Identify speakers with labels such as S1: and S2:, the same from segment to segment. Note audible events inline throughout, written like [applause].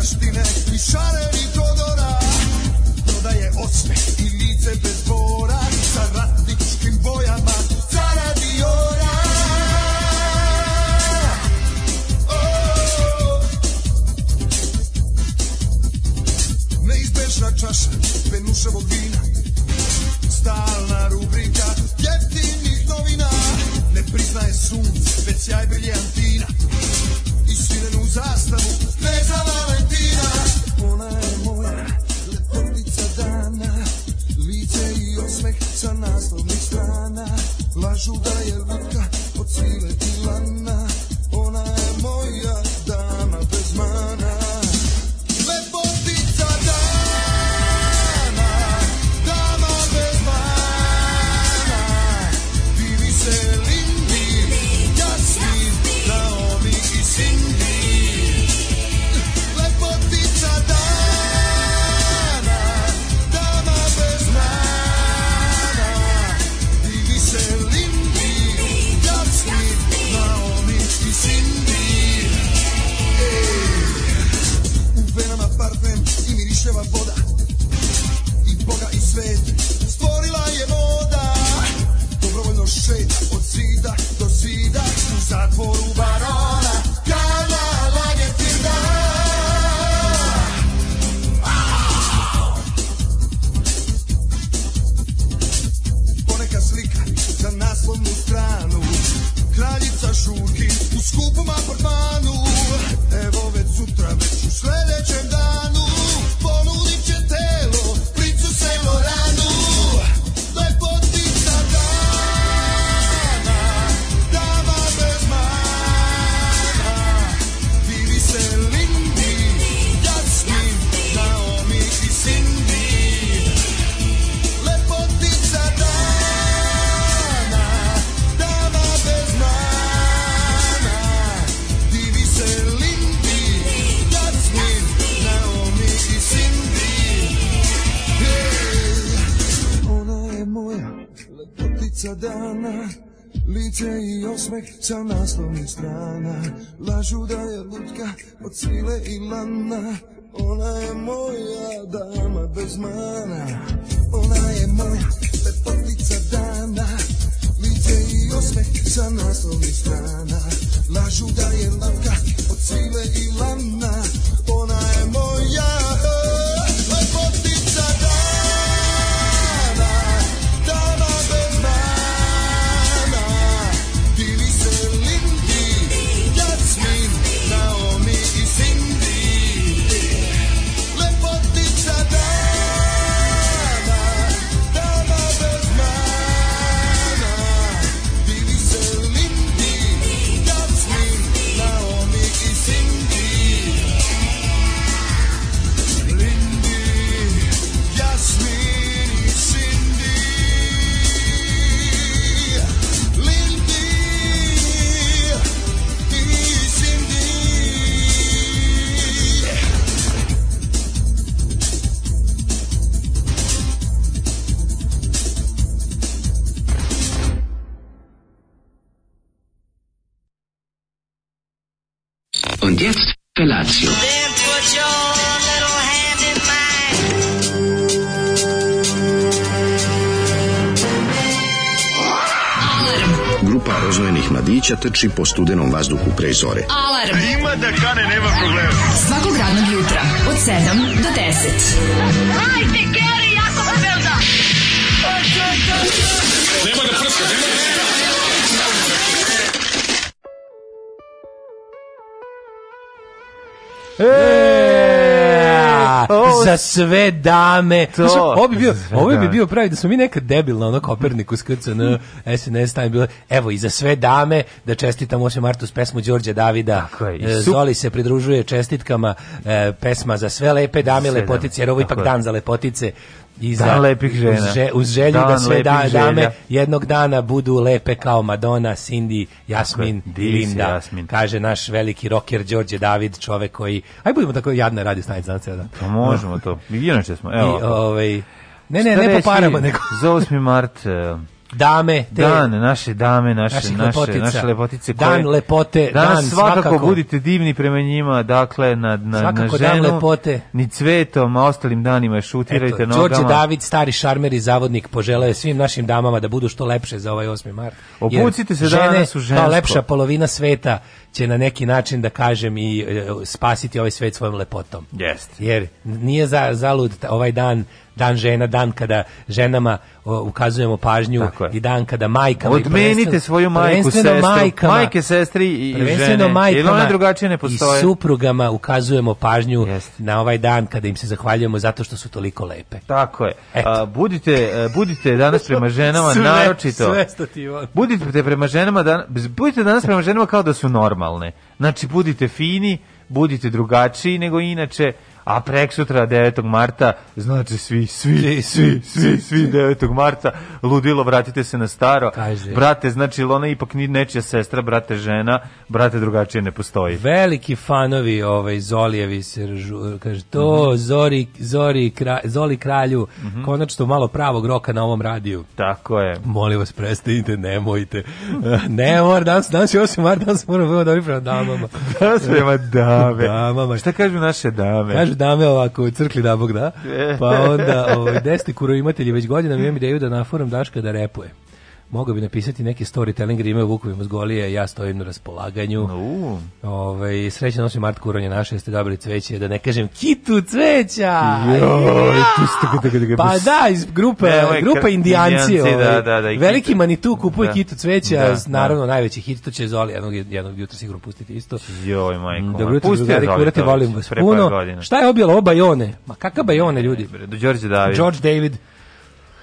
S1: taštine i lutka od
S2: mladića trči po studenom vazduhu pre zore.
S3: Alarm. Ima da kane, nema problema. Svakog radnog jutra, od 7 do 10.
S4: Hajde, Geri, jako se velda.
S5: E, za sve dame.
S6: To.
S5: Znaš, ovo bi bio, ovo bi bio pravi da smo mi nekad debilna, ono Kopernikus, KCN, SNS, time bilo, evo i za sve dame da čestitam 8. martu s pesmu Đorđe Davida.
S6: Je,
S5: E, Zoli se pridružuje čestitkama e, pesma za sve lepe dame,
S6: Sve
S5: lepotice, jer ovo ipak dan za lepotice. I
S6: Dan lepih žena.
S5: Uz, že- uz želju
S6: Dan
S5: da sve da, dame
S6: želja.
S5: jednog dana budu lepe kao Madonna, Cindy, Jasmin i Linda.
S6: Jasmin.
S5: Kaže naš veliki rocker Đorđe David, čovek koji... Aj budemo tako jadna radi stanice za ceo dan.
S6: Pa možemo to. Inače smo, evo.
S5: I, ovaj, ne, ne, ne po parama, nego...
S6: Za 8. mart, e,
S5: dame, te
S6: Dan, naše dame, naše, naše,
S5: lepotica.
S6: naše lepotice.
S5: Dan
S6: koje-
S5: lepote,
S6: Danas
S5: dan
S6: svakako,
S5: svakako.
S6: budite divni prema njima, dakle, na, na,
S5: Svakako
S6: na
S5: dan
S6: ženu,
S5: lepote.
S6: ni cvetom, a ostalim danima je šutirajte
S5: Eto,
S6: nogama.
S5: Đorđe David, stari šarmer i zavodnik, poželeo je svim našim damama da budu što lepše za ovaj 8. mart.
S6: Obucite se
S5: žene,
S6: danas u žensko.
S5: Kao lepša polovina sveta će na neki način, da kažem, i e, spasiti ovaj svet svojom lepotom.
S6: Jeste.
S5: Jer nije za, zalud ovaj dan dan žena, dan kada ženama o, ukazujemo pažnju i dan kada majkama
S6: Odmenite svoju majku, sestru,
S5: majkama,
S6: majke, sestri i- žene.
S5: Majkama
S6: one drugačije ne postoje?
S5: I suprugama ukazujemo pažnju
S6: Jeste.
S5: na ovaj dan kada im se zahvaljujemo zato što su toliko lepe.
S6: Tako je. A, budite, e, budite danas prema [laughs] ženama
S5: Sve-
S6: naročito.
S5: sve
S6: Budite prema ženama dan, budite danas prema ženama kao da su normalne. Znači budite fini, budite drugačiji nego inače. A prek sutra 9. marta, znači svi, svi, svi, svi, svi 9. marta, ludilo, vratite se na staro.
S5: Kaže.
S6: Brate, znači, ona ipak ni nečija sestra, brate žena, brate drugačije ne postoji.
S5: Veliki fanovi ovaj Zolijevi se kaže to
S6: Mhm.
S5: Zori Zori kra, Zoli kralju konačno malo pravog roka na ovom radiju.
S6: Tako je.
S5: Molim vas, prestanite, nemojte. [laughs] ne, mora, danas, danas je 8. mart, danas moramo dobri prema damama. [laughs]
S6: Danas prema dame. [laughs]
S5: Damama.
S6: Šta kažu naše dame?
S5: Kažu dame ovako u crkli da Bog da.
S6: E.
S5: Pa onda ovaj, desni kuro imatelji već godinama imam ideju da naforam Daška da repuje. Mogao bi napisati neki storytelling rime o Vukovima zgolije, ja stojim na raspolaganju.
S6: U,
S5: Ovaj srećan 8. mart kuronje naše, ste dobili cveće, da ne kažem kitu cveća.
S6: Joj,
S5: Pa da, iz grupe,
S6: Nemoj,
S5: grupa indijanci.
S6: Indijanci,
S5: ovaj,
S6: da, da, da,
S5: veliki
S6: kitu.
S5: Manitu kupuje
S6: Da.
S5: kitu cveća,
S6: Da,
S5: naravno
S6: da.
S5: najveći hit, to će Zoli jednog, jednog jutra sigurno pustiti isto.
S6: Joj, majko. moja.
S5: Dobro jutro, drugari,
S6: Zoli
S5: kurate,
S6: Tomić,
S5: volim vas puno. Šta je objelo ovo Bajone? Ma kakav Bajone, ljudi?
S6: Đorđe David.
S5: George David.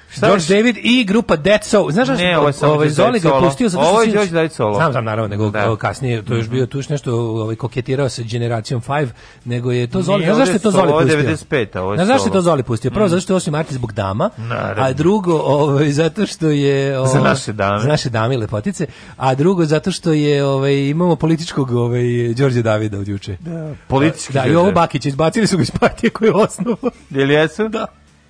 S6: Šta
S5: George? David i grupa Dead Soul. Znaš?
S6: Ne, ovo je
S5: ovaj, Zoli ga pustio zato što
S6: Ovo je George David solo.
S5: Znam, znam, naravno, nego
S6: Da.
S5: Kasnije, to je još bio tu nešto ovaj, koketirao sa Generacijom 5, nego je to Zoli. Znaš zašto je to Zoli
S6: solo, ovo je
S5: pustio?
S6: 95, ovo je
S5: Znaš zašto je to. Zoli pustio? Prvo, zato što je 8. marta zbog dama,
S6: Naravno.
S5: a drugo, ovaj, zato što je...
S6: Za
S5: ovaj,
S6: naše dame.
S5: Za naše dame i lepotice, a drugo, zato što je, ovaj, imamo političkog ovaj, Đorđe Davida od juče. Da,
S6: Politički
S5: da, i ovo Bakić, izbacili su ga iz partije koju je osnovao.
S6: Jel jesu?
S5: Da.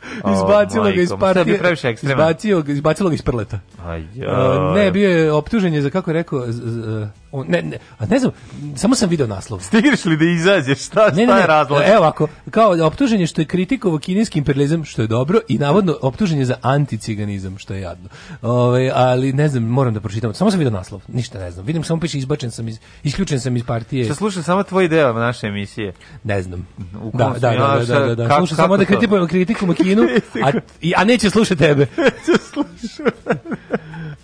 S5: [laughs] Izbacilo ga iz partije. Izbacio, ga- izbacilo ga iz prleta.
S6: Aj,
S5: Uh, ne, bio je optužen je za kako je rekao, z- z- on, ne, ne, a ne znam, samo sam video naslov.
S6: Stigneš li da izađeš? Šta,
S5: Ne, ne,
S6: šta
S5: ne,
S6: je razlog?
S5: evo ako, kao optužen je što je kritikovao kineski imperializam, što je dobro, i navodno optužen je za anticiganizam, što je jadno. Ove, ali ne znam, moram da pročitam. Samo sam video naslov, ništa ne znam. Vidim samo piše izbačen sam iz, isključen sam iz partije.
S6: Šta slušam samo tvoj deo naše emisije.
S5: Ne znam.
S6: U
S5: Da,
S6: kom
S5: da,
S6: smo-
S5: da,
S6: ja,
S5: da,
S6: šta-
S5: da, da.
S6: kako-
S5: Slušam samo
S6: kako
S5: da
S6: to?
S5: kritikujemo kritikujemo Kinu, [laughs] a, i, a neće slušati tebe.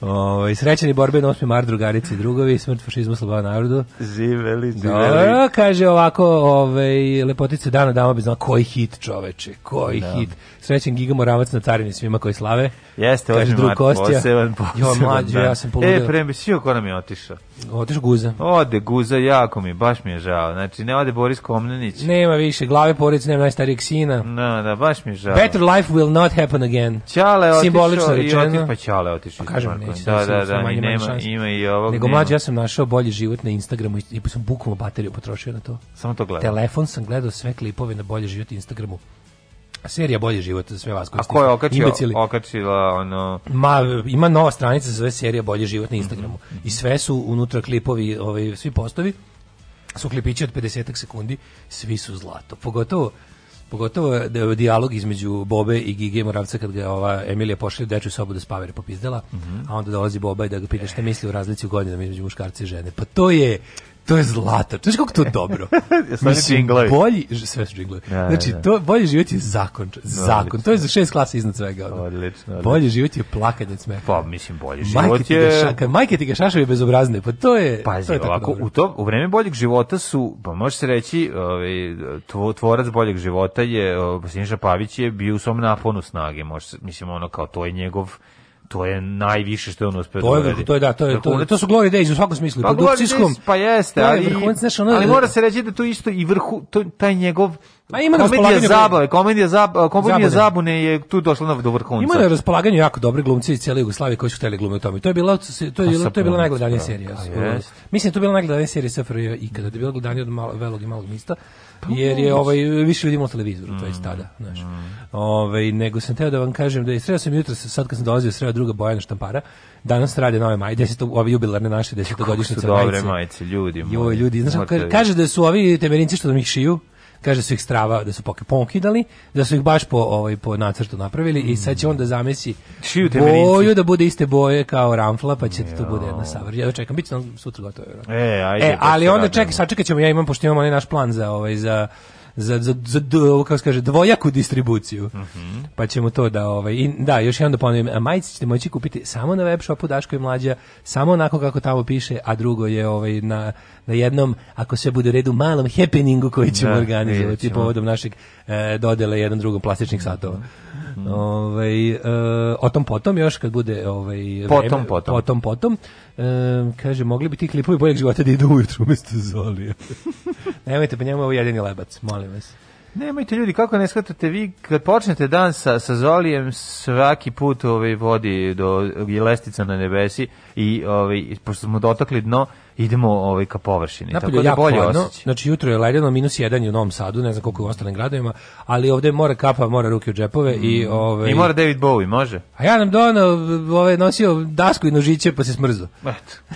S5: Ovaj srećan i borben 8. mart drugarice i drugovi, smrt fašizmu sloboda narodu.
S6: Živeli, živeli.
S5: Dobro, kaže ovako, ovaj lepotice dana dama bez koji hit, čoveče, koji hit. Srećan Giga Moravac na carini svima koji slave.
S6: Jeste,
S5: Kaže drug Kostja.
S6: poseban, poseban
S5: Jo, mlađe, ja sam poludio.
S6: E, prem, svi ko nam je otišao.
S5: Otiš guza.
S6: Ode Guza, jako mi, baš mi je žao. Znači, ne ode Boris Komnenić.
S5: Nema više glave porodice, nema najstarijeg sina.
S6: No, da, baš mi je žao.
S5: Better life will not happen again.
S6: Ćale
S5: Simbolično
S6: otišao i
S5: rečeno.
S6: otišao, pa Ćale otišao.
S5: Pa kažem,
S6: da, da, da,
S5: manje,
S6: i
S5: manje
S6: nema,
S5: šanse.
S6: ima i ovog.
S5: Nego mlađe, ja sam našao bolji život na Instagramu i, i sam bukvalno bateriju potrošio na to.
S6: Samo to gledam.
S5: Telefon sam gledao sve klipove na bolji život Instagramu. Serija bolji život za sve vas koji
S6: A
S5: ste
S6: ko je okačio, okačila ono...
S5: Ma, ima nova stranica za sve serija Bolji život na Instagramu. I sve su unutra klipovi, ovaj, svi postovi, su klipići od 50 sekundi, svi su zlato. Pogotovo Pogotovo d- dijalog između Bobe i Gige Moravca kad ga ova Emilija pošalje u dečju sobu da spava jer je popizdela, a onda dolazi Boba i da ga pita šta misli o razlici u godinama između muškarca i žene. Pa to je to je zlato. To je kako to je dobro. [laughs]
S6: Džinglovi.
S5: bolji, sve su džinglovi.
S6: Da,
S5: Znači,
S6: da.
S5: to, bolji život je zakon. Zakon. To je za šest klasa iznad svega.
S6: Odlično, odlično.
S5: Bolji život je plakanje smeha.
S6: Pa, mislim, bolji
S5: Majke
S6: život
S5: ti, ga
S6: je...
S5: ša, majke ti ga šašaju bezobrazne, pa to je...
S6: Pazi,
S5: to je tako
S6: ovako,
S5: dobro.
S6: u, to, u vreme boljeg života su, pa može se reći, ovaj, tvo- tvorac boljeg života je, o, Siniša Pavić je bio u svom naponu snage, može mislim, ono kao, to je njegov, to je najviše što je on uspeo
S5: To je,
S6: da uradi.
S5: to je, da, to je, to, to su glory days u svakom smislu,
S6: Pa,
S5: produkcijskom.
S6: Pa jeste,
S5: to je
S6: ali,
S5: vrhunac, znaš, ono-
S6: ali mora se reći da to isto i vrhu, to, taj njegov
S5: Ma ima na
S1: komedija zabave, komedija, zab, komedija
S5: Zabune.
S1: zabune je tu došla na, do vrhunca.
S5: Ima na raspolaganju jako dobre glumci iz cijele Jugoslavije koji su hteli glumiti tome. To je bila to je
S1: Pa
S5: bila
S1: sa
S5: to je bila najgledanija
S1: pa,
S5: serija.
S1: pa.
S5: Mislim da je to bila najgledanija serija SFRJ ikada, da je bila gledanija od malo, velog i malog mista.
S1: Pa
S5: Jer je ovaj više ljudi imalo televizoru, to je
S1: Mm,
S5: tada, znaš. Ovaj nego sam teo da vam kažem da je sreo sam jutros sad kad sam dolazio sreo druga Bojana Štampara. Danas rade nove majice, 10 ove jubilarne naše 10
S1: Kako su
S5: godišnjice
S1: dobre majice, ljudi.
S5: Joj,
S1: moji.
S5: ljudi, ka- kaže da su ovi temerinci što nam ih šiju, kaže su ih strava, da su poke ponkidali, da su ih baš po ovaj po nacrtu napravili i sad će on da zamesi boju da bude iste boje kao ramfla, pa će to bude jedna savršena. Ja čekam, biće nam sutra gotovo.
S1: E, ajde.
S5: E, ali onda čekaj, sačekat ćemo, ja imam, pošto imamo onaj naš plan za, ovaj, za, za, za, za, ovo kako se kaže, dvojaku distribuciju.
S1: Mhm.
S5: Pa ćemo to da, ovaj, i, da, još jedan da ponovim, majice ćete moći kupiti samo na web shopu Daško i Mlađa, samo onako kako tamo piše, a drugo je ovaj, na, na jednom, ako sve bude u redu, malom happeningu koji ćemo
S1: Da,
S5: organizovati povodom našeg e, dodele jedan drugom plastičnih satova. Ovaj, e, o tom potom još kad bude ovaj
S1: Potom,
S5: vreme,
S1: potom.
S5: potom. potom e, kaže mogli bi ti klipovi boljeg života da idu ujutru umesto Zolija [laughs] nemojte pa njemu je ovo jedini lebac molim vas
S1: Nemojte ljudi, kako ne shvatate vi, kad počnete dan sa, sa Zolijem, svaki put ovaj, vodi do lestica na nebesi i ovaj, pošto smo dotakli dno, idemo ovaj, ka površini.
S5: Napolju
S1: Tako
S5: je
S1: da bolje
S5: hladno, znači jutro je ledeno, minus jedan je u Novom Sadu, ne znam koliko je u ostalim gradovima, ali ovde mora kapa, mora ruke u džepove i ovaj
S1: Mm. I mora David Bowie, može?
S5: A ja nam donao, ovaj, nosio dasku i nožiće pa se smrzo.
S1: Eto.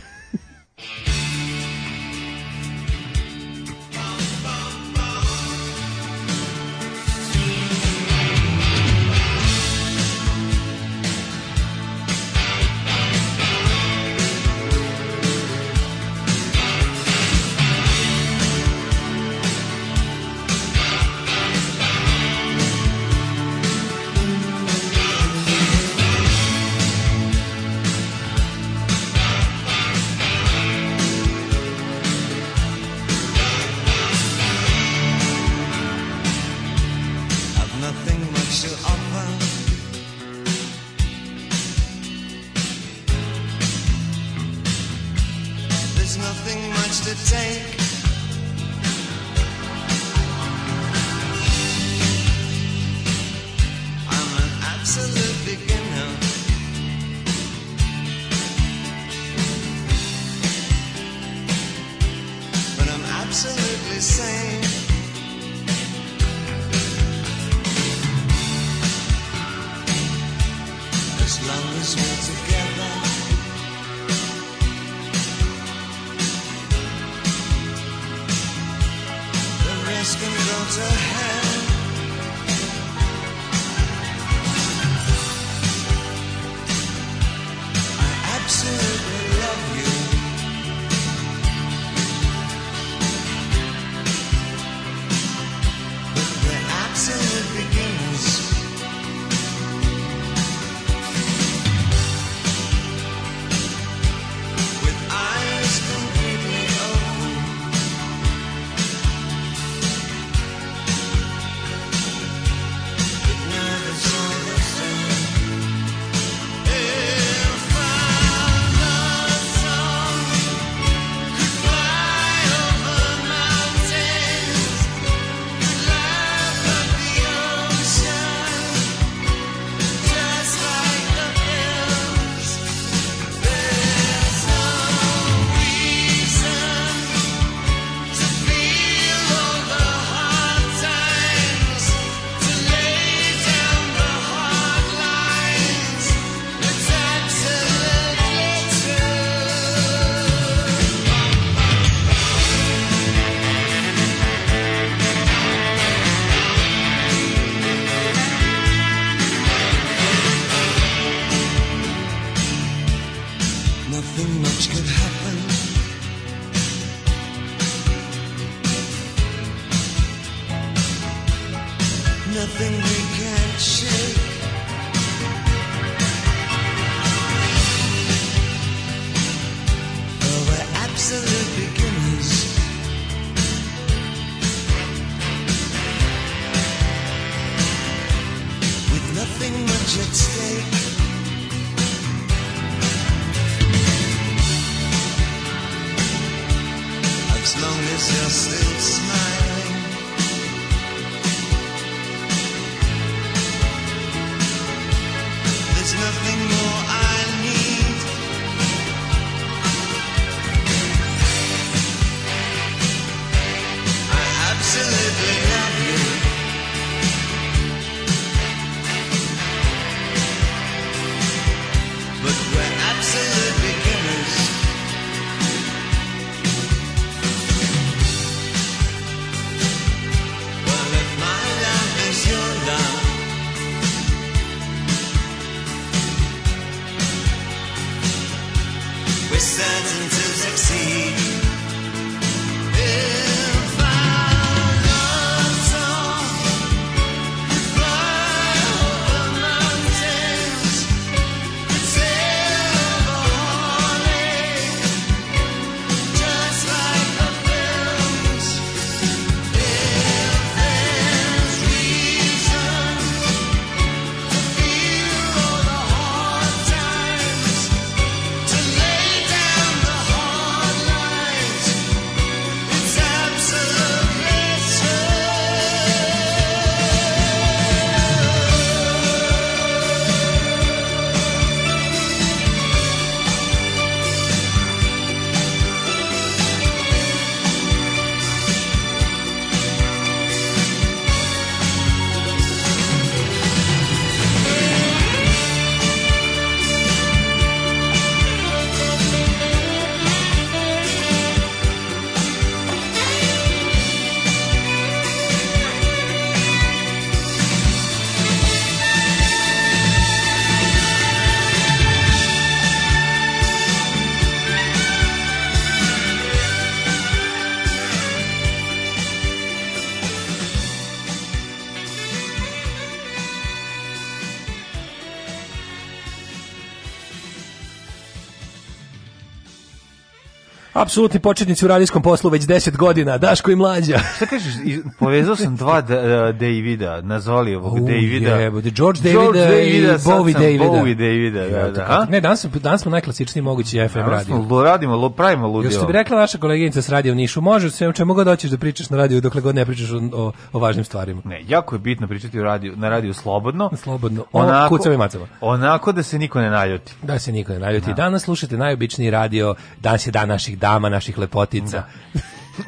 S5: Apsolutni početnici u radijskom poslu već 10 godina, Daško i mlađa. [laughs]
S6: Šta kažeš, povezao sam dva da, uh, Davida, nazvali ovog
S5: U,
S6: Davida.
S5: jebote, George Davida i Bowie Davida.
S6: Bowie Davida, da, da. A?
S5: Ne, danas, smo- danas smo najklasičniji mogući FM
S6: Danas
S5: radio.
S6: smo radimo, lo, pravimo ludilo.
S5: Još što bi rekla naša koleginica s radio u Nišu, može sve čemu god hoćeš da pričaš na radiju, dokle god ne pričaš o, o, o važnim stvarima.
S6: Ne, jako je bitno pričati u radiju, na radiju slobodno.
S5: Slobodno. O kucama i macama.
S6: Onako da se niko ne naljuti.
S5: Da se niko ne naljuti. Danas slušate najobičniji radio, danas je dan naših dama, naših lepotica.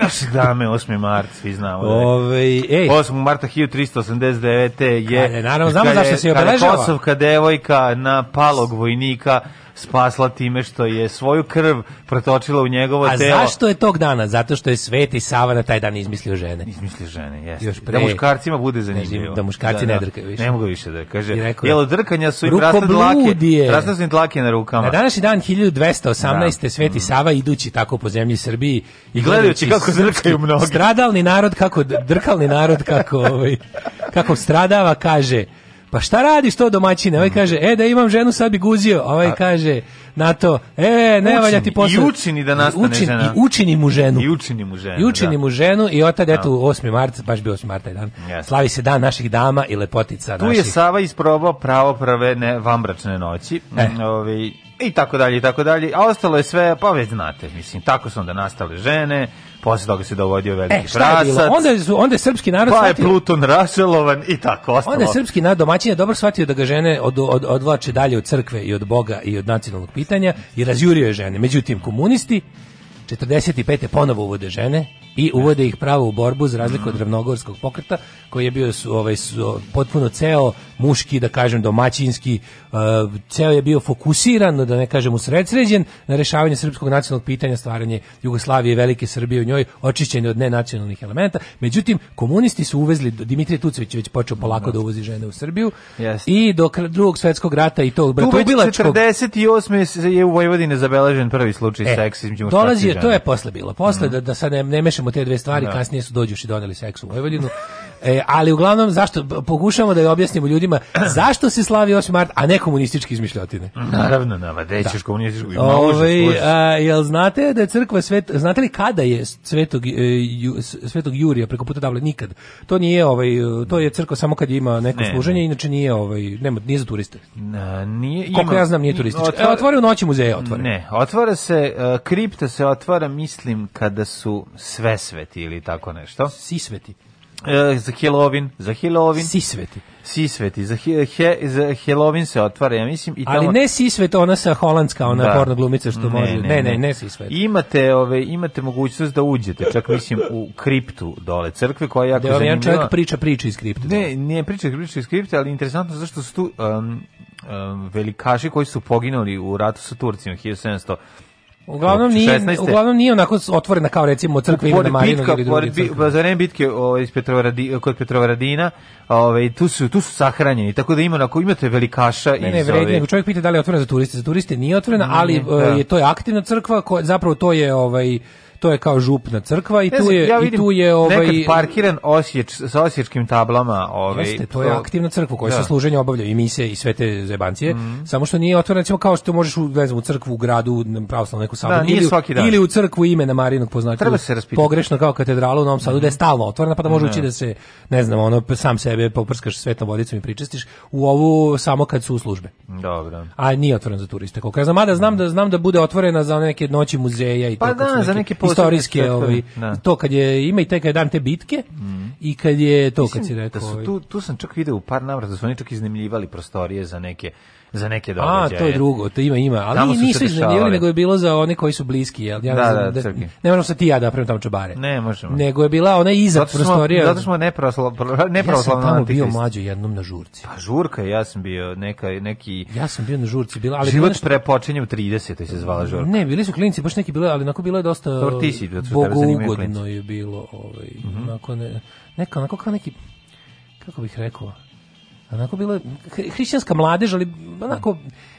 S6: Naše dame, 8. mart, svi znamo. da.
S5: Ove, ej,
S6: 8. marta 1389. je...
S5: Ajde, naravno, znamo zašto se obeležava.
S6: Kosovka devojka na palog vojnika spasla time što je svoju krv protočila u njegovo
S5: a
S6: telo.
S5: zašto je tog dana? Zato što je Sveti Sava na taj dan izmislio žene.
S6: Izmisli žene, jeste.
S5: Još pre-
S6: da muškarcima bude zanimljivo.
S5: Da muškarci ne drkaju više.
S6: Ne mogu više da kaže. Jelo drkanja su i rasne
S5: "Rukobludije."
S6: dlake. Rasne su im dlake na rukama.
S5: Na današnji dan 1218.
S6: Da.
S5: Sveti Sava idući tako po zemlji Srbiji i
S6: gledajući kako drkaju mnogi.
S5: Stradalni narod kako drkalni narod kako ovaj kako stradava kaže Pa šta radiš to domaćine? Ovaj kaže, e da imam ženu sad bi guzio. A Ovaj kaže na to, e ne valja ti
S6: Učini.
S5: posao.
S6: I učini da nastane
S5: Učini-
S6: žena.
S5: I učini mu ženu.
S6: I učini mu ženu.
S5: I učini
S6: da.
S5: mu ženu i od tada, eto, 8. mart, baš bio 8. mart taj dan,
S6: Jeste.
S5: slavi se dan naših dama i lepotica
S6: Tu
S5: naših.
S6: je Sava isprobao pravo prave ne vambračne noći.
S5: E.
S6: Mm, ovaj, i tako dalje i tako dalje. A ostalo je sve, pa već znate, mislim, tako su onda nastale žene, posle toga se dovodio veliki
S5: E, šta je bilo? Onda, su, onda je srpski narod
S6: pa je Pluton rašelovan i tako ostalo.
S5: Onda je srpski narod domaćin je dobro shvatio da ga žene od, od, odvlače dalje od crkve i od Boga i od nacionalnog pitanja i razjurio je žene. Međutim, komunisti 45. ponovo uvode žene i uvode ih pravo u borbu za razliku od ravnogorskog pokreta koji je bio su, ovaj, su, potpuno ceo muški, da kažem domaćinski, uh, ceo je bio fokusiran, da ne kažem usredsređen na rešavanje srpskog nacionalnog pitanja, stvaranje Jugoslavije i Velike Srbije u njoj, očišćenje od nenacionalnih elementa. Međutim, komunisti su uvezli, Dimitrije Tucović već počeo polako da uvozi žene u Srbiju
S6: Jeste.
S5: i do drugog svetskog rata i tog bratoubilačkog
S6: 48. se je u Vojvodini zabeležen prvi slučaj
S5: E,
S6: muškarca
S5: dolazi, to je posle bilo. Posle da, da sad ne, ne mešamo te dve stvari,
S6: Da.
S5: kasnije su dođuši doneli seks u Vojvodinu. E, ali uglavnom zašto pokušavamo da je objasnimo ljudima [clears throat] zašto se slavi 8. mart, a ne komunistički izmišljotine. [clears throat]
S6: Naravno, nama, dećeš komunističku. ima
S5: Ove,
S6: užas, užas.
S5: a, jel znate da je crkva svet, znate li kada je svetog, e, ju, svetog Jurija preko puta Davle? Nikad. To nije ovaj, to je crkva samo kad ima neko
S6: Ne,
S5: služenje,
S6: ne.
S5: inače nije ovaj, nema, nije za turiste.
S6: Na, nije,
S5: Koliko
S6: ima-
S5: ja znam nije turistički.
S6: otvara-
S5: Evo, otvore u noći muzeja, otvore.
S6: Ne, otvara se, uh, kripta se otvara, mislim, kada su sve sveti ili tako nešto.
S5: Sisveti.
S6: E, za Halloween, za Halloween,
S5: Sisveti.
S6: Sisveti, za, he, he, za Halloween se otvara, ja mislim. I
S5: Ali
S6: tamo-
S5: ne Sisvet, ona sa holandska, ona
S6: Da.
S5: porno glumica što može. Ne, ne, ne, Sisvet.
S6: Imate, ove, imate mogućnost da uđete, čak mislim u kriptu dole crkve, koja je jako
S5: Da
S6: zanimljiva.
S5: čovjek priča priče iz kripte.
S6: Ne, nije priča priča iz kripte, ali interesantno zašto su tu um, um, velikaši koji su poginuli u ratu sa Turcima 1700
S5: Uglavnom nije,
S6: 16..
S5: uglavnom nije onako otvorena kao recimo crkva Ivana
S6: bitka,
S5: ili
S6: bi,
S5: crkve.
S6: za vreme bitke ovaj, iz Petrovaradi, kod Petrovaradina, ovaj, tu, su, tu su sahranjeni, tako da ima, ako imate velikaša
S5: Ne, ne,
S6: ove-
S5: nego čovjek pita da li je otvorena za turiste. Za turiste nije otvorena, ali
S6: Nije,
S5: e,
S6: da.
S5: je to je aktivna crkva, koja, zapravo to je ovaj to je kao župna crkva i
S6: Ne
S5: tu je
S6: ja
S5: i
S6: vidim
S5: tu je ovaj
S6: nekad parkiran osječ, sa osječkim tablama. Ovaj,
S5: Jeste, to je aktivna crkva koja
S6: Da.
S5: Se služenje obavlja i mise i sve te zebancije, samo što nije otvorena recimo kao što možeš u, ne znam, u crkvu u gradu na pravoslavnu neku sabu
S6: Da,
S5: ili, ili u crkvu imena Marinog poznatiju.
S6: Treba se raspitati.
S5: Pogrešno kao katedrala u Novom Sadu da je stalno otvorena pa da može ući da se ne znam, ono sam sebe poprskaš svetom vodicom i pričestiš u ovu samo kad su u službe.
S6: Dobro.
S5: A nije otvorena za turiste. Koliko ja znam, mada znam da znam da bude otvorena za neke noći muzeja i
S6: Pa
S5: to kad
S6: da, za neke
S5: istorijske ovaj
S6: da.
S5: to kad je ima i te kad je dan te bitke i kad je to kad si
S6: Mislim
S5: rekao
S6: da su
S5: ovaj,
S6: tu, tu sam čak video u par navrata da su oni čak iznajmljivali prostorije za neke za neke
S5: A,
S6: događaje.
S5: to je drugo, to ima, ima, ali
S6: Tamo su se
S5: nisu iznajmljivali, nego je bilo za one koji su bliski, jel? Ja
S6: Da, da,
S5: da,
S6: crkvi.
S5: ne možemo sad ti ja da napravimo tamo čabare.
S6: Ne, možemo.
S5: Nego je bila ona iza prostorija.
S6: zato smo nepravoslavno
S5: ja sam tamo bio mlađo jednom na žurci.
S6: Pa žurka, ja sam bio neka, neki...
S5: Ja sam bio na žurci, bila, ali bilo
S6: Život
S5: nešto-
S6: pre počinje u 30. se zvala žurka.
S5: Ne, bili su klinci, baš neki bile, ali onako bilo je dosta
S6: Dobro, ti si, da
S5: bogougodno.
S6: Mhm.
S5: je bilo, ovaj, onako ne, neka, onako kao neki, kako bih rekao, onako bilo je hri- hrišćanska mladež, ali onako,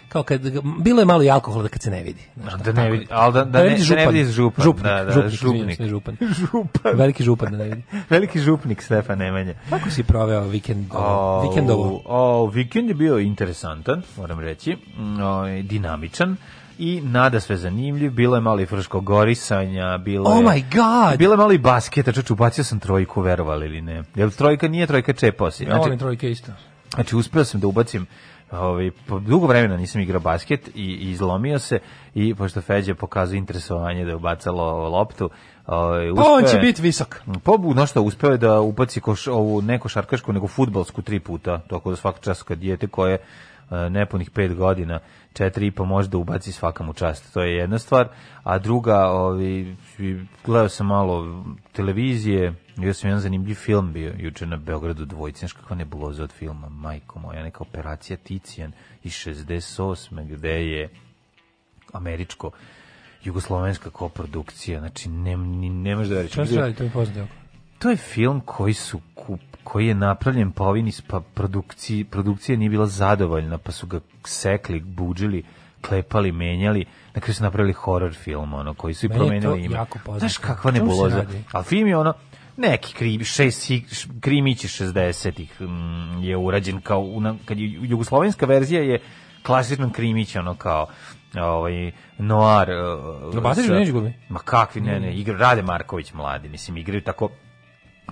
S5: kao kad, bilo je malo i alkohola da kad se ne vidi. znaš,
S6: Da ne vidi, ali da, da, ne,
S5: vidi
S6: da ne vidi župan.
S5: Župnik,
S6: da, da,
S5: župnik,
S6: župnik.
S5: izvinjam župan. [laughs]
S6: župan.
S5: Veliki župan da ne vidi. [laughs]
S6: Veliki župnik Stefan Nemanja.
S5: Kako si proveo vikend,
S6: O,
S5: vikendovo?
S6: O, vikend je bio interesantan, moram reći, mm, o, dinamičan i nada sve zanimljiv, bilo je malo i frško gorisanja, bilo
S5: Oh
S6: je...
S5: my god!
S6: Bilo je malo i basketa, čoč, ubacio sam trojku, verovali ili ne. Jer trojka nije trojka čepao si.
S5: Ja
S6: Znači,
S5: volim trojke isto.
S6: Znači, uspeo sam da ubacim Ovaj po dugo vremena nisam igrao basket i, i izlomio se i pošto Feđa pokazuje interesovanje da je ubacalo loptu, ovaj
S5: Pa on će biti visok.
S6: Pa bu, no što, uspeo je da upaci koš, ovu ne košarkašku, nego futbalsku tri puta, tako da svaka čast kad dijete koje nepunih pet godina, četiri i po može da ubaci svaka mu čast. To je jedna stvar. A druga, ovi, gledao sam malo televizije, bio sam jedan zanimljiv film bio juče na Beogradu dvojici, znaš kakva nebuloza od filma, majko moja, neka operacija Ticijan iz 68. gde je američko jugoslovenska koprodukcija, znači ne, ne možeš da veriš.
S5: Šta se radi, to mi poznato.
S6: To je film koji su kup, koji je napravljen po ovini pa produkciji, produkcija nije bila zadovoljna, pa su ga sekli, buđili, klepali, menjali, na kraju su napravili horror film, ono, koji su i promenili ime. Znaš kakva nebuloza? Ali film je ono, neki krimi, šest, krimići 60-ih mm, je urađen kao, una, kad je jugoslovenska verzija je klasičan krimić, ono kao, ovaj noir uh, sa-
S5: glumi?
S6: Ma kakvi, ne, ne, igra Rade Marković mladi, mislim, igraju tako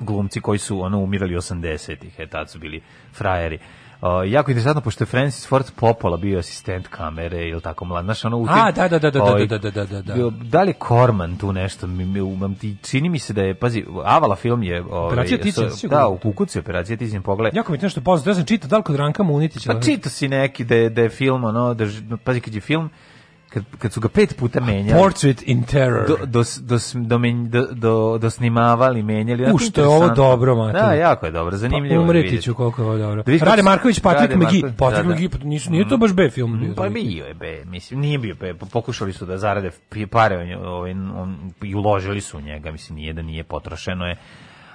S6: glumci koji su ono umirali 80-ih, e, tad su bili frajeri. Uh, jako interesantno, pošto je Francis Ford Coppola bio asistent kamere ili tako mlad, znaš, ono u
S5: A, da, da, da, da, da, da, da, da, da.
S6: bio- Da li Korman tu nešto? Mi, mi, umam ti, čini mi se da je, pazi, Avala film je... Ovaj,
S5: Operacija sigurno.
S6: Da, u Kukucu je Operacija Ticijan, pogledaj.
S5: Jako mi je to nešto poznato. Ja sam čitao, da li kod Ranka Munitića?
S6: Pa čito si neki da je, da je film, ono, da, pazi, kad je film, kad, kad su ga pet puta menjali,
S5: Portrait in Terror.
S6: do, do, do, do, men- do, do, do snimavali, menjali. onako
S5: što je ovo dobro, mater.
S6: Da, jako je dobro, zanimljivo.
S5: Pa, umreti ću koliko je ovo dobro.
S6: Da
S5: Rade Marković, Patrik.
S6: Marković,
S5: Patrik
S6: da, da.
S5: McGee, pa nisu, nije to baš B film. bio.
S6: Pa bio je be, mislim, nije bio be, pokušali su da zarade pare, on, ovaj, on, i uložili su u njega, mislim, nije da nije potrošeno je,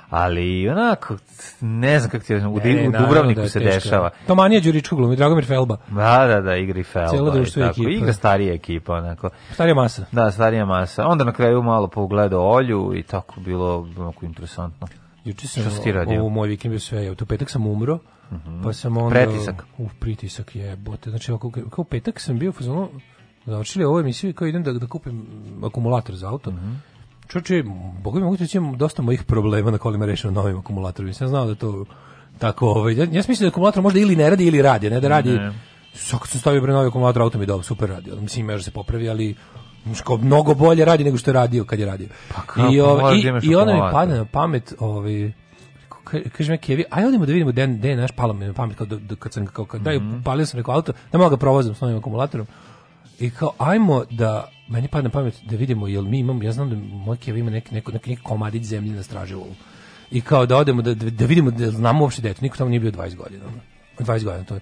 S6: ali onako, ne znam kako ti je, u,
S5: Ne,
S6: u Dubrovniku
S5: da
S6: se
S5: teško.
S6: dešava.
S5: To manija Đuričko glumi, Dragomir Felba.
S6: Da, da, da, igra i Felba.
S5: Cijelo
S6: i
S5: društvo ekipa.
S6: Igra starija ekipa, onako.
S5: Starija masa.
S6: Da, starija masa. Onda na kraju malo pogledao Olju i tako bilo onako interesantno.
S5: Juče sam
S6: ti radio?
S5: ovo moj vikend bio sve, u petak sam umro, pa sam onda...
S6: Pretisak.
S5: U, pritisak je, bote. Znači, ako, kao u petak sam bio u fazonu, završili ovu emisiju i kao idem da, da kupim akumulator za auto. Čoče, boga mi mogu ti reći, imam dosta mojih problema na kolima rešeno novim akumulatorima. Nisam znao da to tako, ovaj, ja, ja sam mislio da akumulator možda ili ne radi ili radi, ne da radi.
S6: Ne.
S5: Sad sam stavio bre novi akumulator, auto mi dobro, super radi. Mislim, može se popravi, ali kao mnogo bolje radi nego što je radio kad je radio.
S6: Pa kako,
S5: I, ovaj, i,
S6: da
S5: i onda mi padne na pamet, ovaj, ka- kaže me Kevi, aj odemo da vidimo gde je naš palo mi pamet kao da, da kad sam kao kad daj
S6: Mhm.
S5: palio sam rekao auto, da mogu ga provozim s novim akumulatorom. I kao ajmo da meni padne pamet da vidimo jel mi imamo ja znam da moj Kevi ima neki neko neki, neki komadić zemlje na Straževovu. I kao da odemo da, da vidimo da znamo uopšte da je to. Niko tamo nije bio 20 godina. ono. 20 godina to je.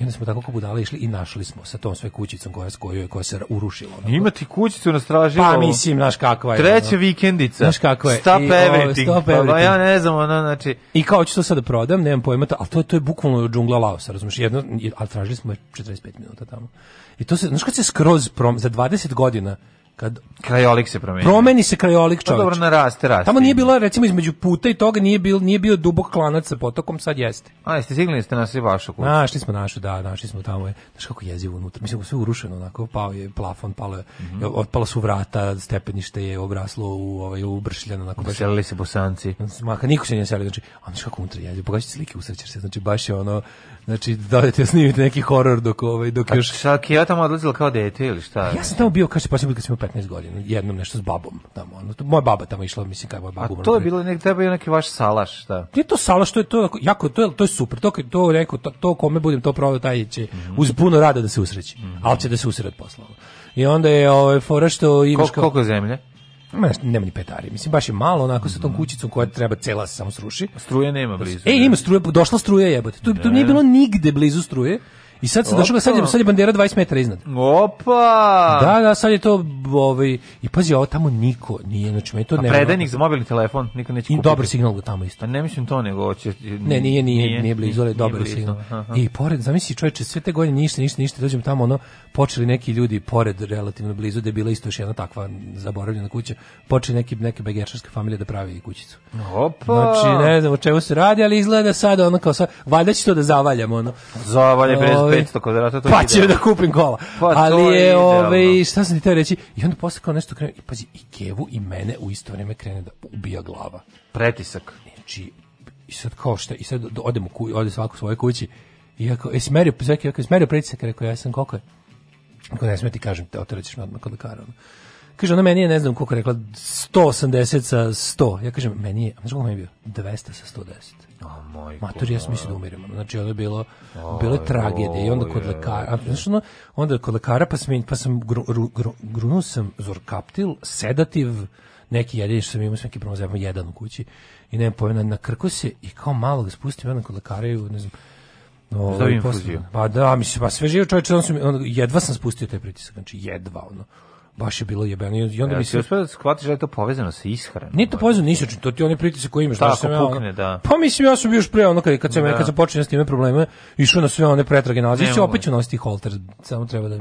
S5: I onda smo tako kao budale išli i našli smo sa tom sve kućicom koja, koja, koja se urušila. ono.
S6: Ima ti kućicu na stražilu.
S5: Pa mislim, znaš kakva je.
S6: Treća
S5: ono.
S6: vikendica.
S5: Znaš kako je.
S6: Stop
S5: I, o,
S6: everything.
S5: stop
S6: Pa,
S5: everything.
S6: ja ne znam, ono, znači...
S5: I kao ću to sad da prodam, nemam pojma, to- ali to je to je bukvalno džungla Laosa, razumiješ? Jedno, ali tražili smo je 45 minuta tamo. I to se, znaš kad se skroz prom, za 20 godina kad
S6: Krajolik se promenio.
S5: promeni se krajolik
S6: Pa
S5: čovječ.
S6: dobro, naraste, raste.
S5: Tamo nije bilo recimo između puta i toga nije bil nije bio dubok klanac sa potokom, sad jeste.
S6: A, jeste sigli da ste našli vašu kuću?
S5: Našli smo našu, da, našli smo tamo je. Znaš kako jezivo unutra. Mislim sve urušeno onako, pao je plafon, palo je,
S6: Mhm.
S5: otpala su vrata, stepenište je obraslo u ovaj u bršljano onako
S6: Selili se bosanci.
S5: Maka niko se nije selio, znači, ono što kako unutra jezivo, pogledaj slike usrećeš se, znači baš je ono, znači dodajte snimite neki horor dok ovaj dok
S6: A
S5: još
S6: šta, ja tamo odlazila kao dete ili šta?
S5: ja sam tamo bio kaže posljednji put kad sam imao 15 godina, jednom nešto s babom tamo. Ono, to, moja baba tamo išla, mislim kako je
S6: A
S5: baba. umrla
S6: to je bilo, nek, treba je neki vaš salaš, šta?
S5: Nije to sala što je to jako- to je to je super. To to rekao to, to kome budem to prodao taj će
S6: Mhm.
S5: uz puno rada da se usreći. Ali će da se usred posla. I onda je ovaj fora što imaš
S6: Koliko, koliko zemlje?
S5: Ma, nema ni petari. Mislim baš je malo onako sa tom kućicom koja treba cela se samo sruši.
S6: Struje nema blizu.
S5: E, ima struje, došla struja jebote. Tu, tu nije bilo nigde blizu struje. I sad se došlo, sad je, sad je bandera 20 metara iznad.
S6: Opa!
S5: Da, da, sad je to, ovaj, i pazi, ovo tamo niko nije, znači, meni to
S6: A
S5: ne...
S6: predajnik za mobilni telefon nikad neće
S5: I
S6: kupiti.
S5: dobar signal tamo isto.
S6: A ne mislim to, nego hoće...
S5: Ne, nije, nije, nije, blizu, ali dobar signal. I pored, zamisli čoveče, sve te godine ništa, ništa, ništa, dođem tamo, ono, počeli neki ljudi pored relativno blizu, da je bila isto još jedna takva zaboravljena kuća, počeli neki, neke begečarske familije da pravi kućicu.
S6: Opa!
S5: Znači, ne znam o čemu se radi, ali izgleda sad ono kao sad, valjda će to da zavaljamo, ono.
S6: Zavalje bez,
S5: Ovaj,
S6: 500 kvadrata, to
S5: pa
S6: idealno.
S5: da kupim kola.
S6: Pa
S5: Ali
S6: je
S5: ovaj, šta sam ti teo reći, i onda posle kao nešto krene, i pazi, i Kevu i mene u isto vreme krene da ubija glava.
S6: Pretisak.
S5: Znači, i sad kao šta, i sad do- odem u kući, ode svako u svojoj kući, i ja kao, jesi merio, kao, jesi merio pritisak, rekao, ja sam, koliko je? Ako ne sme ti kažem, te otrećeš me odmah kod lekara. Kaže, ona meni je, ne znam koliko rekla, 180 sa 100. Ja kažem, meni je, a znaš koliko meni je bio? 200 sa 110.
S6: O, moj
S5: Mator, ja sam mislio da umirem. Znači, ono je bilo, bilo je tragedija. I onda kod lekara, a, znaš, ono, onda kod lekara pa sam, pa sam gru, gru, gru, grunuo sam zorkaptil, sedativ, neki jedini što sam imao, sam neki promozajemo jedan u kući. I ne pojena, na, na krku se i kao malo ga spustim, onda kod lekara i, ne znam, ovaj, posle-
S6: infuziju.
S5: Pa da, mislim, pa sve živo čovječe, sam, onda, jedva sam spustio taj pritisak, znači jedva, ono. Baš je bilo jebeno. I onda mi se...
S6: uspio da shvatiš da je to povezano sa ishranom.
S5: Nije to povezano ništa, to ti onaj pritisak koji imaš.
S6: Tako,
S5: sam ja,
S6: pukne, da.
S5: Pa mislim, ja sam bio još pre, ono, kad, kad sam,
S6: Da.
S5: kad sam počeo s time probleme, išao na sve one pretrage nalazi.
S6: Mogu.
S5: opet ću nositi holter, samo treba da.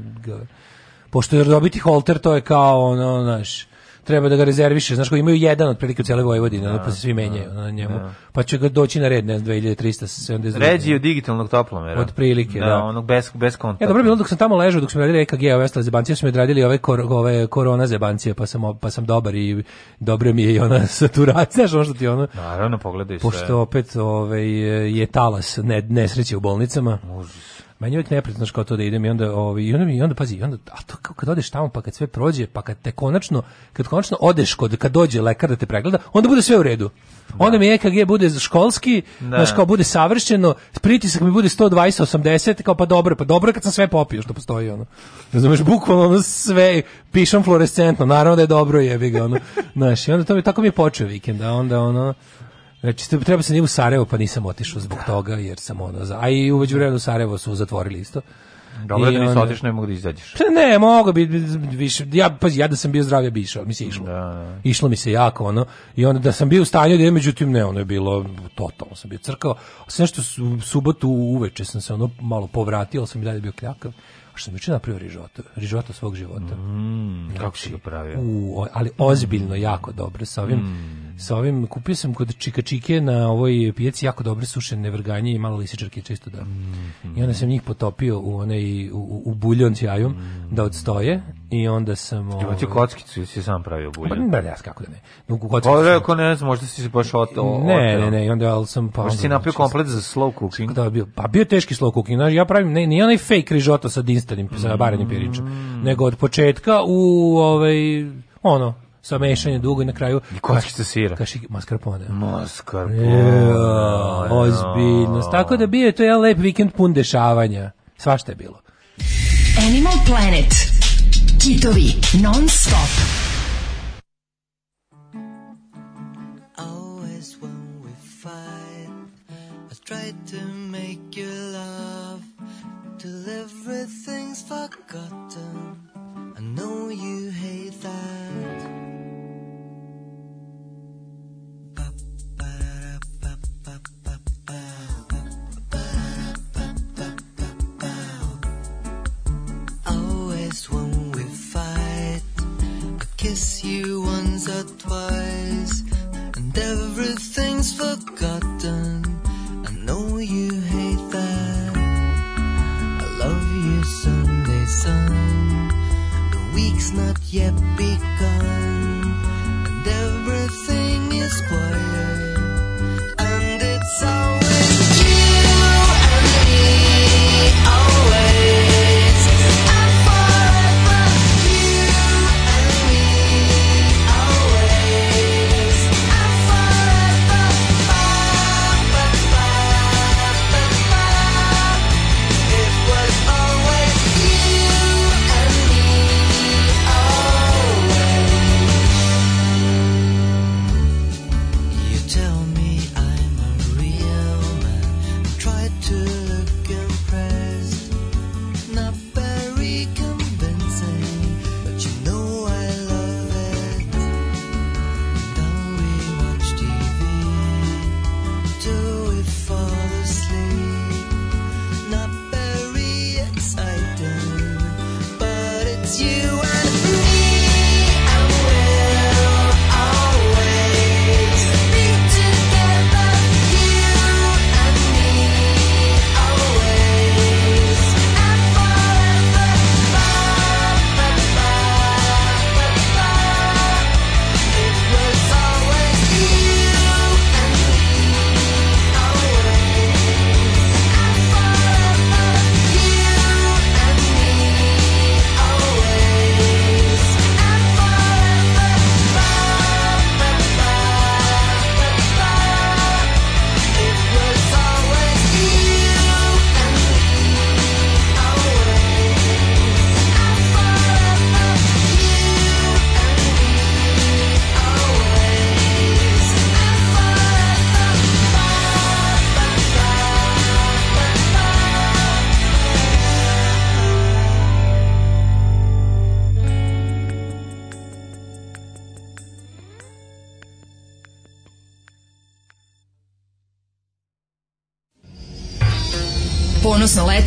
S5: Pošto je dobiti holter, to je kao, ono, znaš, treba da ga rezerviše, znaš, koji imaju jedan otprilike u cijeloj Vojvodini, ono, pa se svi menjaju ono, na njemu. Pa će ga doći na red, ne znam, 2372.
S6: Ređi od digitalnog toplomera.
S5: Otprilike, da.
S6: onog bez, bez kontakta.
S5: Ja dobro je bilo dok sam tamo ležao, dok smo radili EKG, ove ostale zebancije, smo odradili ove, kor, ove korona zebancije, pa sam, pa sam dobar i dobro mi je i ona [laughs] saturacija, znaš ono što ti ono,
S6: Naravno, pogledaj sve.
S5: pošto opet ovaj, je talas ne, nesreće u bolnicama. Meni je uvijek neprijatno kao to da idem i onda, ovaj, i onda, mi, i onda pazi, i onda, a to kao kad odeš tamo pa kad sve prođe, pa kad te konačno, kad konačno odeš kod, kad dođe lekar da te pregleda, onda bude sve u redu. Onda mi EKG bude školski,
S6: Da.
S5: znaš, kao bude savršeno, pritisak mi bude 120, 80, kao pa dobro, pa dobro kad sam sve popio što postoji, ono. Razumeš, bukvalno ono sve, pišem fluorescentno, naravno da je dobro, jebi ga, ono. [laughs] Znaš, i onda to mi, tako mi je počeo vikend, a onda, ono, Znači, treba se nije u Sarajevo, pa nisam otišao zbog toga, jer sam ono, a i uveđu vremenu u Sarajevo su zatvorili isto.
S6: Dobro da nisi otišao, ne mogu da izađeš.
S5: Pa Ne, mogu bi više, ja, pazi, ja da sam bio zdravlje bi išao, mi se išlo.
S6: Da, da.
S5: Išlo mi se jako, ono, i onda da sam bio u stanju da idem, međutim ne, ono je bilo, totalno sam bio crkao, sve što su, subotu uveče sam se ono malo povratio, ali sam i dalje bio kljakav, a što sam juče napravio rižoto, rižoto svog života.
S6: Mm, kako si ga pravio?
S5: U, ali ozbiljno jako dobro sa ovim
S6: Mm.
S5: Sa ovim kupio sam kod Čika Čike na ovoj pijaci jako dobre sušene vrganje i malo lisičarke čisto da.
S6: Mm.
S5: I onda sam njih potopio u onaj u, u, buljon s jajom da odstoje i onda sam
S6: Ima ti
S5: ovaj,
S6: kockicu ili si sam pravio
S5: Pa,
S6: bulje?
S5: ne, ne, kako da ne. No, kockicu
S6: Pa rekao, ne znam, možda si se baš ot, o,
S5: ne, ne, ne, i onda ali sam pa
S6: Možda si napio
S5: znači,
S6: komplet za slow cooking.
S5: da, bio, pa bio teški slow cooking. Znaš, ja pravim, ne, nije onaj fake rižoto sa dinstanim, sa barenim piričom, nego od početka u, ovaj, ono, sa mešanjem dugo i na kraju...
S6: I kockica sira.
S5: Kaši, mascarpone.
S6: Mascarpone.
S5: Ja, ozbiljnost. Tako da bio je to jedan lep vikend pun dešavanja. Svašta je bilo.
S3: Animal Planet. Kitovi non stop.
S7: Always when we fight, I try to make you laugh till everything's forgotten. I know you hate that. When we fight, I kiss you once or twice, and everything's forgotten. I know you hate that. I love you Sunday sun. The week's not yet begun,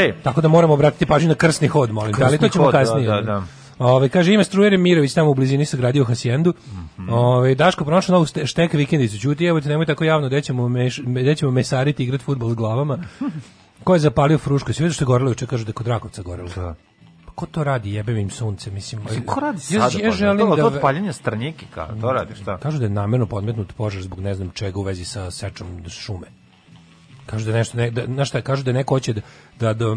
S6: Ej,
S5: Tako da moramo obratiti pažnju na krsni hod, molim te, ali to ćemo
S6: hod,
S5: kasnije.
S6: da, da, da.
S5: Ove, kaže, ime Strujer Mirović tamo u blizini sagradio Hasijendu.
S6: Mhm.
S5: Ove, Daško pronašao novu štek vikendicu. Čuti, evo te, nemoj tako javno, gde ćemo, meš, gde ćemo mesariti i igrati futbol s glavama. [laughs] Ko je zapalio frušku? Svi vidio što je gorelo juče, kažu da je kod Rakovca gorelo.
S6: Da.
S5: Pa ko to radi, jebem im sunce, mislim.
S6: Mislim, ko radi
S5: ja,
S6: sada?
S5: ja
S6: pa,
S5: želim
S6: to,
S5: da...
S6: to od paljenja stranjike, kao, to radi šta?
S5: Kažu da je namerno podmetnut požar zbog ne znam čega u vezi sa sečom šume. Kažu da nešto, ne, da, znaš šta, kažu da neko hoće da, da, da,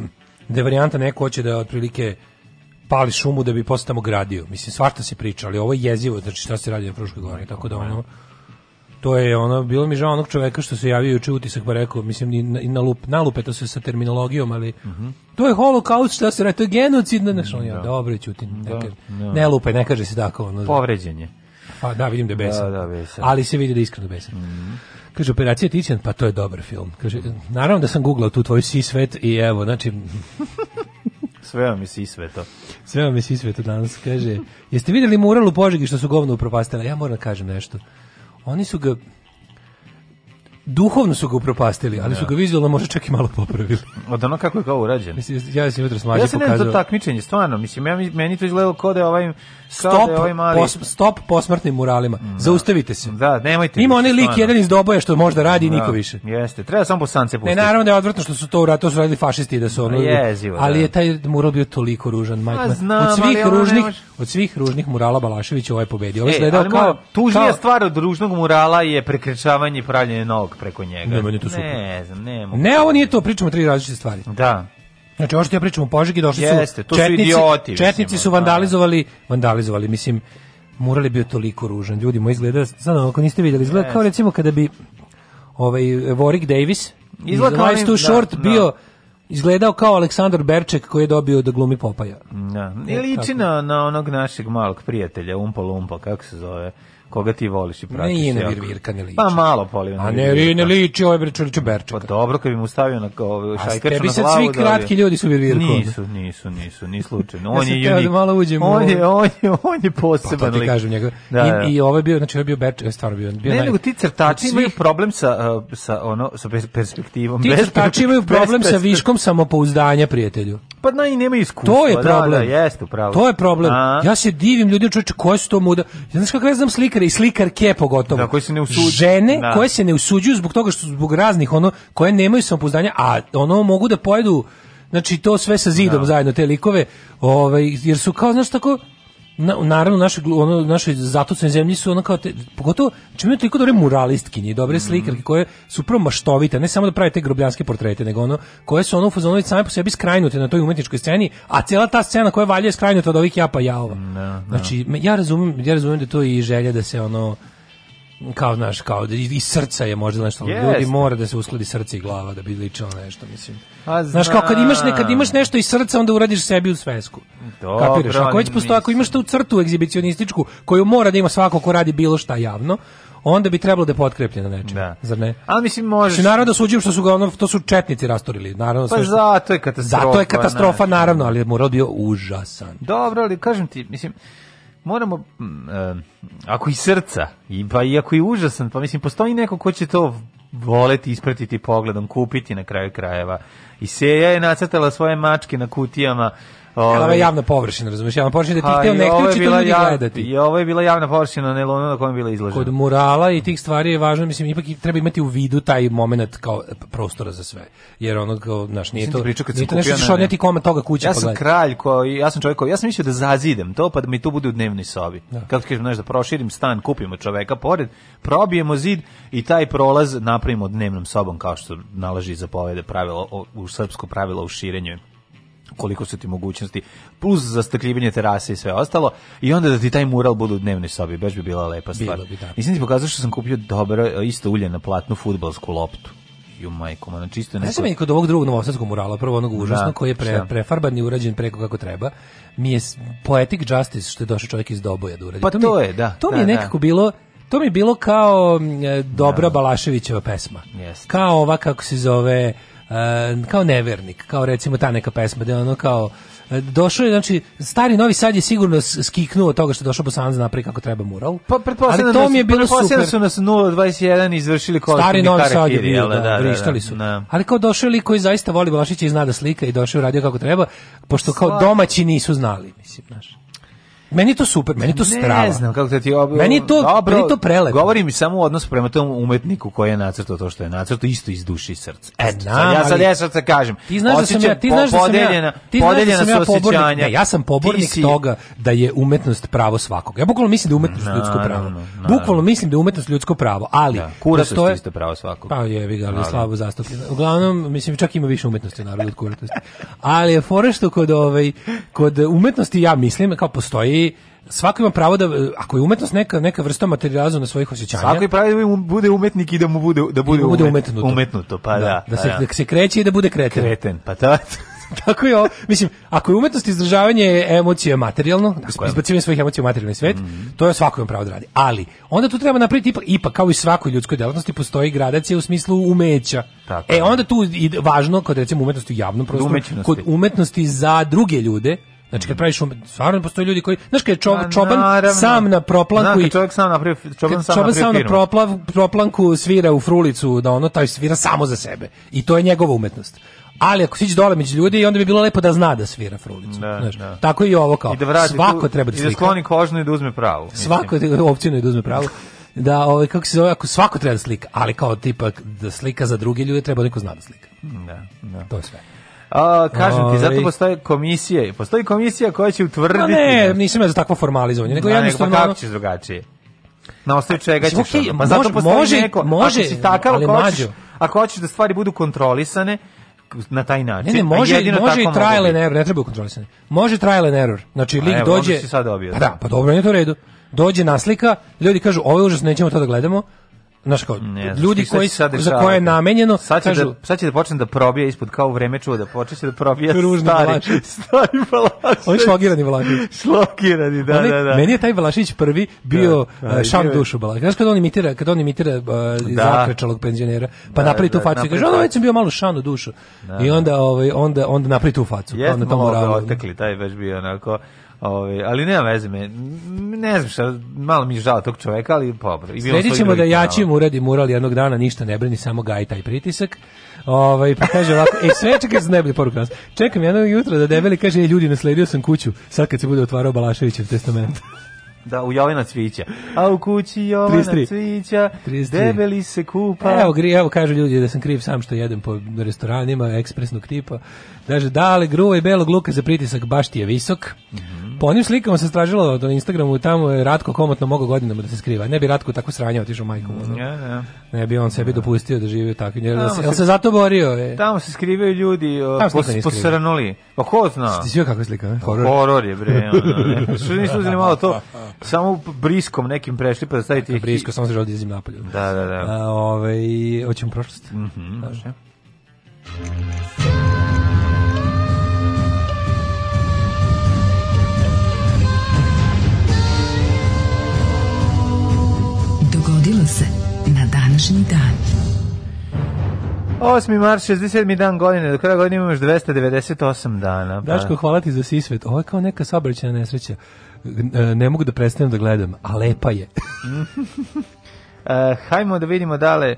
S5: da je varijanta neko hoće da otprilike pali šumu da bi posle tamo gradio. Mislim, svašta se priča, ali ovo je jezivo, znači šta se radi na Fruškoj gori, tako da ono, to je ono, bilo mi žao onog čoveka što se javio juče utisak pa rekao, mislim, i na, i na lup, nalupe to se sa terminologijom, ali to je holokaust, šta se radi, to je genocid, znaš, on ja, dobro, ćutim, ne, kaže-
S6: da.
S5: ne lupe, ne kaže se tako, ono,
S6: Povređen je.
S5: pa da, vidim da je besan.
S6: Da, da, besan.
S5: Ali se vidi da je iskreno besan. Kaže, operacija Ticijan, pa to je dobar film. Kaže, naravno da sam googlao tu tvoju sisvet i evo, znači, [laughs]
S6: Sve vam je si sve
S5: vam je sisvet danas. Kaže, jeste vidjeli mural u Požegi što su govno upropastila? Ja moram da kažem nešto. Oni su ga, duhovno su ga upropastili, ali su ga vizualno možda čak i malo popravili.
S6: Od ono kako je kao urađen.
S5: Mislim, ja sam jutro smađe
S6: Ja se ne znam to
S5: pokazao.
S6: takmičenje, stvarno, mislim, ja, meni to izgledalo kao da je ovaj,
S5: Stop,
S6: da je ovaj mali...
S5: pos, stop posmrtnim muralima. Zaustavite se.
S6: Da, nemojte.
S5: Ima onaj lik jedan iz Doboja što možda radi i
S6: Da,
S5: niko više.
S6: Jeste, treba samo bosance
S5: Ne,
S6: pustiti.
S5: naravno da je odvratno što su to uradili, to su radili fašisti da su ono.
S6: Pa jezivo,
S5: ali
S6: da.
S5: je taj mural bio toliko ružan, majka.
S6: Ma,
S5: moja.
S6: znam,
S5: od svih
S6: ono ne
S5: ružnih,
S6: može-
S5: od svih ružnih murala Balašević ovaj pobedio. Ovaj
S6: E,
S5: izgledao kao
S6: tužnija
S5: kao-
S6: stvar od ružnog murala je prekrečavanje i pravljenje novog. Malk preko njega.
S5: Ne, meni to super.
S6: Ne znam, ne mogu.
S5: Ne, ovo nije to, pričamo tri različite stvari.
S6: Da.
S5: Znači, ovo što ja pričam u Požegi, došli
S6: Jeste,
S5: su
S6: to su
S5: četnici,
S6: idioti, mislim,
S5: četnici su
S6: ono,
S5: vandalizovali, vandalizovali, mislim, mural je bio toliko ružan. Ljudi moji izgleda, sad ako niste vidjeli, izgleda kao recimo kada bi ovaj Warwick Davis
S6: Izgleda
S5: iz Life's Too
S6: da,
S5: Short
S6: da.
S5: bio izgledao kao Aleksandar Berček koji je dobio da glumi Popaja.
S6: Da. I liči na, na onog našeg malog prijatelja, Umpa Lumpa, kako se zove, koga ti voliš i pratiš.
S5: Nije na
S6: jako.
S5: Virvirka ne liči.
S6: Pa malo polivan.
S5: A ne, ne, ne liči, ovo je bre čovječe
S6: Pa dobro, kad bi mu stavio na ovaj
S5: A
S6: šajkaču na glavu.
S5: svi
S6: dobio.
S5: kratki ljudi su Virvirko.
S6: Nisu, nisu, nisu, ni slučajno.
S5: Ja
S6: On
S5: sam
S6: je
S5: da
S6: unik.
S5: malo uđem
S6: on,
S5: ovo.
S6: je, on, je, on je
S5: Pa
S6: poseban
S5: to ti kažem njega.
S6: Da, da.
S5: I, I ovo je bio, znači ovo je bio Berček, je stvarno bio. bio
S6: Ne,
S5: naj-
S6: nego ti crtači
S5: od
S6: imaju problem sa, uh, sa, ono, sa pers- perspektivom.
S5: Ti crtači imaju problem sa viškom samopouzdanja, prijatelju.
S6: Pa da, i nemaju iskustva.
S5: To je
S6: Da,
S5: problem.
S6: Da, jeste, upravo.
S5: To je problem.
S6: A?
S5: Ja se divim ljudima, čoveče, koje su to muda. Ja znaš kako ja znam slikare i slikarke pogotovo.
S6: Da, koji se ne usuđuju.
S5: Žene
S6: Da.
S5: koje se ne usuđuju zbog toga što zbog raznih ono koje nemaju samopouzdanja, a ono mogu da pojedu znači to sve sa zidom zajedno te likove, ovaj jer su kao znaš tako na, naravno naše ono naše zatucane zemlji su ono kao te, pogotovo čime imaju toliko dobre muralistkinje i dobre slikarke koje su prvo maštovite ne samo da prave te grobljanske portrete nego ono koje su ono u same po sebi skrajnute na toj umetničkoj sceni a cijela ta scena koja valja je skrajnuta od ovih japa jaova znači me- ja razumem ja razumem da je to i želja da se ono kao znaš, kao da iz srca je možda nešto,
S6: Jeste.
S5: ljudi mora da se uskladi srce i glava da bi ličilo nešto, mislim.
S6: A
S5: Znaš, kao kad imaš, ne, kad
S6: znam.
S5: imaš nešto iz srca, onda uradiš sebi u svesku.
S6: Dobro,
S5: Kapiraš? Ako već postoji, ako imaš tu crtu egzibicionističku, koju mora da ima svako ko radi bilo šta javno, onda bi trebalo da je potkrepljeno nečim,
S6: Da.
S5: zar ne?
S6: Ali mislim, možeš...
S5: Znači, naravno da suđujem što su ga ono, to su četnici rastorili, naravno
S6: Pa
S5: sve što-
S6: zato je katastrofa.
S5: Zato je katastrofa, naravno, ali je mural bio užasan.
S6: Dobro, ali kažem ti, mislim, moramo, e, ako i srca, i, pa i ako i užasan, pa mislim, postoji neko ko će to voleti, ispratiti pogledom, kupiti na kraju krajeva. I Seja je nacrtala svoje mačke na kutijama.
S5: Ovo
S6: ovaj,
S5: je javna površina, razumiješ, javna površina da ti hteo
S6: i
S5: ne
S6: ovo je
S5: hteo će to ljudi
S6: jav-
S5: gledati.
S6: I ovo je bila javna površina na Lonu na kojem je bila izložena.
S5: kod murala i tih stvari je važno, mislim, ipak treba imati u vidu taj moment kao prostora za sve. Jer ono, kao, znaš, nije
S6: Nisam
S5: to,
S6: kad
S5: nije to nešto što odneti kome toga kuće
S6: Ja
S5: pa
S6: sam
S5: gledati.
S6: kralj koji, ja sam čovjek koji, ja sam mislio da zazidem to pa da mi to bude u dnevnoj sobi. Kako ti kažem, znaš, da proširim stan, kupimo čoveka pored, probijemo zid i taj prolaz napravimo dnevnom sobom kao što nalaži za povede pravilo, u srpsko pravilo u širenju koliko su ti mogućnosti, plus zastakljivanje terase i sve ostalo, i onda da ti taj mural bude u dnevnoj sobi, baš bi bila lepa stvar.
S5: Bilo bi, da.
S6: Nisam ti pokazao što sam kupio dobro, isto ulje na platnu futbalsku loptu. Ju majko, na čisto neko...
S5: meni kod ovog drugog novosadskog murala, prvo onog užasno,
S6: Da,
S5: koji je pre, prefarban i urađen preko kako treba, mi je poetic justice što je došao čovjek iz Doboja da uradi.
S6: Pa
S5: mi-
S6: to je, da,
S5: To mi
S6: da,
S5: je
S6: da.
S5: nekako bilo To mi je bilo kao e, dobra Balaševićeva pesma.
S6: Jeste.
S5: Kao ova, kako se zove, kao nevernik, kao recimo ta neka pesma, da ono kao, e, došao je, znači, stari Novi Sad je sigurno skiknuo od toga što je došao Bosanac da napravi kako treba mural.
S6: Pa pretpostavljam da
S5: to
S6: su-
S5: mi je bilo
S6: pretpostavljam
S5: super.
S6: su nas 021 izvršili kolektivni
S5: Stari Novi Sad je
S6: harakiri,
S5: bio,
S6: jel
S5: da, vrištali su.
S6: Da.
S5: Ali kao došao je lik koji zaista voli Balašića i zna da slika i došao je radio kako treba, pošto kao domaći nisu znali, mislim, znaš. Meni je to super, meni je to strava.
S6: Ne znam kako ti ob...
S5: Meni je to-
S6: Dobro,
S5: meni je to prelepo.
S6: Govorim samo u odnosu prema tom umetniku koji je nacrtao to što je nacrtao isto iz duše i srca. Eto,
S5: Znam,
S6: ja sad ja sad kažem.
S5: Ti znaš da sam ja, ti znaš da sam ja,
S6: podeljena,
S5: ti znaš da
S6: podeljena
S5: sam ja pobornik, ne, ja sam pobornik
S6: si-
S5: toga da je umetnost pravo svakog. Ja bukvalno mislim da je umetnost ljudsko pravo.
S6: Naravno, naravno.
S5: Bukvalno mislim da je umetnost ljudsko pravo, ali
S6: Da, kuratost je isto pravo svakog.
S5: Pa ga, je
S6: Ali-
S5: slabo zastupljeno. Uglavnom, mislim, čak ima više umetnosti u narodu od kuratosti. Ali je fora što kod, ovaj, kod umetnosti, ja mislim, kao postoji svako ima pravo da, ako je umetnost neka, neka vrsta materializovanja svojih osjećanja,
S6: Svako je pravi da mu bude umetnik i da mu bude da bude,
S5: da bude
S6: umet-
S5: umetnuto.
S6: umetnuto, pa da.
S5: da,
S6: pa
S5: se, da se kreće i da bude kreten.
S6: kreten, pa da. [laughs]
S5: Tako je. Mislim, ako je umetnost izražavanje emocija materijalno, izbacivanje svojih emocija u materijalni svet, to je svako ima pravo da radi. Ali, onda tu treba napraviti ipak, ipak kao i svakoj ljudskoj delatnosti postoji gradacija u smislu umeća.
S6: Tako
S5: e, onda tu i važno, kod recimo umetnosti u javnom prostoru, kod umetnosti za druge ljude, Znači kad praviš umet, stvarno postoje ljudi koji, znaš kad je čo,
S6: Pa,
S5: čoban
S6: naravno.
S5: sam na proplanku i
S6: čovjek sam napravio, čoban
S5: kad
S6: sam
S5: čoban
S6: napravio
S5: sam na proplav, proplanku svira u frulicu, da ono taj svira samo za sebe. I to je njegova umetnost. Ali ako siđe dole među ljudi, onda bi bilo lepo da zna da svira frulicu.
S6: Da,
S5: znaš.
S6: da.
S5: Tako i ovo kao.
S6: I da vrati
S5: Svako
S6: tu-
S5: treba da
S6: I da
S5: slika.
S6: skloni kožnu i da uzme pravu.
S5: Svako opcijno da uzme pravo. Da, ovaj, kako se zove, ako svako treba da slika, ali kao tipa da slika za druge ljude, treba da neko zna da slika.
S6: Da, da.
S5: To je sve.
S6: A, kažem ti, zato
S5: Ovaj.
S6: postoje komisije. Postoji komisija koja će utvrditi...
S5: Ma ne, nisam ja za takvo formalizovanje, nego jednostavno...
S6: pa kako ćeš drugačije? Na osnovu čega ćeš?
S5: Okej,
S6: ono? pa zato
S5: može-
S6: postoji
S5: može-
S6: neko,
S5: može,
S6: ako si takav,
S5: ali
S6: ako hoćeš, ako hoćeš da stvari budu kontrolisane, na taj način.
S5: Ne, ne, može, može i trial and error, ne treba kontrolisati. Može trial and error. Znači,
S6: A
S5: lik dođe...
S6: sad dobio,
S5: Pa
S6: da.
S5: da, pa dobro, nije to u redu. Dođe naslika, ljudi kažu, ovo je užasno, nećemo to da gledamo. Znaš kao,
S6: Ne
S5: ljudi koji,
S6: se sad
S5: za koje je namenjeno,
S6: sad će,
S5: kažu,
S6: da, sad će da počne da probija ispod kao u vreme čuda, počne će da probija
S5: Ružni
S6: stari, [laughs] stari Balašević.
S5: on je šlogirani Vlaković.
S6: Šlokirani, da,
S5: Onaj-
S6: da, da.
S5: Meni je taj Balašić prvi bio
S6: Da,
S5: da,
S6: da,
S5: šam dušu Balašić. Znaš kad on imitira, kad on imitira uh,
S6: Da.
S5: zakrečalog penzionera, pa
S6: Da,
S5: napravi tu
S6: da,
S5: facu i kaže, ono već sam bio malo šanu dušu. I onda, ovaj, onda, onda napravi tu facu.
S6: Jeste malo
S5: moralu.
S6: otekli, taj baš bio onako, ovaj, ali nema veze me, ne znam šta, malo mi je žao tog čoveka, ali dobro. Svojih
S5: ćemo da jačim uradi mural jednog dana, ništa ne brini, samo gaj taj pritisak. Ovaj pa kaže ovako, ej sve čekaj za najbolje poruka. Čekam jednog jutra da debeli kaže ej ljudi nasledio sam kuću. Sad kad se bude otvarao Balaševićev testament. [laughs]
S6: Da, u Jovina Cvića. A u kući Jovina
S5: 33.
S6: Cvića,
S5: 33.
S6: debeli se kupa.
S5: Evo, gri, evo kažu ljudi da sam kriv sam što jedem po restoranima ekspresnog tipa. Kaže, da, ali gruva i belog luka za pritisak baš ti je visok. Po onim slikama se stražilo na Instagramu, tamo je Ratko komotno mogao godinama da se skriva. Ne bi Ratko tako sranja otišao majkom.
S6: Ja, ja.
S5: Ne bi on sebi dopustio da živi takvim. Jel,
S6: Tamo
S5: se,
S6: se-
S5: zato borio? Je?
S6: Tamo se skrivaju ljudi o,
S5: Tamo se
S6: pos,
S5: niko nije skrivao.
S6: posranuli. Pa ko zna?
S5: Ti si kako slika? ne? Horor.
S6: Horor je, bre. Što [laughs] nisu uzeli malo to, [laughs] samo briskom nekim prešli pa da stavite...
S5: Brisko, samo se želi da izim napolju.
S6: Da, da, da.
S5: A, ovaj, hoćemo prošlost?
S6: Mhm, može.
S8: Dogodilo se na današnji dan.
S6: 8. mart, 67. dan godine, do kraja godine imamo još 298 dana. Pa.
S5: Daško, hvala ti za sisvet. Ovo je kao neka saobraćajna nesreća. E, Ne mogu da prestanem da gledam, a lepa je. [laughs]
S6: E, hajmo da vidimo dale...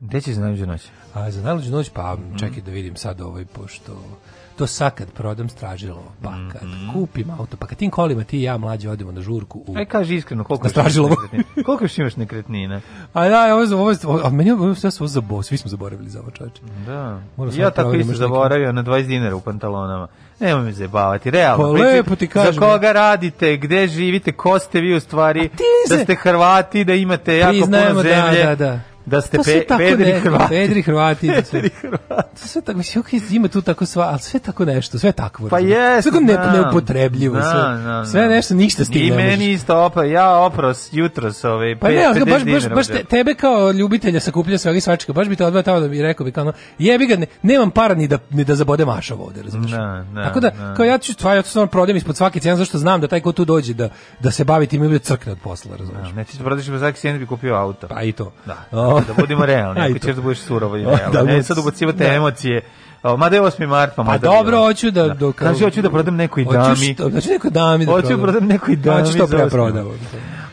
S6: Gde će za najluđu noć?
S5: A za najluđu noć, pa čekaj da vidim sad ovaj, pošto to sad kad prodam stražilo, pa kad kupim auto, pa kad tim kolima ti i ja mlađi odemo na žurku u...
S6: Aj, kaži iskreno, koliko nekretnina? Koliko još imaš nekretnina?
S5: A da, ovo ovo ovo, a meni ovo sve svo zabo, svi smo zaboravili za ovo čoveče.
S6: Da.
S5: Moram
S6: Ja tako
S5: proverim
S6: isto zaboravio na 20 dinara u pantalonama. Nemoj me zajebavati, realno.
S5: Pa lepo ti kažem.
S6: Za koga radite, gde živite, ko ste vi u stvari, da ste Hrvati, da imate jako puno
S5: da,
S6: zemlje,
S5: da, da.
S6: Da ste
S5: sve
S6: pe,
S5: tako
S6: pedri
S5: ne-
S6: Hrvati.
S5: Pedri Hrvati. da sve-
S6: Pedri Hrvati.
S5: To sve tako, mislim, okej, ima tu tako sva, ali sve tako nešto, sve takvo.
S6: Pa jeste,
S5: Sve tako ne, neupotrebljivo, sve,
S6: znam,
S5: sve nešto, ništa s tim
S6: I
S5: ne
S6: meni isto opa, ja opros jutros ovaj,
S5: Pa
S6: pe-
S5: ne, ali
S6: 50
S5: baš, baš, baš te- tebe kao ljubitelja sakupljanja svega i svačega, baš bi te odveo tamo da bi rekao bi kao, ono, jebi ga, ne, nemam para ni da, ni da zabodem ašov ovde, razumiješ?
S6: Da, da,
S5: Tako da,
S6: da.
S5: kao ja ću stvari, ja to stvarno prodajem ispod svake cijene, zašto znam da taj ko tu dođe da, da se bavi tim ili crkne od posla, razumiješ?
S6: Ne, ti se prodaš za svaki cent bi kupio auto.
S5: Pa i to.
S6: Da,
S5: O.
S6: da budemo realni, [laughs] ako ćeš da budeš surovo i
S5: O, [laughs]
S6: realno.
S5: da,
S6: ne,
S5: bud-
S6: sad ubacivate
S5: da.
S6: emocije. O, mada je 8. mart, pa
S5: Pa
S6: mada
S5: dobro,
S6: bilo.
S5: hoću da... da kao-
S6: Kaži, hoću da prodam nekoj
S5: Hoću
S6: dami.
S5: što- Hoću nekoj dami da
S6: Hoću
S5: prodam.
S6: prodam nekoj dami
S5: Hoću što pre prodam.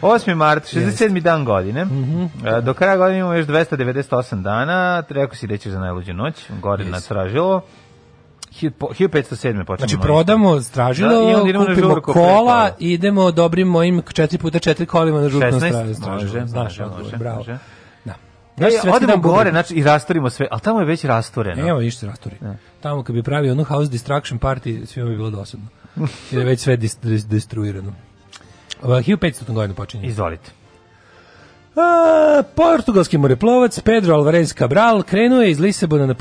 S6: 8. mart, 67. dan godine.
S5: Mhm.
S6: E, Do kraja godine imamo još 298 dana. Rekao si da ćeš za najluđu noć. Gore na Stražilovo. Hi- po- 1507. počinje.
S5: Znači prodamo
S6: Da, i
S5: stražilo,
S6: onda idemo na
S5: kupimo
S6: žurku
S5: kola, idemo dobrim mojim 4 puta 4 kolima na na
S6: 16?
S5: stražilo. stražilo.
S6: Može,
S5: Znaš,
S6: može, može,
S5: bravo.
S6: može.
S5: Da.
S6: E, odemo gore, znači, i rastorimo sve, ali tamo je već rastoreno.
S5: Evo ništa rastori. Tamo kad bi pravio onu house destruction party, svima bi bilo dosadno. Jer je već sve dis, dis, destruirano. Uh, 1500. godinu počinje.
S6: Izvolite.
S5: A, portugalski moreplovac Pedro Alvarez Cabral krenuo je iz Lisabona na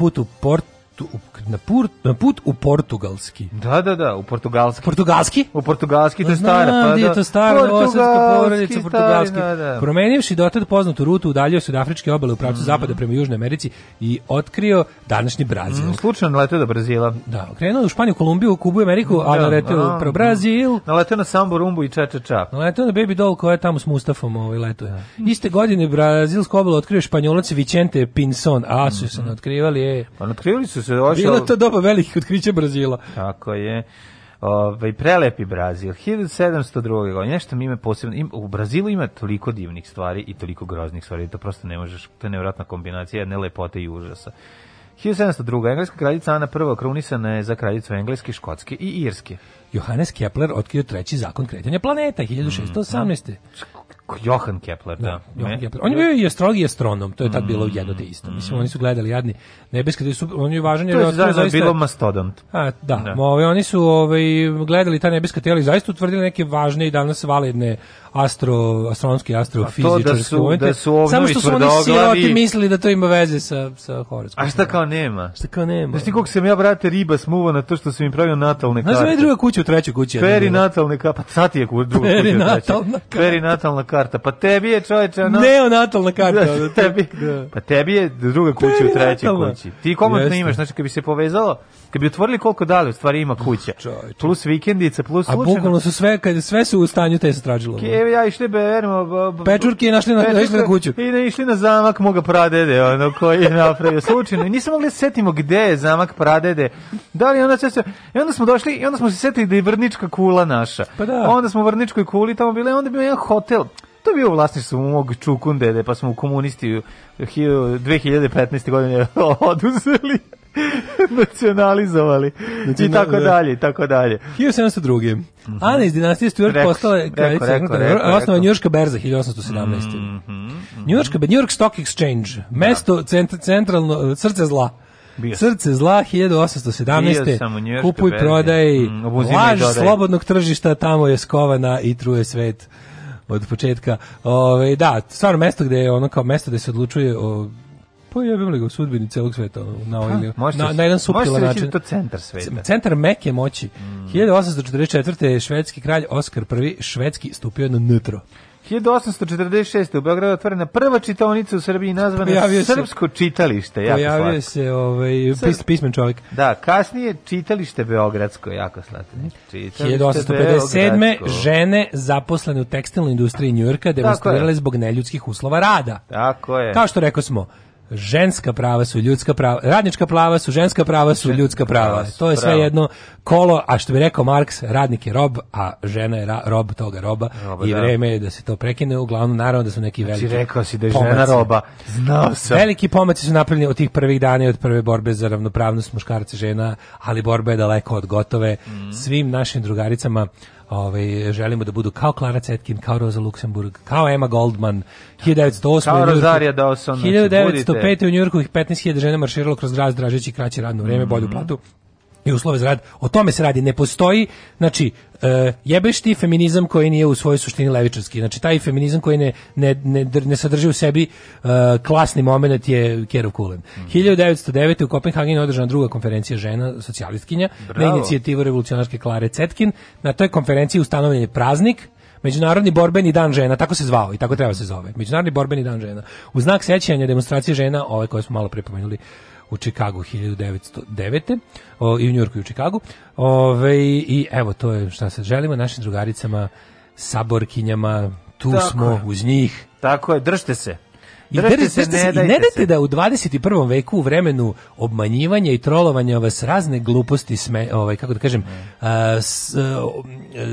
S5: put u na put, na put u portugalski.
S6: Da, da, da, u portugalski.
S5: Portugalski?
S6: U portugalski to je stara. Pa
S5: gdje je
S6: da.
S5: to stara novosadska
S6: Portugalski,
S5: porodica
S6: stari,
S5: portugalski.
S6: Da, da.
S5: Promenivši dotad poznatu rutu, udaljio se od Afričke obale u pravcu zapada prema Južnoj Americi i otkrio današnji Brazil.
S6: Mm, Slučajno naleteo do Brazila.
S5: Da, krenuo u Španiju, Kolumbiju, Kubu i Ameriku, a
S6: Da, a,
S5: pro Brazil.
S6: Naleteo na sambu, rumbu i ča, ča, ča.
S5: Naleteo na Baby Doll koja je tamo s Mustafom ovaj leto. Iste godine brazilsku obalu otkrio španjolac Vicente Pinson, a su se ne otkrivali, je.
S6: Pa otkrili su se došao...
S5: Bilo to doba velikih otkrića Brazila.
S6: Tako je. Ovaj prelepi Brazil 1702. godine nešto mi ima posebno im, u Brazilu ima toliko divnih stvari i toliko groznih stvari to prosto ne možeš to je nevjerojatna kombinacija jedne lepote i užasa 1702. engleska kraljica Ana I krunisana je za kraljicu engleske, škotske i irske.
S5: Johannes Kepler otkrio treći zakon kretanja planeta 1618.
S6: Johan Kepler, da.
S5: Johann
S6: Me-
S5: Kepler. On je bio i astrolog i astronom, to je tad bilo jedno te isto. Mislim, oni su gledali jadni nebeske, su, on je važan jer
S6: To
S5: je
S6: zajedno
S5: zaista...
S6: bilo mastodont.
S5: A, da,
S6: Da.
S5: Ovaj, oni su ovaj, gledali ta nebeska tela i zaista utvrdili neke važne i danas validne astro, astronomski
S6: A to
S5: astrofizičarski
S6: da su-
S5: momenti.
S6: da su
S5: Samo što su oni siroti mislili da to ima veze sa, sa horoskopom.
S6: A šta kao nema?
S5: Šta kao nema?
S6: Znaš ti koliko sam ja, brate, riba smuva na to što sam im pravio natalne
S5: Znaš
S6: karte?
S5: da je druga kuća u trećoj kući?
S6: Peri natalne karta, pa sad je druga kuća.
S5: Perinatalna
S6: treća. Perinatalna karta, pa tebi je čoveče, ono...
S5: Neonatalna karta.
S6: Da, [laughs] tebi,
S5: da.
S6: pa tebi je druga kuća u trećoj kući. Ti komotno imaš, znači kad bi se povezalo, kad bi otvorili koliko dali, u stvari ima kuća. Plus vikendice, plus
S5: A
S6: slučajno.
S5: bukvalno su sve, kad sve su u stanju te se tražilo.
S6: Evo ja išli beremo... b- b-
S5: Pečurke i našli na-
S6: Pečurke
S5: išli na kuću.
S6: I ne išli na zamak moga pradede, ono koji je napravio slučajno. I nismo mogli da se setimo gde je zamak pradede. Da li onda se. I onda smo došli i onda smo se setili da je vrnička kula naša.
S5: Pa da.
S6: Onda smo u vrničkoj kuli tamo bili, onda je bio jedan hotel. To je bio u vlasništvu mog čukundede, pa smo u komunisti u hi- 2015. godine [laughs] oduzeli [laughs] nacionalizovali i
S5: Nacional-
S6: tako
S5: da.
S6: dalje i tako dalje
S5: 1702. Ana iz dinastije Stuart
S6: Rekao
S5: postala je kraljica
S6: rekao.
S5: Osnova Njujorška berza 1817. Njujorška be- New York Stock Exchange, mesto cent, centralno srce zla.
S6: Bio.
S5: Srce zla
S6: Bio
S5: 1817.
S6: sam u Njujorškoj
S5: Kupuj, prodaj,
S6: Mm,
S5: laž slobodnog tržišta, tamo je skovana i truje svet od početka. Ove, da, stvarno mesto gde je ono kao mesto gde se odlučuje o pa jebem li ga u sudbini celog sveta na, ovaj,
S6: Može
S5: na, na jedan suptilan
S6: reći
S5: način.
S6: da je to centar sveta.
S5: Centar meke moći. 1844. je švedski kralj Oskar I švedski stupio na nutro.
S6: 1846. u Beogradu otvorena prva čitaonica u Srbiji nazvana
S5: Pojavio se-
S6: Srpsko čitalište. Jako
S5: Pojavio
S6: slatko.
S5: se ovaj, pis, pismen čovjek.
S6: Da, kasnije čitalište Beogradsko, jako slatko. Čitalište
S5: 1857.
S6: Beogradsko.
S5: žene zaposlene u tekstilnoj industriji Njujorka demonstrirale zbog neljudskih uslova rada.
S6: Tako je.
S5: Kao što rekao smo, ženska prava su ljudska prava, radnička prava su ženska prava su ljudska prava. To je sve jedno kolo, a što bi rekao Marks, radnik je rob, a žena je ra- rob toga roba, i
S6: da.
S5: vreme je da se to prekine, uglavnom naravno da su neki
S6: Znači,
S5: veliki
S6: rekao si da je žena
S5: pomaci.
S6: roba. Znao sam.
S5: Veliki pomaci su napravljeni od tih prvih dana i od prve borbe za ravnopravnost muškarca i žena, ali borba je daleko od gotove.
S6: Mhm.
S5: Svim našim drugaricama ovaj, želimo da budu kao Clara Zetkin, kao Rosa Luxemburg, kao Emma Goldman, 1908.
S6: Kao Rosaria Dawson, znači,
S5: 1905. u Njujorku ih 15.000 žena marširalo kroz grad tražeći kraće radno vreme, bolju
S6: Mhm.
S5: platu i uslove za rad. O tome se radi. Ne postoji, znači, e, jebeš ti feminizam koji nije u svojoj suštini levičarski. Znači, taj feminizam koji ne, ne, ne, ne sadrži u sebi e, klasni moment je Kerov Kulen.
S6: Mhm.
S5: 1909. u Kopenhagenu je održana druga konferencija žena, socijalistkinja, na
S6: Bravo.
S5: inicijativu revolucionarske Klare Cetkin. Na toj konferenciji ustanovljen je praznik, Međunarodni borbeni dan žena, tako se zvao i tako treba se zove. Međunarodni borbeni dan žena. U znak sećanja demonstracije žena, ove koje smo malo pripomenuli u Čikagu 1909. O, i u Njurku i u Čikagu. Ove, I evo, to je šta sad želimo našim drugaricama, saborkinjama, tu
S6: Tako
S5: smo
S6: je.
S5: uz njih.
S6: Tako je, držte se.
S5: I
S6: Držite
S5: držite
S6: se,
S5: se,
S6: ne
S5: i ne
S6: dajte
S5: dajte
S6: se.
S5: da u 21. veku u vremenu obmanjivanja i trolovanja vas razne gluposti sme, ovaj kako da kažem, a, s- a,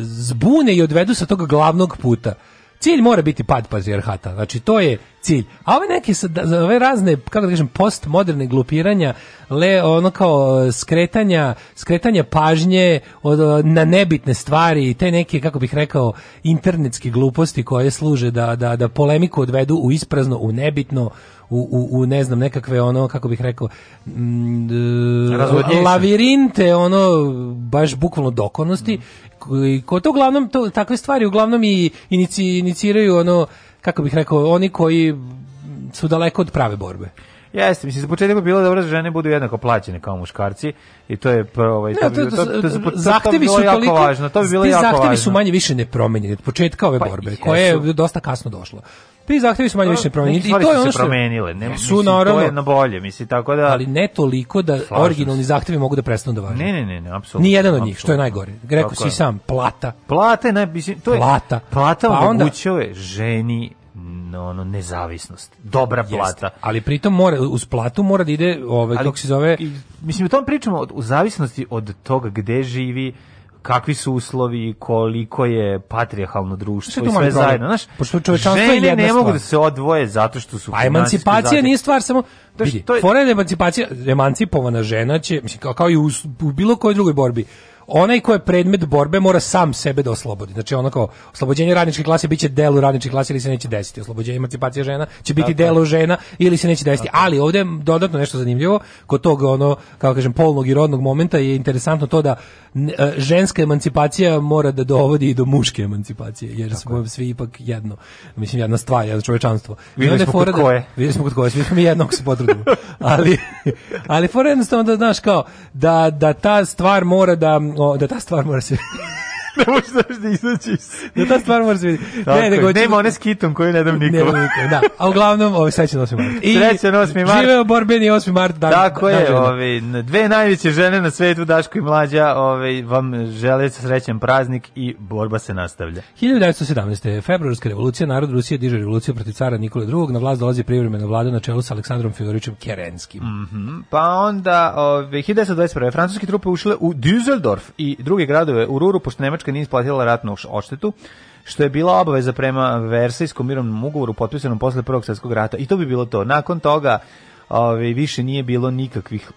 S5: zbune i odvedu sa tog glavnog puta. Cilj mora biti pad patrijarhata. Znači to je cilj. A ove neke za ove razne kako da kažem postmoderne glupiranja, le ono kao skretanja, skretanja pažnje od, na nebitne stvari i te neke kako bih rekao internetske gluposti koje služe da da da polemiku odvedu u isprazno, u nebitno, u, u, u ne znam nekakve ono kako bih rekao mm, d-
S6: Razvodnjivše.
S5: lavirinte ono baš bukvalno dokonosti koji ko to uglavnom to takve stvari uglavnom i inici, iniciraju ono kako bih rekao oni koji su daleko od prave borbe.
S6: Jeste, mislim, za početak bi bilo dobro da žene budu jednako plaćene kao muškarci i to je prvo, ovaj, to, bi,
S5: to,
S6: to,
S5: to,
S6: to, to, to, to,
S5: zahtevi
S6: bi bilo
S5: su
S6: jako
S5: toliko,
S6: važno, to bi bilo
S5: ti
S6: jako
S5: zahtevi
S6: važno.
S5: su manje više nepromenjeni od početka ove
S6: Pa,
S5: borbe, koja je dosta kasno došla. Ti zahtevi su manje više
S6: Neke
S5: i to je
S6: su
S5: ono što
S6: promenile, ne,
S5: Su,
S6: mislim,
S5: naravno.
S6: to je na bolje, mislim, tako da...
S5: ali ne toliko da
S6: Slažem
S5: originalni zahtevi mogu da prestanu da važe.
S6: Ne, ne, ne, ne, apsolutno.
S5: Ni jedan od njih, što je najgore. Rekao
S6: Tako
S5: si sam, plata.
S6: Plata je, naj, mislim, to je...
S5: Plata.
S6: Plata
S5: Pa
S6: omogućuje ženi no, ono, nezavisnost. Dobra plata.
S5: Jeste. Ali pritom mora uz platu mora da ide ovaj kako se zove
S6: Mislim, o tom pričamo od- u zavisnosti od toga gde živi, kakvi su uslovi, koliko je patrijarhalno društvo i sve zajedno. Znaš,
S5: Pošto čovečanstvo je jedna
S6: ne mogu da se odvoje zato što su
S5: Pa emancipacija
S6: zatim-
S5: nije stvar samo
S6: Znaš,
S5: vidi,
S6: to je-
S5: fora da emancipacija, emancipovana žena će, mislim, kao, kao i u, u bilo kojoj drugoj borbi, onaj ko je predmet borbe mora sam sebe da oslobodi. Znači ono kao oslobođenje radničke klase biće delo radničke klase ili se neće desiti. Oslobođenje emancipacije žena će biti delo žena ili se neće desiti. Ali ovdje je dodatno nešto zanimljivo kod tog ono kako kažem polnog i rodnog momenta je interesantno to da e, ženska emancipacija mora da dovodi i do muške emancipacije jer smo svi ipak jedno. Mislim jedna stvar, jedno čovečanstvo.
S6: Videli
S5: je
S6: smo
S5: fora
S6: kod
S5: da-
S6: koje.
S5: Videli smo kod koje, svi smo mi jednog se potrudimo. [laughs] ali, ali fora je jednostavno da, znaš, kao, da, da ta stvar mora da, o, da ta stvar mora se,
S6: ne možeš da izađeš.
S5: da ta stvar mora se vidi.
S6: Tako je,
S5: nego
S6: nema one s kitom koju ne dam nikom.
S5: niko, da. A uglavnom, ovaj [laughs] srećan 8. mart. I
S6: Srećan 8. mart.
S5: Živeo borbeni 8. mart. Dan,
S6: Tako
S5: dan
S6: je,
S5: žena.
S6: ovaj, dve najveće žene na svetu, Daško i Mlađa, ovaj, vam žele srećan praznik i borba se nastavlja.
S5: 1917. februarska revolucija, narod Rusije diže revoluciju protiv cara Nikole II. Na vlast dolazi privremena vlada na čelu sa Aleksandrom Fjodorićem Kerenskim.
S6: Pa onda, ove, 1921. francuske trupe ušle u Düsseldorf i druge gradove u Ruru, pošto Nemačka nije isplatila ratnu odštetu, što je bila obaveza prema Versajskom mirovnom ugovoru potpisanom posle Prvog svjetskog rata. I to bi bilo to. Nakon toga ove, više nije bilo nikakvih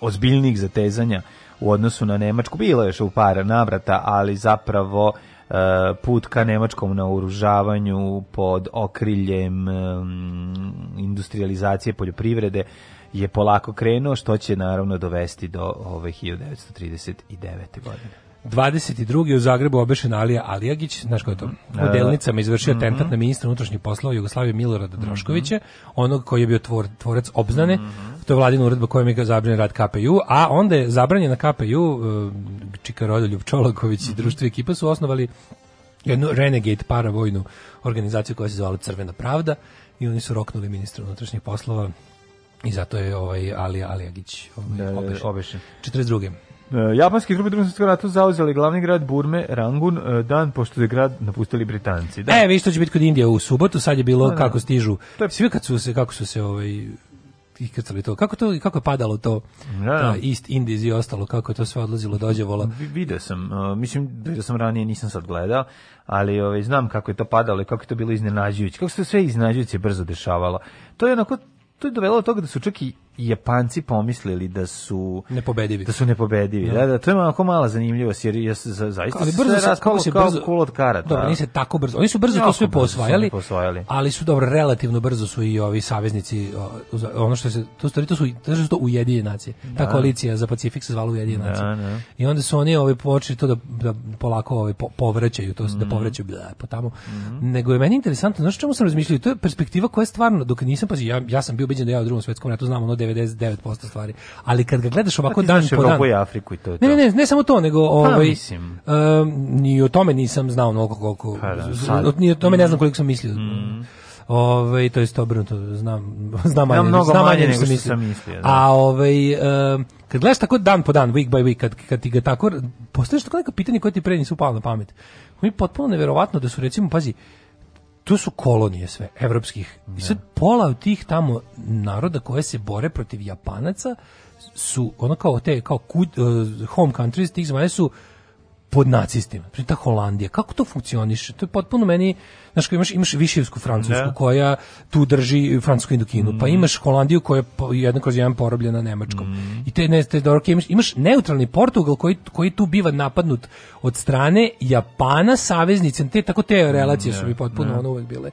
S6: ozbiljnih zatezanja u odnosu na Nemačku. Bilo je još u par navrata, ali zapravo e, put ka nemačkom naoružavanju pod okriljem em, industrializacije poljoprivrede je polako krenuo, što će naravno dovesti do ove 1939. godine.
S5: 22. u Zagrebu obešen Alija Alijagić, znaš ko je to? U delnicama izvršio atentat na ministra unutrašnjih poslova Jugoslavije Milorada Droškovića, onog koji je bio tvor, tvorac obznane, to je vladina uredba kojom je zabranjen rad KPU, a onda je zabranjena KPU, uh, Čika Rodoljub Čolaković i društvo ekipa su osnovali jednu renegade paravojnu organizaciju koja se zvala Crvena pravda i oni su roknuli ministra unutrašnjih poslova i zato je ovaj Alija Alijagić ovaj, obešen.
S6: Obešen.
S5: 42.
S6: E, Japanski trupe drugog svjetskog rata zauzeli glavni grad Burme, Rangun, e, dan pošto je grad napustili Britanci. Da.
S5: E, vi što će biti kod Indije u subotu, sad je bilo
S6: Da, da.
S5: kako stižu.
S6: To je-
S5: Svi kad su se, kako su se ovaj ikrcali to. Kako to kako je padalo to?
S6: Da, da.
S5: Ta East Indies i ostalo, kako je to sve odlazilo dođe vola.
S6: Vi- Video sam, uh, mislim da sam ranije nisam sad gledao, ali ovaj znam kako je to padalo i kako je to bilo iznenađujuće. Kako se to sve iznenađujuće brzo dešavalo. To je onako to je dovelo do toga da su čak i Japanci pomislili da su
S5: Nepobedivi.
S6: Da su nepobedivi. Da, da, to je onako mala zanimljivost jer je za, zaista
S5: Ali brzo se,
S6: raspalo
S5: se
S6: kao
S5: brzo,
S6: kul od karata.
S5: Dobro, nije se tako brzo. Oni su brzo to sve posvajali,
S6: posvajali.
S5: ali su dobro relativno brzo su i ovi saveznici ono što se to stvari to su to su to Ujedinjene nacije. Ta koalicija za Pacifik se zvala Ujedinjene nacije.
S6: da.
S5: I onda su oni ovaj počeli to da, da polako ovaj po, povraćaju, to
S6: Mhm.
S5: da povraćaju bla, po tamo. Nego je meni interesantno, znaš o čemu sam razmišljao, to je perspektiva koja je stvarno dok nisam pazi, ja, ja sam bio ubeđen da ja u drugom svetskom ratu znam ono 99% stvari. Ali kad ga gledaš ovako dan po dan,
S6: Evropu i Afriku i to je to.
S5: ne, ne, ne, samo to, nego ovaj
S6: mislim.
S5: em, ni o tome nisam znao mnogo koliko.
S6: Pa da,
S5: ni o tome ne znam koliko sam mislio. Ovaj to jest obrnuto, znam [laughs] znam manje,
S6: mnogo
S5: znam
S6: manje
S5: nego
S6: što
S5: mislio.
S6: sam mislio, da.
S5: A ovaj em, kad gledaš tako dan po dan, week by week, kad, kad ti ga tako postaviš tako neka pitanja koje ti pre nisu palo na pamet. Mi je potpuno neverovatno da su recimo pazi to su kolonije sve, evropskih. I sad pola od tih tamo naroda koje se bore protiv Japanaca su ono kao te kao kud, uh, home countries tih zemalja su pod nacistima. Pri ta Holandija, kako to funkcioniše? To je potpuno meni, znaš, kao imaš, imaš Višijevsku Francusku
S6: Da.
S5: koja tu drži francusku Indokinu, pa imaš Holandiju koja je jedna kroz jedan porobljena Nemačkom. I te, ne, te dobro, imaš, imaš neutralni Portugal koji, koji tu biva napadnut od strane Japana, saveznice, te, tako te relacije su mi potpuno ono uvek bile.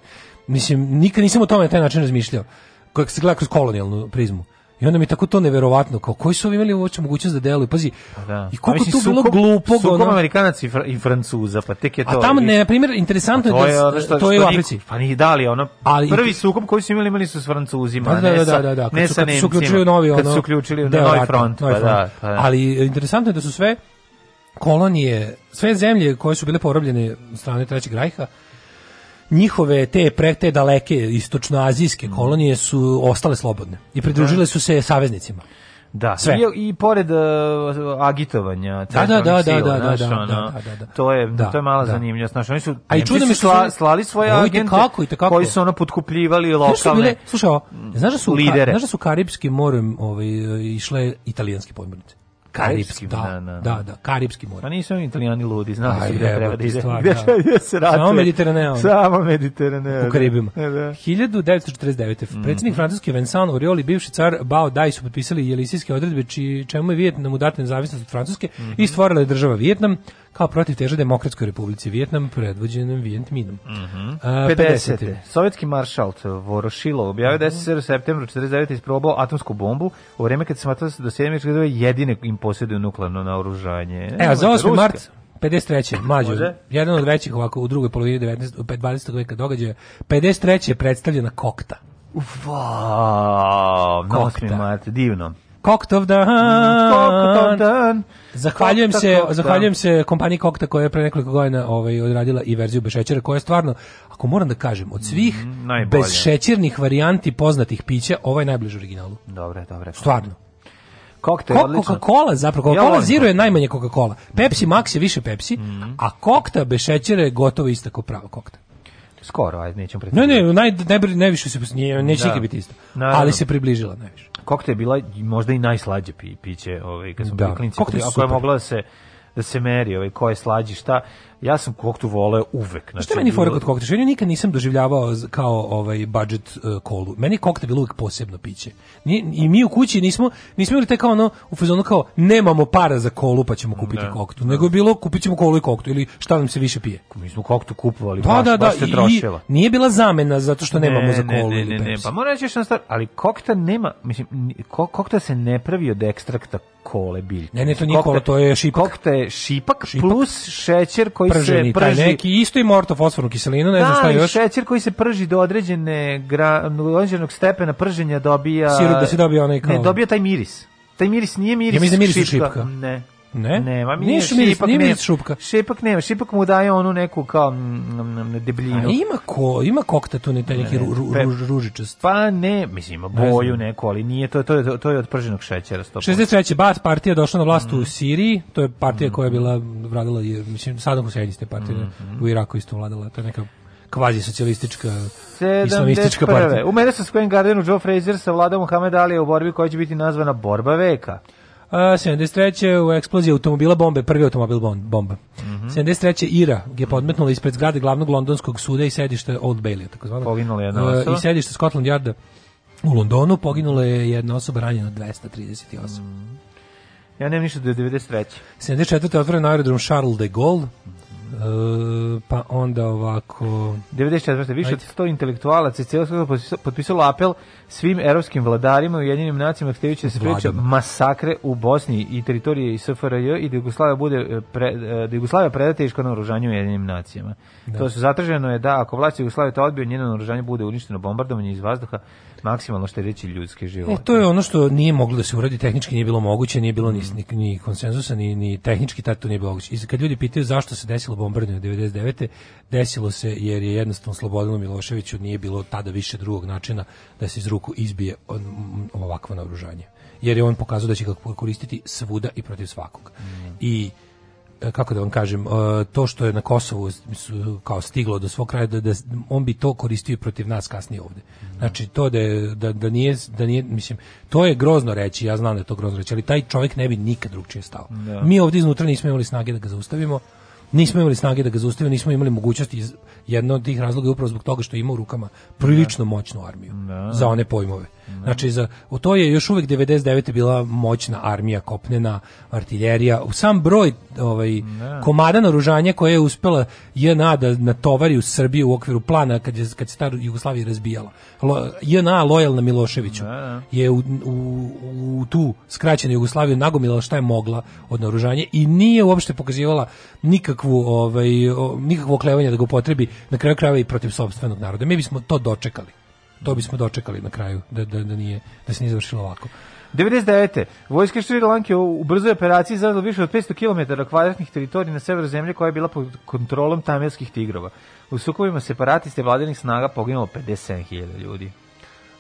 S5: Mislim, nikad nisam o tome na taj način razmišljao. Kako se gleda kroz kolonijalnu prizmu. I onda mi tako to neverovatno, kao koji su ovi imali uopće mogućnost da deluju, pazi,
S6: Da.
S5: i koliko
S6: Mislim,
S5: tu bilo
S6: sukob-
S5: glupog,
S6: Sukob
S5: ono-
S6: Amerikanaca i, Fra- i Francuza, pa tek je to.
S5: A tamo,
S6: i-
S5: ne, na primjer, interesantno
S6: To
S5: je
S6: je
S5: da
S6: što,
S5: to je u Africi.
S6: Pa nije dali ono.
S5: Ali-
S6: prvi sukob koji su imali imali su s Francuzima,
S5: Da, da,
S6: ne
S5: da,
S6: sa,
S5: da, da,
S6: ne
S5: kad su,
S6: sa
S5: kad su
S6: Nemcima.
S5: uključili novi
S6: kad
S5: ono,
S6: su uključili
S5: deo
S6: novi
S5: rata,
S6: front, pa da, pa da.
S5: Ali interesantno je da su sve kolonije, sve zemlje koje su bile porobljene od strane Trećeg rajha, njihove te pre te daleke istočnoazijske
S6: Mm.
S5: kolonije su ostale slobodne i pridružile su se saveznicima.
S6: Da,
S5: Sve.
S6: I, i pored uh, agitovanja
S5: Da, da, da, da,
S6: sila,
S5: da, da,
S6: znaš,
S5: da,
S6: ono,
S5: da, da, da.
S6: To je,
S5: Da,
S6: to je mala
S5: da.
S6: zanimljivost. Znaš, oni su,
S5: A i čudo mi
S6: su sla- slali svoje
S5: O,
S6: agente
S5: itekako, itekako.
S6: koji su ono potkupljivali
S5: da
S6: lokalne
S5: bile, slušaj, znaš da su,
S6: lidere.
S5: znaš da su Karibskim morem ovaj, išle italijanske podmornice? Karipski, da,
S6: da,
S5: da,
S6: da.
S5: da, Karipski more.
S6: Pa nisu oni italijani ludi, znali
S5: Aj,
S6: su gde treba da ide.
S5: stvar, [laughs]
S6: Gde
S5: da.
S6: da se ratuje.
S5: Samo Mediteraneo.
S6: Samo Mediteraneo.
S5: u Karibima.
S6: Da. Da.
S5: 1949.
S6: Mhm.
S5: Predsjednik Francuske Vincent Auriol i bivši car Bao Dai su potpisali jelisijske odredbe či, čemu je Vijetnamu data nezavisnost od Francuske
S6: Mhm.
S5: i stvorila je država Vijetnam kao protiv teža demokratskoj republici Vijetnam predvođenom Viet Minom.
S6: Mhm.
S5: A,
S6: 50. Sovjetski maršal Vorošilov objavio da je SSR u septembru 49. isprobao atomsku bombu u vreme kad se smatralo da se jedine im posjeduju nuklearno naoružanje.
S5: E, a za 8.
S6: Ruska.
S5: mart 53. Mađo, jedan od većih ovako u drugoj polovini 19. 20. veka događaja. 53. je predstavljena kokta.
S6: Wow, na
S5: Kokta.
S6: 8. divno.
S5: Koktov dan.
S6: Kokotov dan.
S5: Zahvaljujem
S6: Kokta,
S5: se,
S6: kokta.
S5: zahvaljujem se kompaniji Kokta koja je pre nekoliko godina ovaj odradila i verziju bez šećera koja je stvarno, ako moram da kažem, od svih
S6: Mm,
S5: bez šećernih varijanti poznatih pića, ovaj je najbliže originalu.
S6: Dobre, dobre.
S5: Stvarno.
S6: Koktel.
S5: Coca-Cola zapravo,
S6: Ja
S5: Coca-Cola
S6: volim
S5: Zero je najmanje Coca-Cola. Pepsi Max je više Pepsi,
S6: Mhm.
S5: a kokta bez šećera je gotovo ista kao prava kokta.
S6: Skoro, ajde, nećemo
S5: Ne, ne, naj, najbrže, najviše se, nije, neće
S6: Da.
S5: biti isto.
S6: Naravno.
S5: Ali se približila najviše.
S6: Koktel je bila možda i najslađe pi, piće, ovaj, kad smo
S5: Da.
S6: bili klinci, ako je mogla da se da se meri, ovaj, ko je slađi, šta. Ja sam koktu voleo uvek. Znači,
S5: Šta je meni fora kod kokta? Što ja nikad nisam doživljavao kao ovaj budget uh, kolu. Meni je kokta bilo uvijek posebno piće. Ni, I mi u kući nismo nismo imali taj kao ono u fazonu kao nemamo para za kolu pa ćemo kupiti
S6: Da,
S5: koktu. Nego je bilo kupit ćemo kolu i koktu ili šta nam se više pije.
S6: Mi smo koktu kupovali,
S5: Da,
S6: baš,
S5: da, da.
S6: baš se
S5: i-
S6: trošila.
S5: nije bila zamena zato što nemamo
S6: Ne,
S5: za
S6: ne,
S5: kolu
S6: ne,
S5: ili
S6: ne, ne. Pa moram reći jedna stvar, ali kokta nema, mislim, kokta se ne pravi od ekstrakta kole biljke.
S5: Ne, ne, to nije
S6: kokta-
S5: kola, to je šipak.
S6: Kokta je šipak,
S5: Šipak.
S6: plus šećer koji
S5: Prženi,
S6: se
S5: taj
S6: prži.
S5: neki isto ima ortofosfornu kiselinu, ne znam šta
S6: Da, i
S5: još.
S6: šećer koji se prži do određene gra, određenog stepena prženja dobija...
S5: Sirup da se dobije onaj kao-
S6: Ne, dobija taj miris. Taj miris nije miris
S5: Ja mislim da miris
S6: šipka.
S5: šipka.
S6: Ne.
S5: Ne?
S6: Nema,
S5: Nije
S6: miris,
S5: miris-
S6: šipak
S5: nije
S6: nema.
S5: miris šupka.
S6: Šipak nema, šipak mu daje onu neku kao mm, mm,
S5: A
S6: debljinu.
S5: ima ko, ima kokta tu ne taj neki ru, ru,
S6: Pe-
S5: ruž- ružičast.
S6: Pa ne, mislim, ima
S5: Ne
S6: boju
S5: znam.
S6: neku, ali nije, to, to, je, to je od prženog šećera. 100%.
S5: 63. Baath partija došla na vlast
S6: Mhm.
S5: u Siriji, to je partija koja je bila vladala, mislim, Saddam Hussein iste partije,
S6: Mhm.
S5: u Iraku isto vladala, to je neka kvazi socijalistička islamistička
S6: 71.
S5: partija.
S6: U Madison Square Gardenu Joe Frazier savladao Muhammed Ali u borbi koja će biti nazvana borba veka.
S5: A, 73. u eksploziji automobila bombe, prvi automobil bom- bomba.
S6: Mhm.
S5: 73. Ira je podmetnula ispred zgrade glavnog londonskog suda i sedišta Old Bailey, tako zvano.
S6: Poginula jedna
S5: E,
S6: osoba.
S5: I sedište Scotland Yarda u Londonu, poginula je jedna osoba ranjena 238.
S6: Ja nemam ništa do 93.
S5: 74. otvoren aerodrom Charles de Gaulle, Pa onda ovako
S6: 94. Više od
S5: Ajde.
S6: 100 intelektualaca i cijelo sveta potpisalo- apel svim evropskim vladarima i jedinim nacijama htjejući da se spreče masakre u Bosni i teritorije i SFRJ i da Jugoslavija bude e, pre, e, da Jugoslavija preda teško naoružanje u jedinim nacijama. To su zatraženo je da ako vlast Jugoslavije to odbije, njeno naoružanje bude uništeno bombardovanje iz vazduha, maksimalno štedeći ljudske živote.
S5: E, to je ono što nije moglo da se uradi, tehnički nije bilo moguće, nije bilo ni, ni, ni konsenzusa, ni, ni tehnički tad to nije bilo moguće. I kad ljudi pitaju zašto se desilo bombardovanje 99. desilo se jer je jednostavno Slobodanu Miloševiću nije bilo tada više drugog načina da se iz ruku izbije ovakvo naoružanje. Jer je on pokazao da će ga koristiti svuda i protiv svakog. I e, kako da vam kažem, e, to što je na Kosovu kao stiglo do svog kraja, da, da on bi to koristio protiv nas kasnije ovde. Znači, to da, je, da, da, nije, da nije, mislim, to je grozno reći, ja znam da je to grozno reći, ali taj čovjek ne bi nikad drugčije stao. Mi ovdje iznutra nismo imali snage da ga zaustavimo, nismo imali snage da ga zaustavimo, nismo imali mogućnosti iz jedno od tih razloga je upravo zbog toga što ima u rukama prilično moćnu armiju za one pojmove. Znači za u to je još uvek 99 bila moćna armija kopnena artiljerija, u sam broj ovaj komada naoružanja koje je uspela JNA da natovari u Srbiju u okviru plana kad je kad se ta Jugoslavija razbijala. Lo, JNA lojalna Miloševiću je u, u, u tu skraćenu Jugoslaviju nagomilala šta je mogla od naoružanja i nije uopšte pokazivala nikakvu ovaj nikakvo oklevanje da ga upotrebi na kraju krajeva i protiv sopstvenog naroda. Mi bismo to dočekali. To bismo dočekali na kraju da da da nije da se nije završilo ovako.
S6: 99. Vojska Šri Lanke u brzoj operaciji zadala više od 500 km kvadratnih teritorija na severu zemlje koja je bila pod kontrolom tamilskih tigrova. U sukobima separatiste vladinih snaga poginulo 57.000 ljudi.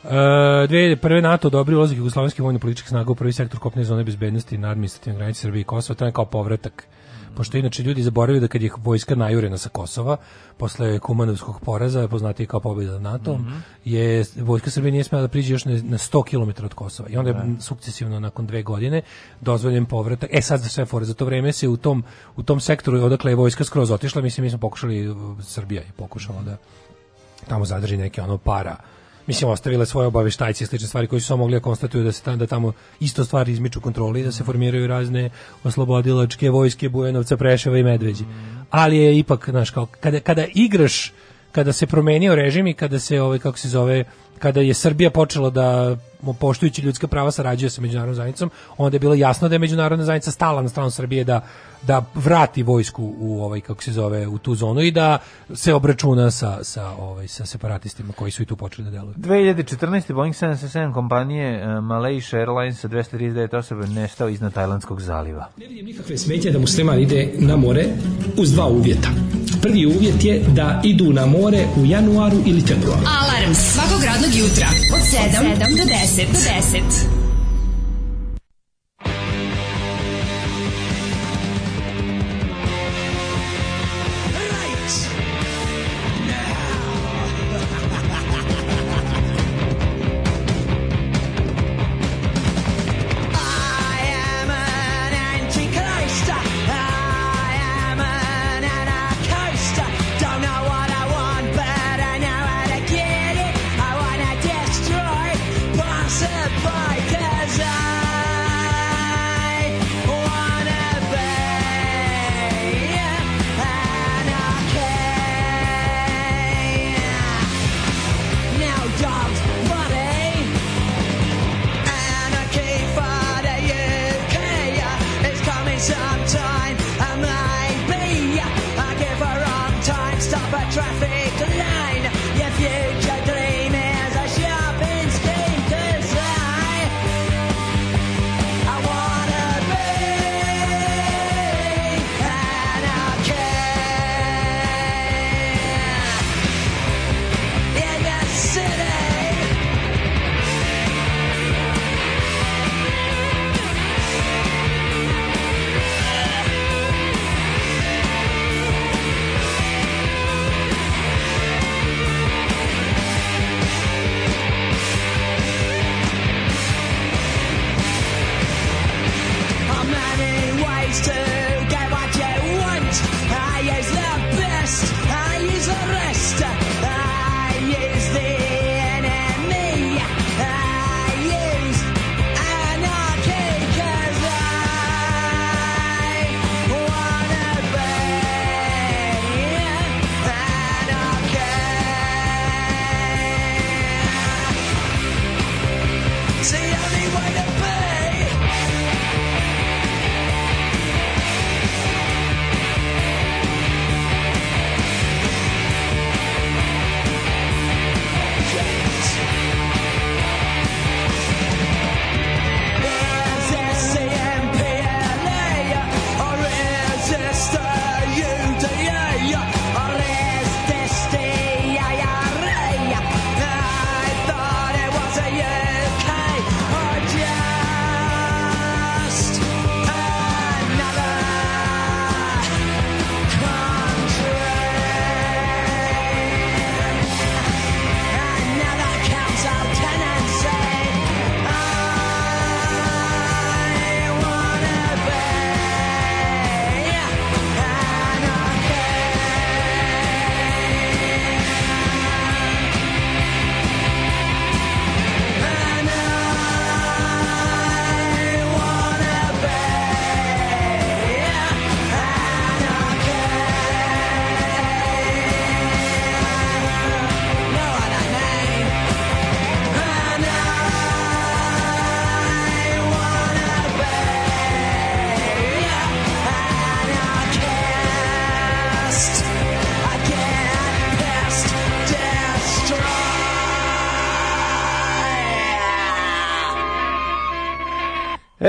S5: E, 2001. NATO odobrio ulazak jugoslovenskih vojno-političkih snaga u prvi sektor kopne zone bezbednosti na administrativnoj granici Srbije i Kosova. To je kao povratak pošto inače ljudi zaboravljaju da kad je vojska najurena sa Kosova, posle Kumanovskog poraza, poznatiji kao pobjeda NATO,
S6: Mhm.
S5: je vojska Srbije nije smela da priđe još na, na 100 km od Kosova. I onda je sukcesivno nakon dve godine dozvoljen povratak. E sad za sve fore, za to vreme se u tom, u tom sektoru odakle je vojska skroz otišla, mislim mi smo pokušali, Srbija je pokušala da tamo zadrži neke ono para mislim ostavile svoje obaveštajce i slične stvari koji su samo mogli da konstatuju da se tamo, da tamo isto stvari izmiču kontroli da se formiraju razne oslobodilačke vojske Bujanovca, Preševa i Medveđi. Ali je ipak, znaš, kao, kada, kada igraš, kada se promenio režim i kada se, ovaj, kako se zove, kada je Srbija počela da poštujući ljudska prava sarađuje sa međunarodnom zajednicom, onda je bilo jasno da je međunarodna zajednica stala na stranu Srbije da da vrati vojsku u ovaj kako se zove u tu zonu i da se obračuna sa sa ovaj sa separatistima koji su i tu počeli da deluju.
S6: 2014. Boeing 777 kompanije uh, Malaysia Airlines sa 239 osoba nestao iznad Tajlandskog zaliva.
S9: Ne vidim nikakve smetnje da musliman ide na more uz dva uvjeta. Prvi uvjet je da idu na more u januaru ili februaru.
S7: Alarm svakog radnog jutra od 7 do 10. Do 10.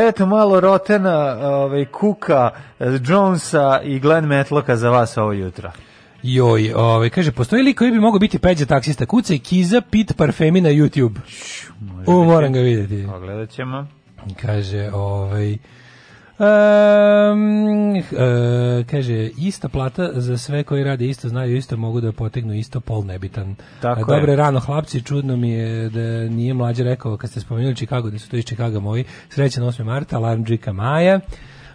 S6: Eto malo Rotena, ovaj, Kuka, Jonesa i Glenn Metlocka za vas ovo jutro.
S5: Joj, ovaj kaže postoji lik koji bi mogao biti peđa taksista kuca i Kiza Pit parfemi na YouTube. U, moram ga vidjeti.
S6: Pogledat ćemo.
S5: Kaže, ovaj Um, e, kaže, ista plata za sve koji rade isto, znaju isto, mogu da potegnu isto, pol nebitan.
S6: Tako
S5: E,
S6: je.
S5: Dobre, rano, hlapci, čudno mi je da nije mlađe rekao, kad ste spomenuli Chicago, da su to iz Chicago moji, srećan 8. marta, alarm Džika Maja.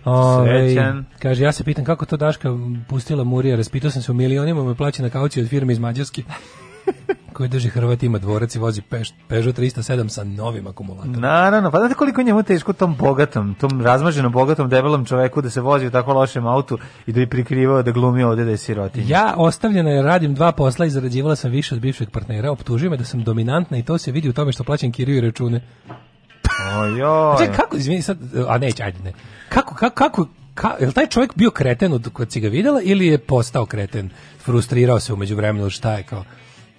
S5: Ove,
S6: Srećan.
S5: Kaže, ja se pitam kako to Daška pustila Murija, raspitao sam se u milionima, mu je plaćena kaucija od firme iz Mađarske koji drži Hrvat, ima dvorac i vozi Peš, Peugeot 307 sa novim akumulatorom.
S6: Naravno, pa znate koliko je njemu teško tom bogatom, tom razmaženom bogatom debelom čoveku da se vozi u tako lošem autu i da bi prikrivao da glumi ovde da je sirotinja.
S5: Ja ostavljena je radim dva posla i zarađivala sam više od bivšeg partnera, optužio me da sam dominantna i to se vidi u tome što plaćam kiriju i račune.
S6: Ojoj.
S5: Čekaj, kako, izvini sad, a neće, ajde ne. Kako, kako, kako, ka, je li taj čovjek bio kreten od kad si ga videla ili je postao kreten, frustrirao se umeđu vremenu, šta je kao?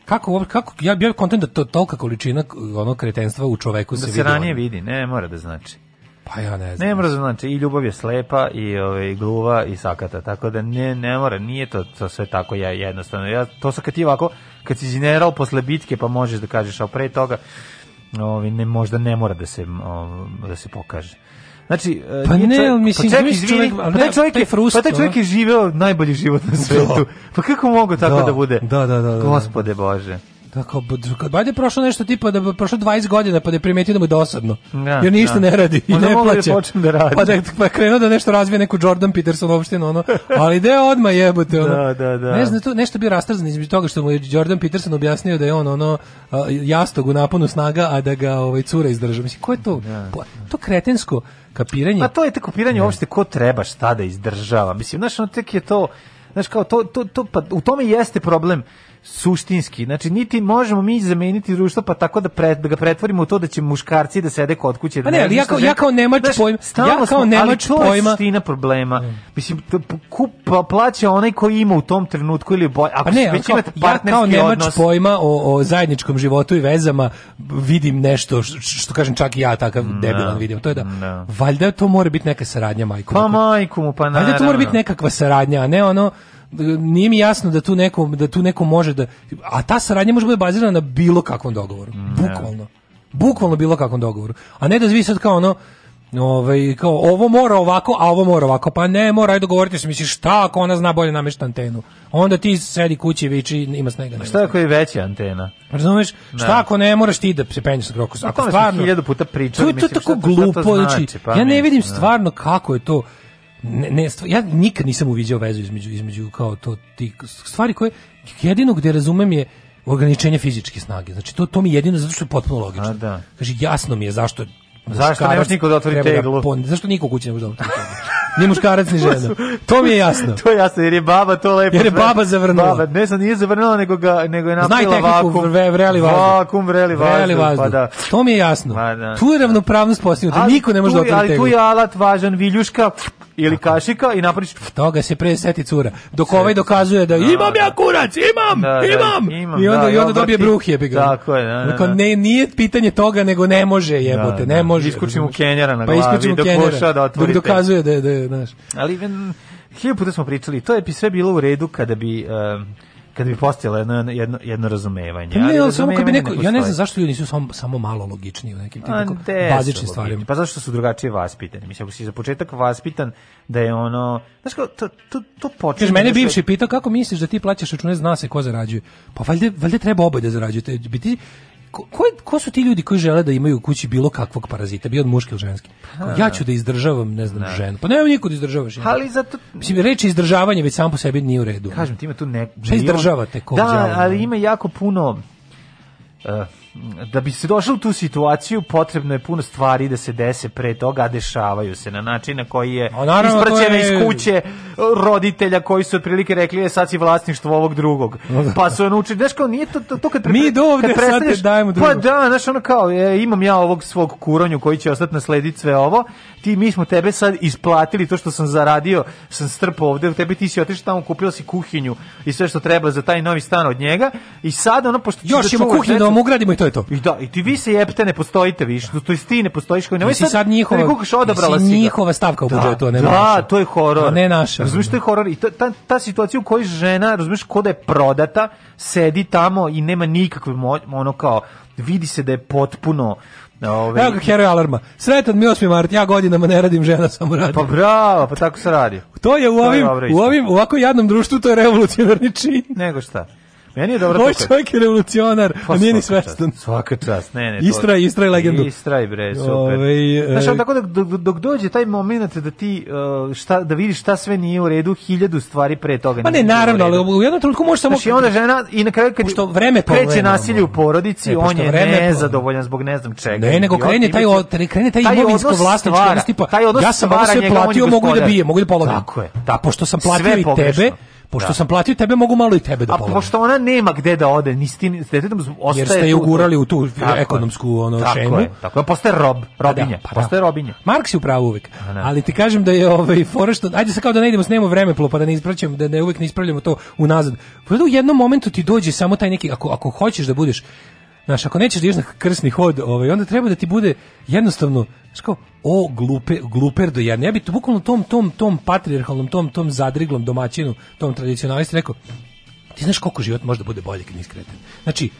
S5: Kako, kako, ja bio kontent da to tolika količina ono kretenstva u čoveku
S6: Da
S5: se
S6: se
S5: vidi.
S6: ranije
S5: ono.
S6: vidi, ne mora da znači.
S5: Pa ja ne znam.
S6: Ne mora da znači i ljubav je slepa i ovaj gluva i sakata, tako da ne ne mora, nije to, to sve tako ja jednostavno. Ja to sa kad ti ovako kad si general posle bitke pa možeš da kažeš, a pre toga ovaj ne možda ne mora da se ovaj, da se pokaže. Znači, e,
S5: Pa
S6: nije
S5: ne,
S6: čovjek-
S5: mislim,
S6: pa
S5: zamisli
S6: izvini,
S5: čovjek- ali
S6: pa
S5: ne,
S6: taj čovjek je,
S5: frust,
S6: pa taj čovjek je živeo najbolji život na svetu. Pa kako mogu tako
S5: Da,
S6: da, bude?
S5: da, da, da, da.
S6: Gospode Bože.
S5: Tako, b- kad valjda je prošlo nešto tipa da prošlo 20 godina pa da primetio da mu je dosadno.
S6: Da,
S5: jer ništa
S6: da.
S5: ne radi i ne
S6: da
S5: plaća.
S6: počne da radi.
S5: Pa da pa krenuo da nešto razvije neku Jordan Peterson opštinu ono. Ali ide odma jebote ono.
S6: Da, da, da.
S5: Ne znam, tu nešto bio rastrzan između toga što mu je Jordan Peterson objasnio da je on ono jastog u naponu snaga, a da ga ovaj cura izdrža. Mislim, ko je to? Pa, to kretensko kapiranje.
S6: Pa to je tako piranje uopšte ko treba šta da izdržava. Mislim, znaš, ono tek je to, znaš, kao to, to, to, pa u tome jeste problem suštinski. Znači, niti možemo mi zameniti društvo pa tako da, pre, da ga pretvorimo u to da će muškarci da sede kod kuće.
S5: Pa
S6: da
S5: ne, ali ja kao- ja kao nemač
S6: Znaš,
S5: pojma- ja kao
S6: smo-
S5: nemač
S6: ali to
S5: pojma-
S6: je suština problema. Mislim, p- p- kup, pa plaća onaj koji ima u tom trenutku ili boj, ako
S5: Pa ne,
S6: već imate
S5: ja kao
S6: partnerski
S5: nemač
S6: odnos.
S5: pojma o, o zajedničkom životu i vezama vidim nešto š- što kažem čak i ja takav debilan vidim. To je da,
S6: Da.
S5: valjda to mora biti neka saradnja majko.
S6: Pa majku mu, pa naravno.
S5: Valjda to mora biti nekakva saradnja, a ne ono nije mi jasno da tu neko da tu neko može da a ta saradnja može biti bazirana na bilo kakvom dogovoru. Bukvalno. Bukvalno bilo kakvom dogovoru. A ne da vi sad kao ono Ovaj kao ovo mora ovako, a ovo mora ovako. Pa ne, mora aj dogovoriti se, misliš šta ako ona zna bolje namešta antenu. Onda ti sedi kući i viči ima snega. nema
S6: Šta ako je veća antena?
S5: Razumeš? Šta ako ne moraš ti da se penješ sa krokus? Ako stvarno
S6: hiljadu puta pričali,
S5: To je to
S6: mislim,
S5: tako
S6: šta to- šta to
S5: glupo,
S6: znači?
S5: znači,
S6: Pa
S5: ja ne vidim
S6: da.
S5: stvarno kako je to ne, ne ja nikad nisam uviđao vezu između između kao to ti stvari koje jedino gde razumem je ograničenje fizičke snage. Znači to to mi je jedino zato što je potpuno logično.
S6: A, da.
S5: Kaže jasno mi je zašto
S6: Zašto
S5: muškarac
S6: ne može niko da otvori teglu?
S5: pon- zašto niko u kući ne može da otvori teglu? Ni muškarac ni žena. To mi je jasno. [laughs]
S6: To je jasno, jer je baba to lepo.
S5: Jer je baba zavrnula.
S6: Baba, ne znam, nije zavrnula, nego, ga, nego je
S5: Znaj
S6: napravila
S5: tehniku
S6: vakum.
S5: vre, vreli vazduh.
S6: Vakum, vreli vazduh.
S5: Vreli vazduh.
S6: Pa da.
S5: To mi je jasno.
S6: Pa da.
S5: Tu je ravnopravnost postignuta. Niko ne može da otvori
S6: Ali
S5: teglu.
S6: tu je alat važan, viljuška ili kašika i napraviš...
S5: toga se pre seti cura. Dok ovaj dokazuje da imam ja kurac, imam,
S6: Da, da,
S5: imam.
S6: imam,
S5: I onda,
S6: da,
S5: i onda dobije bruh jebi ga.
S6: Tako je, da, da, da.
S5: ne, nije pitanje toga, nego ne može jebote,
S6: Da,
S5: ne
S6: da.
S5: može.
S6: Iskuči mu
S5: razumeš?
S6: kenjera na
S5: pa
S6: glavi
S5: mu
S6: dok
S5: kenjera,
S6: da otvori
S5: Dok dokazuje da je, da je, znaš.
S6: Ali mm, hiljadu puta smo pričali, to je bi sve bilo u redu kada bi... em, kada bi postojalo jedno, jedno, jedno razumevanje.
S5: Pa ne, ali samo kad bi neko, ja ne znam zašto ljudi nisu samo, samo malo logičniji u nekim tim
S6: A,
S5: tako
S6: gde
S5: bazičnim stvarima.
S6: Pa zašto su drugačije vaspitani? Mislim, ako si za početak vaspitan da je ono... Znaš kao, to, to, to počinje...
S5: Kaže, mene
S6: da
S5: bivši pitao kako misliš da ti plaćaš račune, zna se ko zarađuje. Pa valjda, valjda treba oboje da zarađujete. Bi ti, ko, ko, su ti ljudi koji žele da imaju u kući bilo kakvog parazita, bio on muški ili ženski? Kao, ja ću da izdržavam, ne znam, ženu. Pa nema niko da izdržavaš. jebote.
S6: Ali zato...
S5: Mislim, reči izdržavanje već sam po sebi nije u redu.
S6: Kažem ti ima tu ne...
S5: Šta izdržavate,
S6: Da, ali ima jako puno... eh, da bi se došlo u tu situaciju potrebno je puno stvari da se dese pre toga, a dešavaju se na način na koji je ispraćena
S5: je-
S6: iz kuće roditelja koji su otprilike rekli je sad si vlasništvo ovog drugog. [laughs] Pa su naučili, znaš kao nije to, to, to kad...
S5: Mi do ovde, sad te dajemo
S6: Pa
S5: drugog.
S6: da, znaš ono kao, e, imam ja ovog svog kuronju koji će ostati naslediti sve ovo, ti mi smo tebe sad isplatili to što sam zaradio, sam strpao ovde, u tebi ti si otišao tamo, kupila si kuhinju i sve što treba za taj novi stan od njega i sad ono, pošto
S5: Još ćemo
S6: čuvaš
S5: kuhinju da vam ugradimo i to je to.
S6: i da, i ti vi se jebte, ne postojite više, to jest ti ne postojiš, koji nemoj
S5: si sad njihova,
S6: da kukaš, odabrala
S5: si njihova stavka u
S6: Da,
S5: budžetu, a ne
S6: da,
S5: naša.
S6: to je horor.
S5: A ne naša.
S6: Razumiješ, to je horor i ta, ta, ta situacija u kojoj žena, razumiješ, ko da je prodata, sedi tamo i nema nikakve ono kao, vidi se da je potpuno Ove,
S5: Evo ga heroj alarma. Sretan mi 8. mart, ja godinama ne radim, žena samo radi.
S6: Pa bravo, pa tako se radi.
S5: To je u
S6: To je
S5: ovim,
S6: dobro
S5: u ovim, u ovako jadnom društvu, to je revolucionarni čin.
S6: Nego šta? Meni je dobro to kad-
S5: čovjek je revolucionar,
S6: Pa
S5: a nije ni svestan.
S6: Svaka čast. Ne, ne, to-
S5: Istraj, istraj legendu.
S6: Istraj, bre, super.
S5: Ovaj, e,
S6: Znaš, tako da dok, dok dođe taj moment da ti uh, šta, da vidiš šta sve nije u redu, hiljadu stvari pre toga
S5: Pa ne, naravno, ali u jednom trenutku može samo...
S6: Znači, onda žena, i na kraju kad
S5: Pošto vreme
S6: kreće nasilje u porodici,
S5: E,
S6: on je nezadovoljan zbog ne znam čega.
S5: Ne, nego krene taj, krene taj imovinsko vlasnički odnos tipa, ja sam sve platio, mogu da bijem, mogu da pologam.
S6: Tako je,
S5: A
S6: tako.
S5: pošto sam platio i tebe, pošto
S6: Da.
S5: sam platio tebe, mogu malo i tebe da
S6: A
S5: pologam.
S6: pošto ona nema gde da ode, ni s tim, s detetom ostaje
S5: Jer ste je ugurali u tu
S6: Tako
S5: ekonomsku ono,
S6: tako
S5: šemu.
S6: Je, tako je, postaje rob, robinja,
S5: Pa da, pa
S6: postaje
S5: da.
S6: robinja.
S5: Marks je u pravu uvek.
S6: da.
S5: Ali ti kažem da je ovaj fora što ajde se kao da ne idemo snemo vremeplov pa da ne ispraćamo da ne uvek ne ispravljamo to unazad. Pa da u jednom momentu ti dođe samo taj neki ako ako hoćeš da budeš Znaš, ako nećeš da na krsni hod, ovaj, onda treba da ti bude jednostavno, znaš kao, o, glupe, gluper do jedne. Ja bi to bukvalno tom, tom, tom patrijarhalnom, tom, tom zadriglom domaćinu, tom tradicionalisti rekao, ti znaš koliko život može da bude bolje kad nisi kreten. Znači,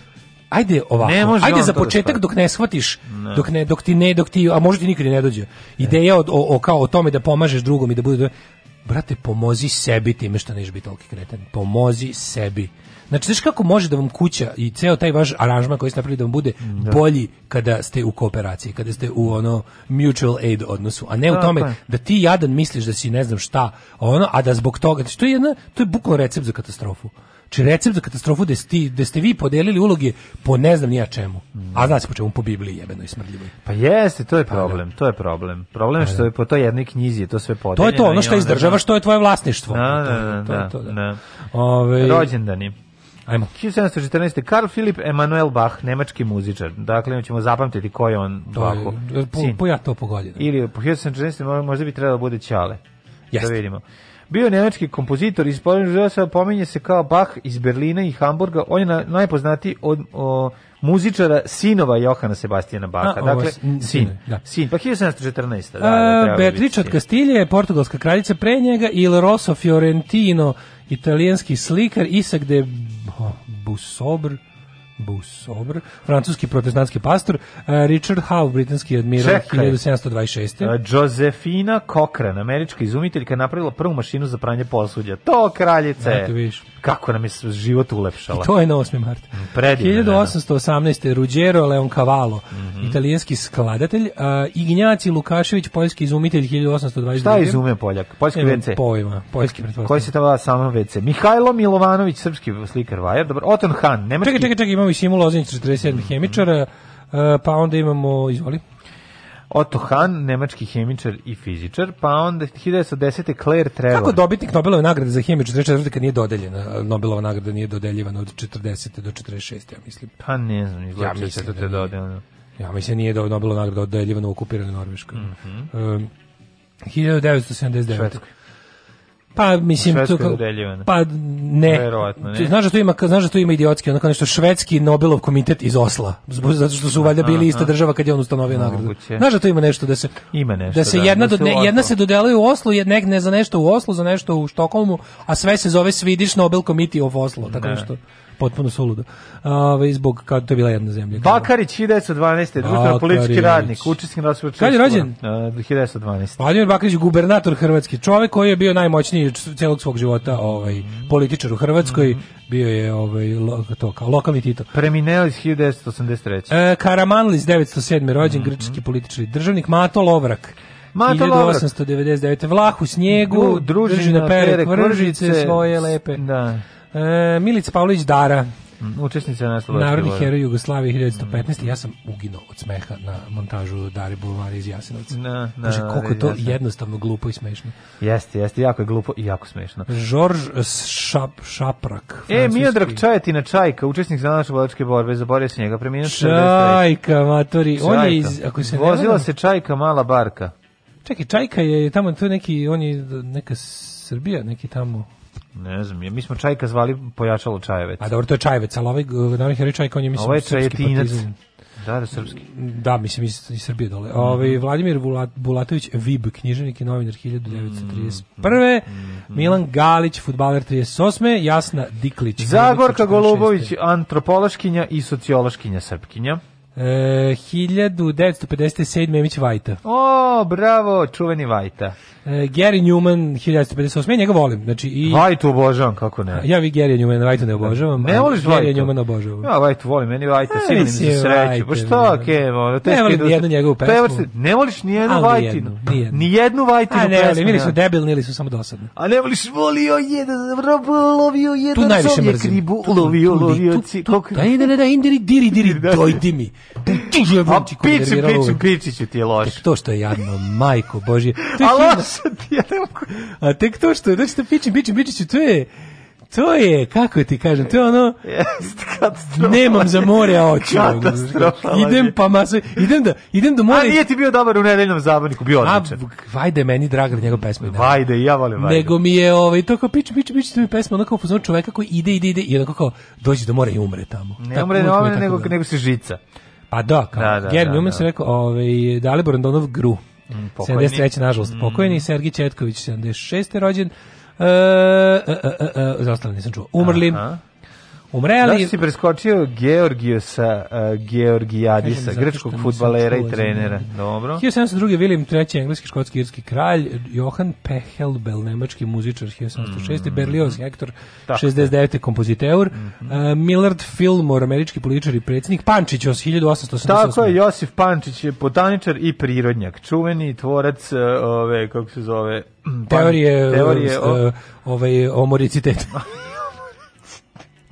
S5: ajde ovako,
S6: Ne može
S5: ajde za
S6: da
S5: početak dok ne shvatiš, dok ne dok ti ne dok ti a možda ti nikad ne dođe. Ideja od, o, o kao o tome da pomažeš drugom i da bude brate pomozi sebi time što neš biti toliki kreten. Pomozi sebi. Znači, znaš kako može da vam kuća i ceo taj vaš aranžman koji ste napravili da vam bude bolji kada ste u kooperaciji, kada ste u ono mutual aid odnosu, a ne u
S6: Tako
S5: tome
S6: je.
S5: da ti jadan misliš da si ne znam šta, ono, a da zbog toga, znači, to je jedna, to je bukvalno recept za katastrofu. Či recept za katastrofu da ste, da ste vi podelili uloge po ne znam nija čemu. A zna se po čemu, po Bibliji jebenoj i smrdljivoj.
S6: Pa jeste, to je problem, to je problem. Problem je što je po toj jednoj knjizi je to sve
S5: To
S6: podeljeno.
S5: je to, ono što izdržavaš, to je tvoje vlasništvo.
S6: Da,
S5: To
S6: da, da,
S5: to
S6: da,
S5: to, da.
S6: da.
S5: Ove,
S6: Rođendani.
S5: Ajmo.
S6: 1714. Karl Philipp Emanuel Bach, nemački muzičar. Dakle, ćemo zapamtiti ko je on
S5: To
S6: Bachu.
S5: je, po, po ja to pogodio.
S6: Ili po 1714. mo- možda bi trebalo da bude Ćale.
S5: Jeste.
S6: Da vidimo. Bio je nemački kompozitor iz Poljnog pominje se kao Bach iz Berlina i Hamburga. On je na, najpoznatiji od o, muzičara sinova Johana Sebastijana Baha.
S5: A, ovo
S6: dakle,
S5: sin-
S6: sin.
S5: da.
S6: Sin, pa 1714. Da, da,
S5: Beatrice od. Kastilje, portugalska kraljica pre njega, Il Rosso Fiorentino, italijanski slikar, Isak de Busobr, Busobr, francuski protestantski pastor, a, Richard Howe, britanski admiral
S6: Čekaj.
S5: 1726.
S6: A, Josefina Cochran, američka izumiteljka, napravila prvu mašinu za pranje posuđa. To, kraljice!
S5: Eto, vidiš.
S6: Kako nam je život ulepšala.
S5: To je na 8. mart.
S6: predivna
S5: 1818. Ruggero Leoncavallo,
S6: Mhm.
S5: italijanski skladatelj, a, Ignjaci Lukašević, poljski izumitelj 1822.
S6: Šta je izume Poljak? Poljski WC?
S5: pojma, poljski pretpostavljam.
S6: Koji se tamo samo WC? Mihajlo Milovanović, srpski slikar Vajar. Dobro, Oton Han, nemački...
S5: Čekaj, čekaj, čekaj, imamo i Simu Lozinić, 47. hemičara, a, pa onda imamo, izvoli.
S6: Otto Han, nemački hemičar i fizičar, pa onda 1910. Claire Trevor.
S5: Kako dobitnik Nobelove nagrade za hemiju 44. kad nije dodeljena? Nobelova nagrada nije dodeljivana od 40. do 46. ja mislim.
S6: Pa ne znam, izgleda
S5: Ja mislim
S6: to
S5: da
S6: te
S5: nije.
S6: dodano.
S5: Ja mislim nije da Nobelova nagrada dodeljivana u okupiranoj Norveškoj.
S6: Mhm.
S5: Um, 1979.
S6: Švedskoj.
S5: Pa mislim to kao-. Pa ne.
S6: Verovatno, ne.
S5: Znaš da to ima, znaš da to ima idiotski, onako nešto švedski Nobelov komitet iz Osla. Zato što su valjda bili ista država kad je on ustanovio nagradu. Znaš da to ima nešto da se
S6: Ima nešto,
S5: da se
S6: da,
S5: jedna
S6: da se
S5: do- ne,
S6: u
S5: jedna se dodeluje u Oslu, jedna ne za nešto u Oslu, za nešto u Štokholmu, a sve se zove Swedish Nobel Committee of Oslo, tako
S6: Da.
S5: nešto potpuno suludo. Ove, zbog kad to je bila jedna zemlja.
S6: Bakarić 1912. društveno politički radnik, učesnik rasprave.
S5: Kad je rođen?
S6: 1912.
S5: Vladimir Bakarić, gubernator Hrvatske, čovjek koji je bio najmoćniji celog svog života, ovaj političar u Hrvatskoj, bio je ovaj lo, to kao lokalni Tito.
S6: Premineo iz 1983.
S5: E, Karamanlis 907. rođen grčki političar i državnik Mato Lovrak.
S6: Mato Lovrak.
S5: 1899. Vlah u snijegu,
S6: Dru- družina
S5: drži na pere
S6: pere
S5: kvržice
S6: kvržice,
S5: svoje lepe.
S6: Da.
S5: E, Milica Pavlović Dara,
S6: Mm, Učesnica naslova.
S5: narodni heroj Jugoslavije 1915. Ja sam uginuo od smeha na montažu Dare Bulvara iz Jasenovca.
S6: Da, da,
S5: Kaže, koliko je to
S6: jasno.
S5: jednostavno, glupo i smešno.
S6: Jeste, jeste, jako je glupo i jako smešno.
S5: Žorž Šap, Šaprak.
S6: E. Miodrag Čajetina Čajka, učesnik za naše boličke borbe, zaboravio se njega, preminuo 43.
S5: Čajka, matori. On je
S6: Čajka.
S5: iz, ako se
S6: Vozila
S5: varam-
S6: se Čajka, mala barka.
S5: Čekaj, Čajka je tamo, to je neki, on je neka Srbija, neki tamo.
S6: Ne znam, mi smo Čajka zvali pojačalo Čajevec.
S5: A dobro, to je Čajevec, ali ovaj narodni heroj Čajka, on je, mislim,
S6: Ovo je Čajetinac. Da, da, srpski.
S5: Da, mislim, iz, iz Srbije dole.
S6: Mhm.
S5: Ovaj Vladimir Bulat, Bulatović, Vib, književnik i novinar
S6: Mhm.
S5: 1931. Milan Galić, futbaler 38. Jasna Diklić.
S6: Zagorka
S5: 1946.
S6: Golubović, antropološkinja i sociološkinja srpkinja.
S5: E, 1957. Emić Vajta.
S6: O, bravo, čuveni Vajta.
S5: E, Gary Newman, 1958. Ja njega volim. Znači, i,
S6: Vajtu obožavam, kako ne.
S5: ja vi Gary Newman, Vajta ne obožavam.
S6: Ne voliš
S5: Gary
S6: Vajtu?
S5: Newman obožavam.
S6: Ja Vajtu volim, meni Vajta
S5: E, mislim,
S6: za sreću.
S5: Vajte,
S6: Pa što,
S5: ne.
S6: ke, ono,
S5: Ne volim
S6: je
S5: nijednu njegovu pesmu.
S6: Ne voliš nijednu Vajtinu?
S5: nijednu, nijednu.
S6: Vajtinu
S5: A ne,
S6: pesmu,
S5: ali ili su debilni ili su samo dosadni.
S6: A ne voliš volio jedan, robo, lovio jedan
S5: najviše
S6: čovjek
S5: mrzim.
S6: ribu,
S5: Tu-
S6: lovio, lovio,
S5: tu-
S6: ci,
S5: tu-
S6: koliko...
S5: Da, da, da, da, indiri, diri, diri, [laughs]
S6: Da.
S5: dojdi mi. Tu ti
S6: A
S5: jebem ti me
S6: piči, piči, piči ću ti je loš.
S5: Tek to što je jadno, majko Božje. [laughs] Je
S6: A loše ti je.
S5: A tek to što, znači da pičim, pičim, pičiću, to je, to je, kako ti kažem, to je ono,
S6: katastrofa.
S5: nemam za more, a.
S6: Katastrofa.
S5: Idem pa maso, idem da, idem do
S6: A
S5: mora.
S6: nije ti bio dobar u nedeljnom zabavniku, bio
S5: A,
S6: odličan.
S5: vajde, meni draga njegov pesma.
S6: Vajde, ja volim Vajde.
S5: Nego mi je ovaj to kao piče piče piče to mi je pesma onako pozor čoveka koji ide ide ide i onako kao dođe do mora i umre tamo.
S6: Ne
S5: Tako,
S6: umre, ne
S5: je
S6: umre, nego,
S5: bilo.
S6: nego se žica.
S5: Pa da, kao.
S6: Da, da,
S5: Gary
S6: da,
S5: Newman
S6: da.
S5: se rekao, ovaj Dalibor Andonov Gru.
S6: pokojni. Mm.
S5: 73. nažalost pokojni, Sergij Četković 76. rođen. E, e, e, e, e, nisam čuo. Umrli.
S6: Aha.
S5: Umreli.
S6: Zašto si preskočio Georgijusa uh, Georgijadisa, grčkog futbalera i trenera? Dobro.
S5: 1702. William III. engleski, škotski, irski kralj, Johan Pechelbel, nemački muzičar, 1706. Berlioz Hector,
S6: Mm. Tako Mhm.
S5: 69. kompoziteur, uh, Millard Fillmore, američki političar i predsjednik, Pančić, os 1888.
S6: Tako je, Josif Pančić je botaničar i prirodnjak, čuveni tvorac uh, ove, kako se zove, [clears throat]
S5: Teorije,
S6: teorije o,
S5: uh, ovaj, o [laughs]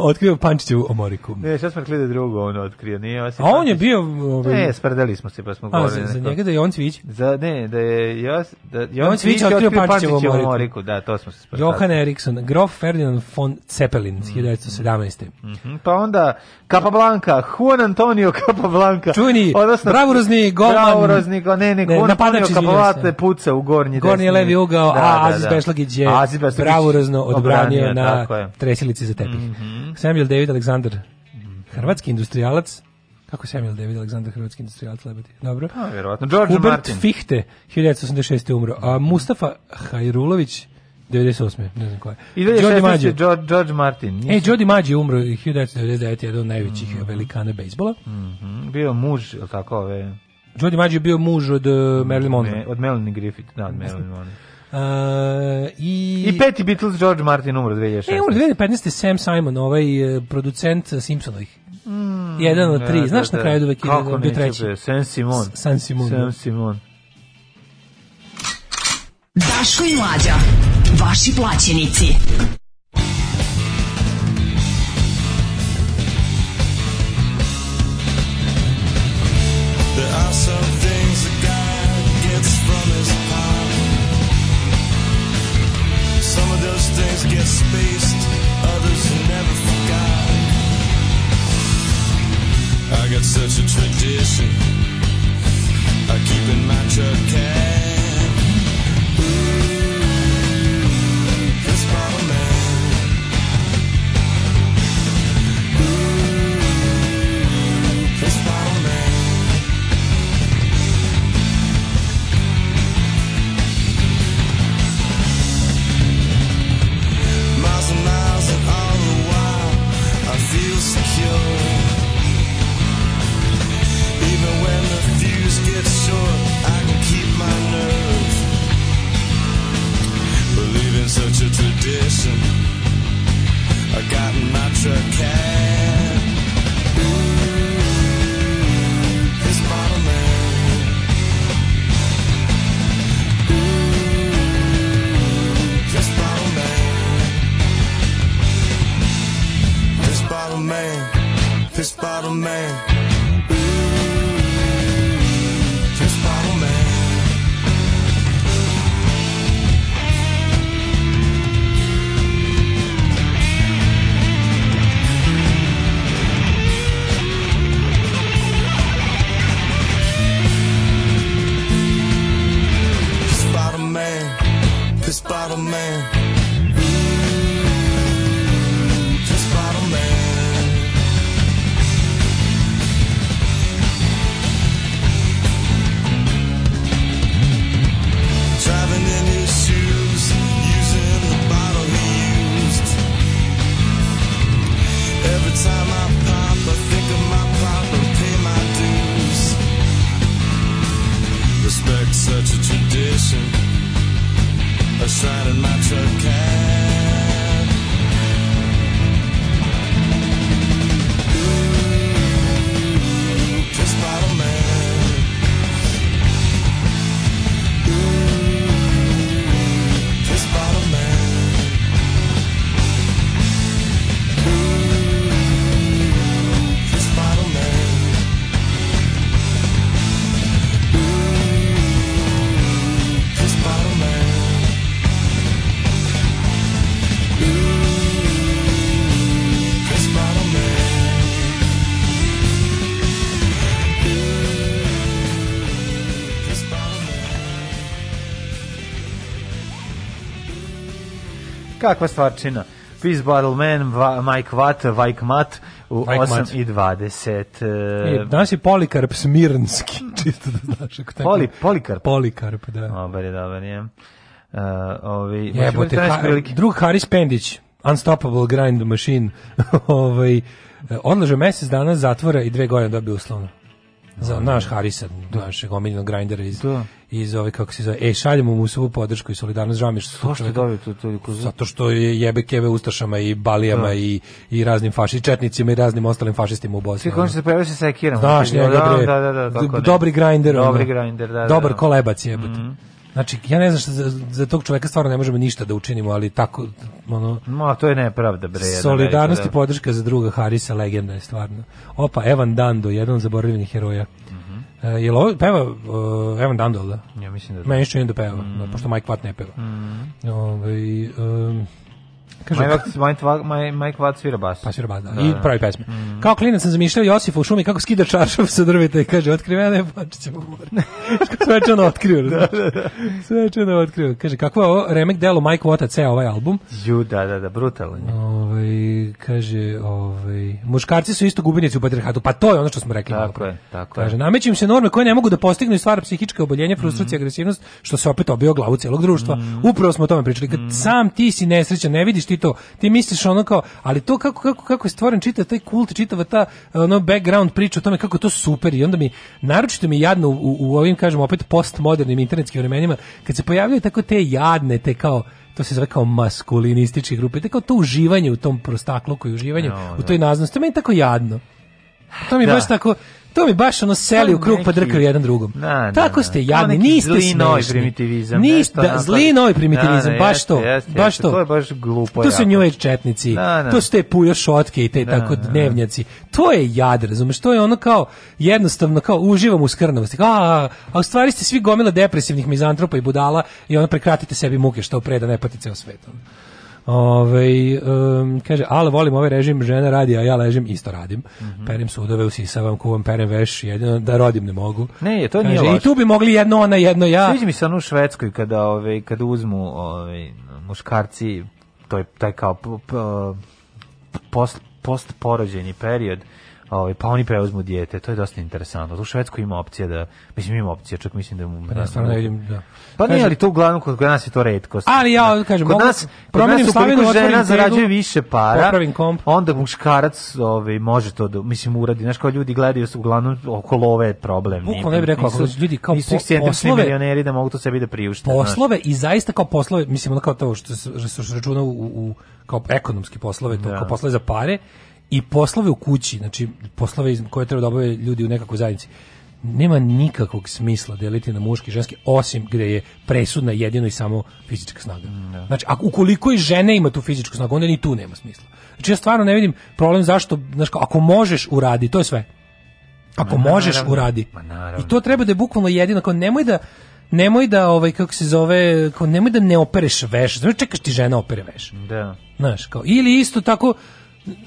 S5: otkrio Pančićevu omoriku.
S6: Ne, šta smo rekli da drugo on otkrio, nije Josip
S5: A on je bio... Ovaj,
S6: Ne, spredali smo se, pa smo
S5: a,
S6: govorili.
S5: za, za
S6: neko-
S5: njega da je on Cvić.
S6: Za, ne, da je Jos, da je
S5: on Cvić otkrio Pančićevu omoriku.
S6: omoriku. Da, to smo se spredali.
S5: Johan Eriksson, grof Ferdinand von Zeppelin, 1917.
S6: Mhm, Pa onda Capablanca, Juan Antonio Capablanca.
S5: Čuveni, bravurozni golman.
S6: Bravurozni, ne, ne,
S5: Ne,
S6: Juan Antonio Capablanca puca u gornji
S5: Gornji
S6: desni.
S5: levi ugao,
S6: Da,
S5: a
S6: da,
S5: Aziz
S6: da.
S5: Bešlagić je bravurazno odbranio na tresilici za tepih. Samuel David Aleksandar, hrvatski industrijalac, kako je Samuel David Aleksandar, hrvatski industrijalac, lebati? Dobro.
S6: A, vjerovatno. George
S5: Hubert
S6: Martin.
S5: Fichte, 1986. umro, a Mustafa Hajrulović, 98. ne znam ko je.
S6: I
S5: Jody
S6: 2016.
S5: Maggio.
S6: je George, George Martin.
S5: E, Jody Maggio je umro 1999. jedan od najvećih velikana bejsbola.
S6: Mhm, Bio muž, ili tako, ove...
S5: Jody Maggio je bio muž od uh, Marilyn Monroe.
S6: Od Melanie Griffith, da, od Melanie [laughs] Monroe.
S5: Uh, i,
S6: I peti Beatles, George Martin, umro 2016.
S5: E, umro 2015. Sam Simon, ovaj uh, producent Simpsonovih. jedan od tri.
S6: Da,
S5: Znaš
S6: da,
S5: na
S6: da.
S5: kraju uvek je bio treći.
S6: bre, San Simon.
S5: S- San Simon, da.
S6: San Simon.
S8: Daško i Mlađa. Vaši plaćenici.
S1: Tradition. I keep in my truck tradition. I got my truck cab. This bottle man. Ooh, this bottle man. This bottle man, this bottle man.
S6: Kakva stvarčina? Peace Bottle Man, Va, Mike Watt, Vajk Mat u
S5: Mike
S6: 8
S5: Matt.
S6: i 20.
S5: E, danas je Polikarp Smirnski, [laughs] čisto da znaš. Ako tako-
S6: Poli, Polikarp.
S5: Polikarp, da.
S6: Dobar je, dobar je. Uh, ovi,
S5: Jebote, ha, drug Haris Pendić, Unstoppable Grind Machine, [laughs] ovaj, odlaže mesec dana zatvora i dve godine dobio uslovno. Za naš Harisa, našeg omiljenog grindera iz,
S6: Da.
S5: Iz ove, kako se zove, e, šaljemo mu svu podršku i solidarnost, žao mi je što
S6: To što je dobio to, to,
S5: Zato što je jebe keve ustašama i balijama
S6: Da.
S5: i, i raznim faši, četnicima i raznim ostalim fašistima u Bosni.
S6: Koji se sekiram.
S5: Znaš njega,
S6: da, da, da, da, ne.
S5: dobri grinder.
S6: Dobri grinder, da, da.
S5: Dobar
S6: da.
S5: Kolebac jebote. Znači, ja ne znam šta za, za tog čoveka stvarno ne možemo ništa da učinimo, ali tako, ono,
S6: Ma, to je nepravda, bre.
S5: solidarnost i
S6: velika,
S5: podrška za druga Harisa, legenda je stvarno. Opa, Evan Dando, jedan od zaboravljenih heroja.
S6: Mhm.
S5: E, je li ovo peva uh, Evan Dando, da?
S6: Ja mislim da da.
S5: Meni što da peva,
S6: Mhm.
S5: da, pošto Mike Watt ne peva. Ovaj, um, kaže,
S6: Mike Watt- Mike Mike- Watt svira bas.
S5: Pa svira bas, da.
S6: Da,
S5: I
S6: da.
S5: pravi pesme. Kao klinac sam zamišljao Josifa u šumi kako skida čaršav sa drveta i kaže otkrivena [laughs] je Pančićeva mora. Svečano otkrio. da, da, da. Svečano otkrio. Kaže kako je ovo remek delo Mike Watta ceo ovaj album.
S6: Ju, da, da, da, brutalno. je.
S5: Ovaj kaže, ovaj muškarci su isto gubitnici u patrijarhatu. Pa to je ono što smo rekli.
S6: Tako je, tako
S5: Kaže,
S6: je.
S5: nameću im se norme koje ne mogu da postignu i stvara psihičke oboljenja, frustracija, agresivnost, što se opet obio glavu celog društva. Upravo smo o tome pričali. Kad sam ti si nesrećan, ne vidiš ti to, ti misliš ono kao, ali to kako, kako, kako je stvoren čitav taj kult, čitava ta ono background priča o tome kako to super i onda mi, naročito mi jadno u, u ovim, kažem, opet postmodernim internetskim vremenima, kad se pojavljaju tako te jadne, te kao, to se zove kao maskulinističke grupe, te kao to uživanje u tom prostakluku i uživanje
S6: No,
S5: u
S6: da.
S5: toj naznosti, to meni tako jadno. To mi
S6: Da.
S5: baš tako, to mi baš ono seli u krug pa drkaju jedan drugom.
S6: Da, da,
S5: tako
S6: da.
S5: ste jadni, niste
S6: zli novi primitivizam,
S5: Niste, da, zli novi primitivizam,
S6: da,
S5: baš to.
S6: jeste,
S5: baš
S6: jeste,
S5: to.
S6: to je baš glupo
S5: To su
S6: jako.
S5: New Age četnici,
S6: da.
S5: to su te pujo šotke i te tako dnevnjaci. To je jad, razumeš? To je ono kao jednostavno kao uživam u skrnavosti. A, a u stvari ste svi gomila depresivnih mizantropa i budala i ono prekratite sebi muke što pre da ne pati ceo svet. Ove, um, kaže, ali volim ovaj režim, žena radi, a ja ležim, isto radim.
S6: Mhm.
S5: Perem sudove, usisavam, kuvam, perem veš, jedino da rodim ne mogu.
S6: Ne, to nije
S5: Kaže,
S6: loše.
S5: I tu bi mogli jedno ona, jedno ja.
S6: Sviđa mi se ono u Švedskoj kada ove kada uzmu ove muškarci to je taj kao post post porođeni period Ovaj pa oni preuzmu dijete, to je dosta interesantno. U Švedskoj ima opcija da mislim ima opcija, čak mislim da mu
S5: Pa ja stvarno ne vidim, da.
S6: Pa ne, ali to uglavnom kod nas je to retkost.
S5: Ali ja kažem,
S6: kod nas,
S5: promenim slavinu,
S6: žena zarađuje više para,
S5: komp.
S6: onda muškarac ovaj, može to da, mislim, uradi. Znaš, kao ljudi gledaju se uglavnom oko love problem.
S5: Bukvalno ne bih rekao, ako ljudi kao
S6: nisu
S5: po- poslove-
S6: milioneri da mogu to sebi da priušte.
S5: poslove i zaista kao poslove, mislim ono kao to što se, što se računa u, u kao ekonomski poslove, to
S6: Da.
S5: kao poslove za pare i poslove u kući, znači poslove koje treba da obave ljudi u nekakvoj zajednici. Nema nikakvog smisla deliti na muški i ženski osim gde je presudna jedino i samo fizička snaga. Znači, ako ukoliko i žene ima tu fizičku snagu, onda ni tu nema smisla. Znači ja stvarno ne vidim problem zašto, znači ako možeš uradi, to je sve. Ako
S6: Ma,
S5: možeš uradi.
S6: Ma.
S5: I to treba da je bukvalno jedino, kao nemoj da nemoj da ovaj kako se zove, kao nemoj da ne opereš veš. Znači čekaš ti žena opere veš.
S6: Da.
S5: Znaš, kao ili isto tako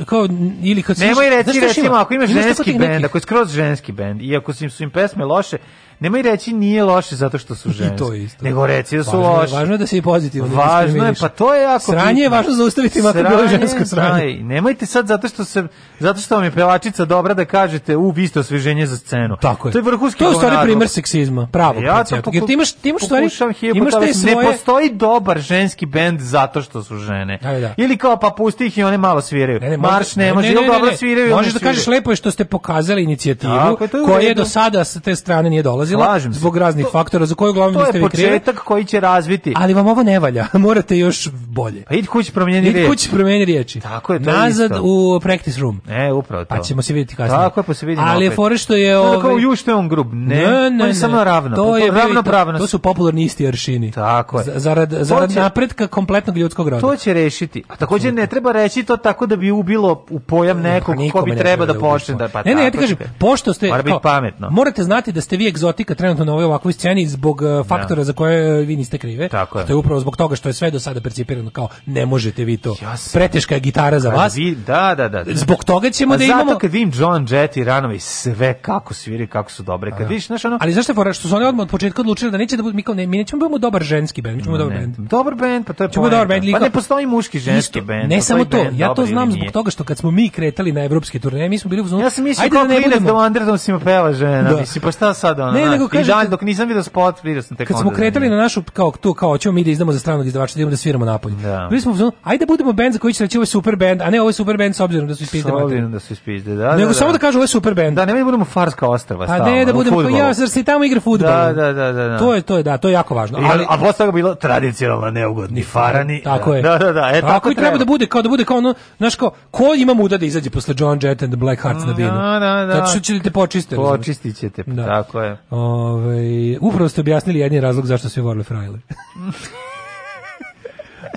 S5: kao ili kad
S6: Nemoj reći, recimo,
S5: ima?
S6: ako imaš ženski bend, ako je skroz ženski bend, i ako su im pesme loše, nemoj reći nije loše zato što su ženski.
S5: to je isto.
S6: Nego reci da su
S5: Važno je-
S6: loše.
S5: Važno je da se i pozitivno
S6: Važno je, pa to je jako
S5: Sranje je
S6: bitno.
S5: važno zaustaviti makar bilo žensko sranje.
S6: aj, nemojte sad zato što se zato što vam je pevačica dobra da kažete u vi ste osveženje za scenu.
S5: Tako je.
S6: To je vrhunski
S5: To je stvari primer seksizma, pravog
S6: Ja to
S5: koncepta. Jer ti imaš ti imaš stvari imaš te svoje
S6: Ne postoji dobar ženski bend zato što su žene.
S5: Da, da.
S6: Ili kao pa pusti ih i one malo sviraju.
S5: Ne, ne,
S6: Marš ne može, ili dobro sviraju
S5: Možeš
S6: ne
S5: da kažeš lepo je što ste pokazali inicijativu
S6: je, je
S5: koja je do sada sa te strane nije dolazila
S6: se.
S5: zbog raznih faktora za koje uglavnom
S6: To
S5: niste
S6: je
S5: vi krivi.
S6: početak koji će razviti.
S5: Ali vam ovo ne valja, [laughs] morate još bolje.
S6: Pa idi kući promijeni
S5: Idi
S6: riječ.
S5: kući promeni riječi.
S6: Tako je, to je
S5: Nazad
S6: isto.
S5: u practice room.
S6: E, upravo to.
S5: Pa ćemo se vidjeti kasnije.
S6: Tako je, pa se vidimo
S5: Ali je fore što je...
S6: Kao
S5: ovaj-
S6: ju što je on grub. Ne,
S5: ne, ne,
S6: on je samo ravno.
S5: To je bio i
S6: ravnopravnost.
S5: To, to su popularni isti aršini.
S6: Tako je.
S5: Zarad,
S6: To
S5: zarad napretka kompletnog ljudskog roda.
S6: To će rešiti. A također ne treba reći to tako da bi ubilo u pojam nekog
S5: Pa
S6: ko
S5: nikome
S6: bi treba da
S5: ubiš
S6: počne
S5: to.
S6: da pa
S5: Ne, ne, ja ti kažem, pošto ste
S6: Mora biti
S5: kao,
S6: pametno.
S5: Morate znati da ste vi egzotika trenutno na ovoj ovakvoj sceni zbog uh, faktora za koje uh, vi niste krive.
S6: Tako je.
S5: To je upravo zbog toga što je sve do sada percipirano kao ne možete vi to.
S6: Ja sam-
S5: Preteška je gitara za vas.
S6: vi- da, da, da.
S5: Zbog toga ćemo
S6: A
S5: da
S6: zato
S5: imamo
S6: kad vidim John Jett i Ranovi sve kako sviri, kako su dobre. Kad vidiš, znaš ono,
S5: Ali zašto fora što su oni odmah od početka odlučili da neće da budu mi kao ne, mi nećemo da budemo dobar ženski bend, mi ćemo dobar bend.
S6: Dobar bend, pa to je
S5: dobar
S6: Pa
S5: lika-
S6: ne postoji muški ženski bend.
S5: Ne samo to, ja to znam zbog toga što kad smo mi kretali na evropske turneje, mi smo bili u fazonu,
S6: Ja sam mislio kao
S5: da ne
S6: da
S5: budemo
S6: Underdosima peva žena,
S5: Da.
S6: mislim, pa šta sad ono,
S5: Ne, nego
S6: i
S5: kažete-
S6: dalje, dok nisam vidio spot, vidio sam tek
S5: kad smo
S6: onda
S5: kretali
S6: da
S5: na našu kao tu kao ćemo mi da izdamo za stranog izdavača da idemo da sviramo napolje.
S6: Da.
S5: Bili smo ajde da budemo bend za koji će reći ovo je super bend, a ne ovo je super bend s obzirom da su
S6: S
S5: ispizde
S6: obzirom da su ispizde, da,
S5: Nego
S6: da,
S5: samo da kažu ovo je super bend.
S6: Da, nemoj da budemo farska ostrava
S5: Pa
S6: stalno,
S5: ne da budemo pa
S6: fudbalu.
S5: ja zar se tamo igra fudbal.
S6: Da, da, da, da, da.
S5: To je to je da, to je jako važno.
S6: I-
S5: Ali
S6: a posle toga bilo tradicionalno neugodni farani.
S5: Tako
S6: da,
S5: je.
S6: Da, da, da, e, tako,
S5: i treba da bude kao da bude kao ono, znaš kao ko ima muda da izađe posle John Jett and the Black Hearts na binu.
S6: Da, da, da.
S5: Zato što ćete te počiste. razumeš?
S6: Počistit ćete,
S5: Da.
S6: tako je.
S5: Ove, upravo ste objasnili jedni razlog zašto su volili frajle.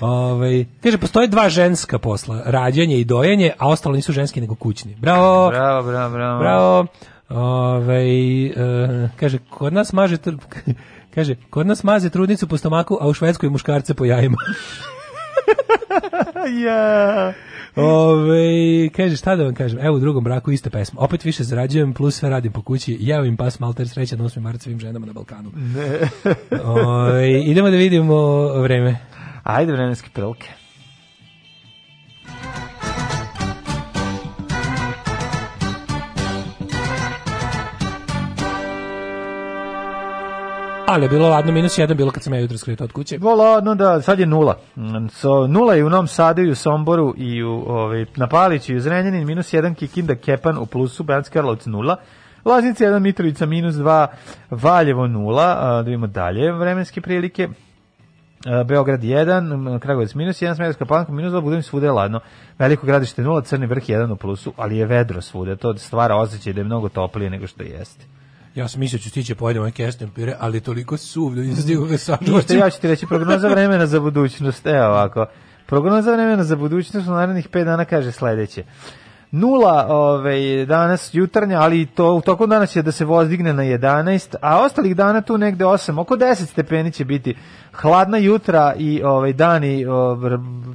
S5: Ove, kaže, postoje dva ženska posla, rađanje i dojenje, a ostalo nisu ženski nego kućni. Bravo!
S6: Bravo, bravo, bravo.
S5: Bravo. Ove, e, kaže, kod nas maže tr- [laughs] kaže, kod nas maze trudnicu po stomaku, a u Švedskoj muškarce po jajima. [laughs]
S6: Ja.
S5: Ove, kaže, šta da vam kažem, evo u drugom braku ista pesma. Opet više zarađujem, plus sve radim po kući. Jeo im pas malter sreća na 8. mart svim ženama na Balkanu. Ove, idemo da vidimo vreme.
S6: Ajde, vremenske prilike.
S5: Ali je bilo ladno, minus jedan bilo kad sam ja jutro skretao od kuće.
S6: Vola, no da, sad je nula. Mm, So, nula je u Novom Sadu i u Somboru i u, ovaj, na Paliću i u Zrenjaninu, minus jedan Kikinda, Kepan u plusu, Banjski Karlovac nula. Loznica 1, Mitrovica minus 2, Valjevo nula, a, da vidimo dalje vremenske prilike. Beograd 1, Kragovac minus 1, Smederska palanka minus 2, budem svuda je ladno. Veliko gradište 0, Crni vrh 1 u plusu, ali je vedro svuda. To stvara osjećaj da je mnogo toplije nego što jeste.
S5: Ja sam mislio ću stići pojedem ovaj kesten pire, ali je toliko suv da nisam stigao ga [laughs]
S6: Ništa, ja ću ti reći prognoza vremena za budućnost. Evo ovako. Prognoza vremena za budućnost u narednih 5 dana kaže sledeće. Nula ovaj, danas jutarnja, ali to u toku dana će da se voz digne na 11, a ostalih dana tu negde 8, oko 10 stepeni će biti hladna jutra i ovaj dani ovaj,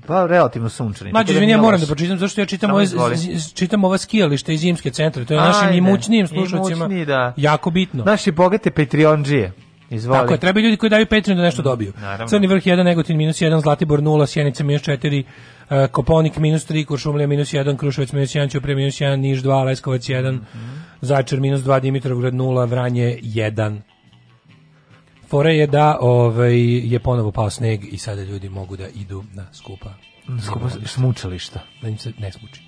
S6: pa, relativno sunčani.
S5: Mađo,
S6: da
S5: izvini, ja moram da pročitam, zašto ja čitam, ove,
S6: izvoli.
S5: z- z- čitam ova skijališta i zimske centre, to je našim imućnijim slušalcima
S6: da.
S5: jako bitno.
S6: Naši bogate Patreonđije. Izvoli.
S5: Tako je, treba ljudi koji daju Patreon da nešto dobiju.
S6: naravno.
S5: Crni vrh 1, Negotin minus 1, Zlatibor 0, Sjenica minus 4, uh, Koponik minus 3, Kuršumlija minus 1, Kruševac minus 1, Ćuprije minus 1, Niš 2, Leskovac 1,
S6: Mhm.
S5: Zaječar minus 2, Dimitrovgrad 0, Vranje 1. Fora je da ovaj, je ponovo pao sneg i sada ljudi mogu da idu na skupa.
S6: Skupo smučališta.
S5: Da im se ne smuči.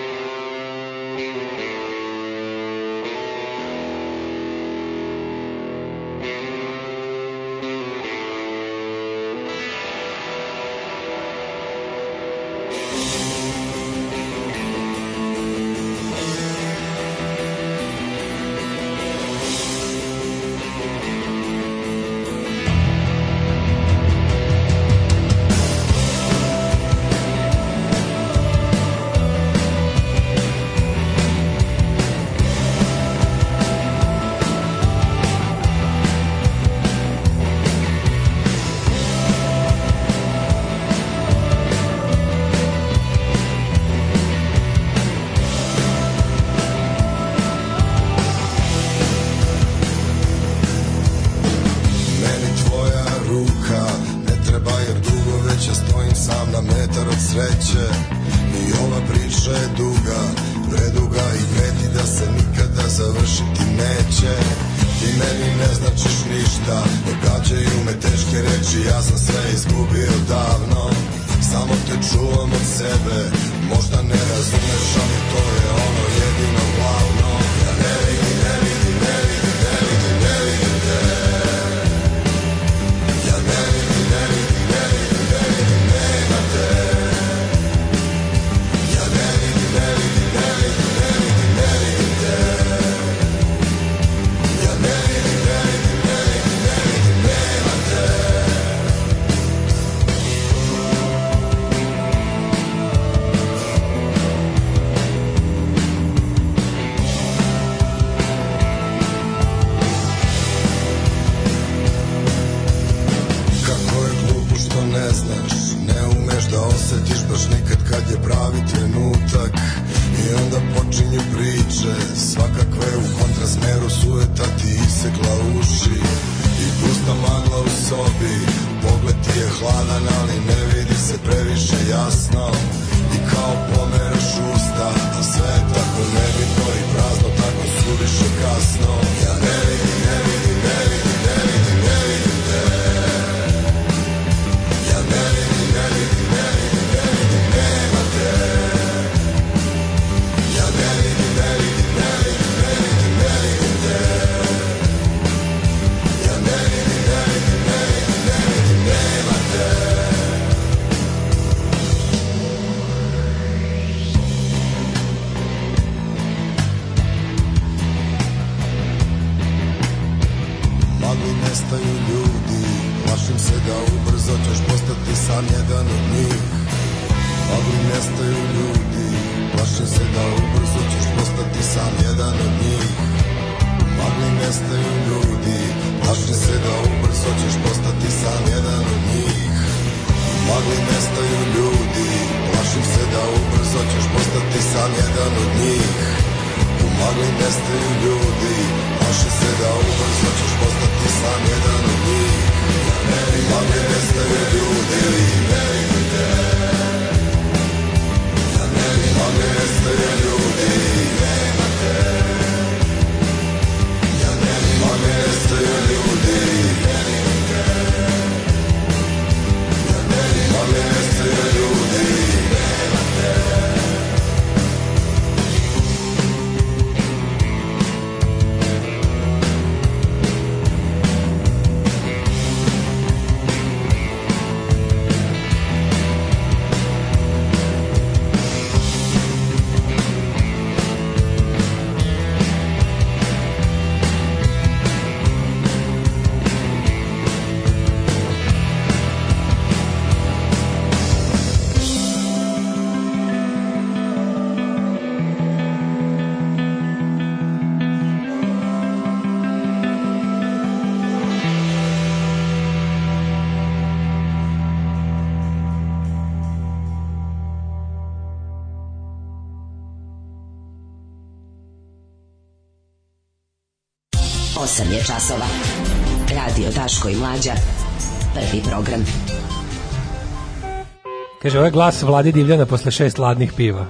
S5: Kaže, ovo je glas Vlade Divljana posle šest ladnih piva.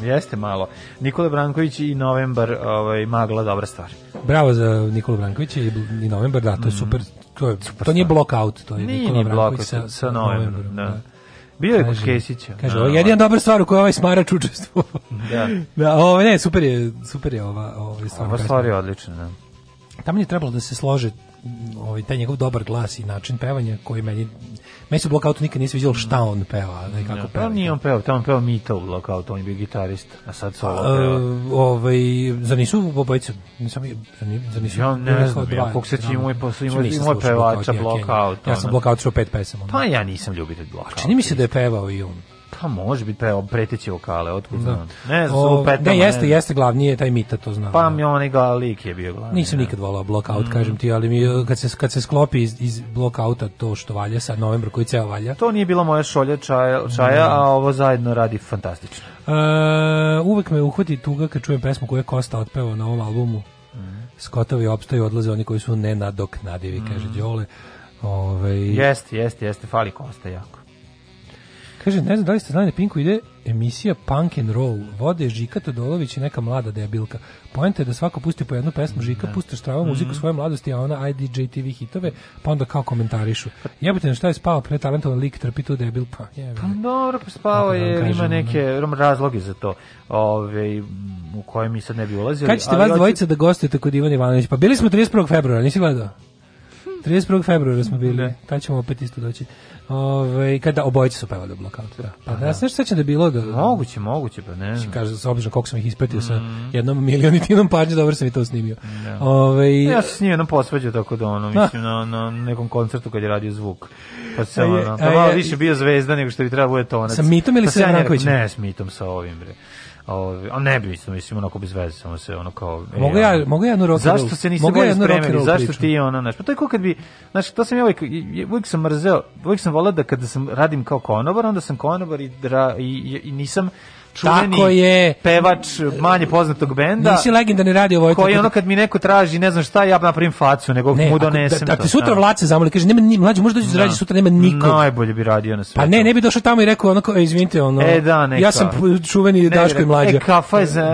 S6: E, Jeste malo. Nikola Branković i Novembar, ovaj, magla, dobra stvar.
S5: Bravo za Nikolu Brankovića i, i Novembar, da, to je super. To, je, to nije blockout, to je.
S6: Nije
S5: Nikola
S6: ni
S5: Branković
S6: sa, sa Novembrom. Da. Bio je kod Kesića.
S5: Kaže,
S6: Da,
S5: ovo je jedina dobra stvar u kojoj ovaj smarač učestvovao.
S6: Da. [laughs]
S5: da, ovo, ne, super je, super je ova, ova stvar.
S6: Ova stvar je odlična, da.
S5: Tamo je trebalo da se slože ovaj, taj njegov dobar glas i način pevanja koji meni, meni se u Blockoutu nikad nije sviđalo šta on peva, da i kako
S6: Ja,
S5: peva.
S6: pa nije on peo, tamo peo Mita u Blockout, on je bio gitarist, a sad solo
S5: Uh,
S6: peva.
S5: ovaj, zar nisu obojice? Nisam, zar, ni- zar nisu?
S6: Ja ne znam, ja
S5: drama?
S6: imao i
S5: slušao
S6: pevača
S5: Blockout, ja sam
S6: ono.
S5: Blockout čuo pet pesama.
S6: Pa ja nisam ljubitelj Blockout.
S5: Čini mi se da je pevao i on.
S6: Pa može biti peo preteći vokale, otkud
S5: Da.
S6: znam. Ne znam,
S5: O,
S6: petama.
S5: ne, jeste,
S6: znam.
S5: jeste glavni je taj Mita, to znam.
S6: Pa
S5: da.
S6: mi onaj ga lik je bio glavni.
S5: Nisam
S6: da.
S5: nikad volao Blockout,
S6: Mm.
S5: kažem ti, ali mi, kad, se, kad se sklopi iz, iz Blockouta to što valja, sad novembru koji ceo valja,
S6: To nije bila moja šolja čaja, čaja a ovo zajedno radi fantastično.
S5: Uh, uvek me uhvati tuga kad čujem pesmu koju je Kosta otpevao na ovom albumu.
S6: Mhm.
S5: Skotovi opstaju, odlaze oni koji su nenadoknadivi, kaže Đole. Ove,
S6: Jeste, jeste, jeste, fali Kosta jako.
S5: Kaže, ne znam da li ste znali da Pinku ide emisija Punk and Roll. Vode je Žika Todolović i neka mlada debilka. Poenta je da svako pusti po jednu pesmu, Žika pušta štrava muziku
S6: Mhm.
S5: svoje mladosti, a ona IDJ TV hitove, pa onda kao komentarišu. Jebate na šta je spao pretalentovan lik, trpi tu debil, pa jebe.
S6: Pa dobro, pa spao
S5: da
S6: je,
S5: kažem,
S6: ima
S5: ono.
S6: neke razloge za to, ove, u koje mi sad ne bi ulazili.
S5: Kad ćete vas dvojica da gostujete kod Ivana Ivanovića? Pa bili smo 31. februara, nisi gledao? 31. februara smo bili, tad ćemo opet isto doći. Ove, kada obojice su pevali u blokautu. Da. Pa da, znaš sećam da je bilo da...
S6: Moguće, moguće, pa ne znam.
S5: Kaže, s obzirom koliko sam ih ispratio sa jednom milionitinom pažnje, dobro sam i to snimio. Ove,
S6: Ja sam s njim jednom posvađao tako da ono, mislim, na, na nekom koncertu kad je radio zvuk. Pa se ono, pa malo više bio zvezda nego što bi trebalo bude tonac.
S5: Sa Mitom ili
S6: Pa
S5: sa
S6: sam ja
S5: Brankovićem?
S6: Ne, s Mitom, sa ovim, bre. Ove, a ne bi, mislim, mislim, onako bez veze, samo se ono kao... e,
S5: Mogu ja- mogu ja jednu rock and
S6: Zašto se
S5: ja
S6: bolje spremili, zašto ti ono, znaš, pa to je kao kad bi, znaš, to sam ja uvijek, uvijek sam mrzeo, uvijek sam volao da kada sam radim kao konobar, onda sam konobar i, dra, i, i, i nisam čuveni
S5: Tako je.
S6: pevač manje poznatog benda.
S5: Nisi legendarni radio vojte.
S6: Koji ono kad mi neko traži, ne znam šta, ja napravim facu, nego
S5: Ne,
S6: mu
S5: ako-
S6: donesem
S5: da, da
S6: to,
S5: ti sutra
S6: da.
S5: Vlace zamoli, kaže, nema ni, mlađe, možda dođeš da
S6: Da.
S5: sutra, nema nikog.
S6: Najbolje bi radio na svetu.
S5: Pa ne, ne bi došao tamo i rekao onako, izvinite, ono,
S6: E, da, neka.
S5: ja sam čuveni
S6: Ne,
S5: Daško i mlađa.
S6: E, kafa je za,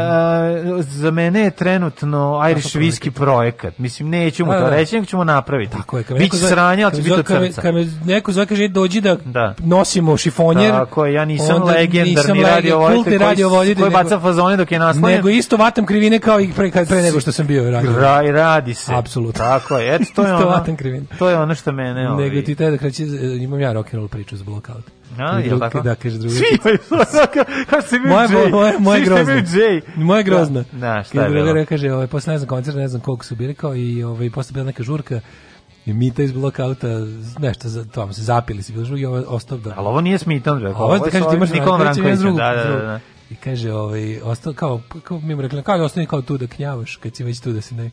S6: za mene je trenutno Irish whisky projekat. Mislim, neću mu
S5: Da,
S6: to
S5: da.
S6: reći, nego ćemo napraviti.
S5: Tako je,
S6: Biće ali
S5: kad
S6: će biti od
S5: kad me-
S6: srca.
S5: Kad me neko zove, kaže, dođi da,
S6: Da.
S5: nosimo šifonjer.
S6: Tako je, ja nisam legendarni radio
S5: kultni
S6: koji,
S5: radio voditelj,
S6: koji baca fazone dok je naslovljen.
S5: Nego isto vatam krivine kao i pre, kad- pre nego što sam bio radio.
S6: Ra, radi se.
S5: Apsolutno.
S6: Tako je. Eto, to je [laughs] ono,
S5: vatam krivine.
S6: to je ono što mene... ovaj,
S5: Nego ti taj da kreći, imam ja rock and roll priču za blockout.
S6: A, jel tako?
S5: Da, kaže drugi.
S6: Svi imaju ste imaju
S5: Moje,
S6: Jay.
S5: moje, moje grozno.
S6: Jay.
S5: Moje grozno.
S6: Da, da, šta je bilo?
S5: kaže, ovaj, posle ne znam koncert, ne znam koliko su bili, kao i ovaj, posle bila neka žurka, i Mita iz blokauta, nešto, za, tamo se zapili se, bilo žurka i ovaj ostao da...
S6: Ali ovo nije Smitom, rekao.
S5: A ovo da kaže ti imaš
S6: Nikolom
S5: drugu-
S6: Da, da,
S5: drugu.
S6: da.
S5: I kaže, ovaj, ostao kao, kao mi mu rekli, kao da ostani kao tu da knjavaš, kad si već tu da se ne...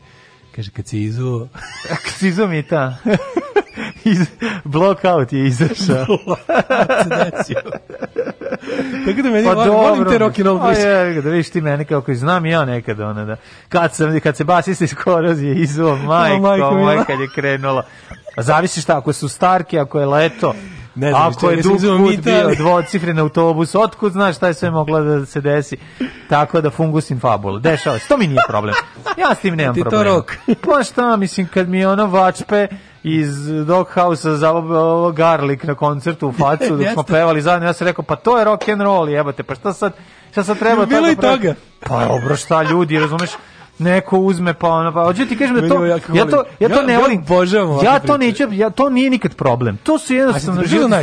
S5: Kaže, kad si izuo... [laughs]
S6: Kad si izuo Mita. [laughs] Iz, blockout je izašao. [laughs]
S5: Tako da meni,
S6: Pa
S5: volim, volim te rock and roll
S6: Pa
S5: priče.
S6: je, da vidiš ti mene kako znam ja nekad ona da kad sam kad se basista iz korozije izuo [laughs] majko,
S5: majko
S6: moj kad je krenulo. A zavisi šta ako su starke, ako je leto.
S5: Ne znam,
S6: ako je dug put bio dvocifren autobus, otkud znaš šta je sve moglo da se desi. Tako da fungus in fabula. Dešava se. To mi nije problem. Ja s tim nemam
S5: Ti to rok.
S6: Pa šta, mislim, kad mi ono vačpe iz Doghouse-a za ovo, garlik na koncertu u facu dok [laughs] smo pevali zajedno, ja sam rekao, pa to je rock and roll, jebate, pa šta sad, šta sad treba
S5: Bilo
S6: tako
S5: i toga.
S6: Pa dobro, šta ljudi, razumeš, neko uzme pa ono pa hoću ti kažem da to ja to ja to
S5: Ja-
S6: ne
S5: ja
S6: volim
S5: ovakve
S6: ja to neću ja to nije nikad problem to su jednostavno životni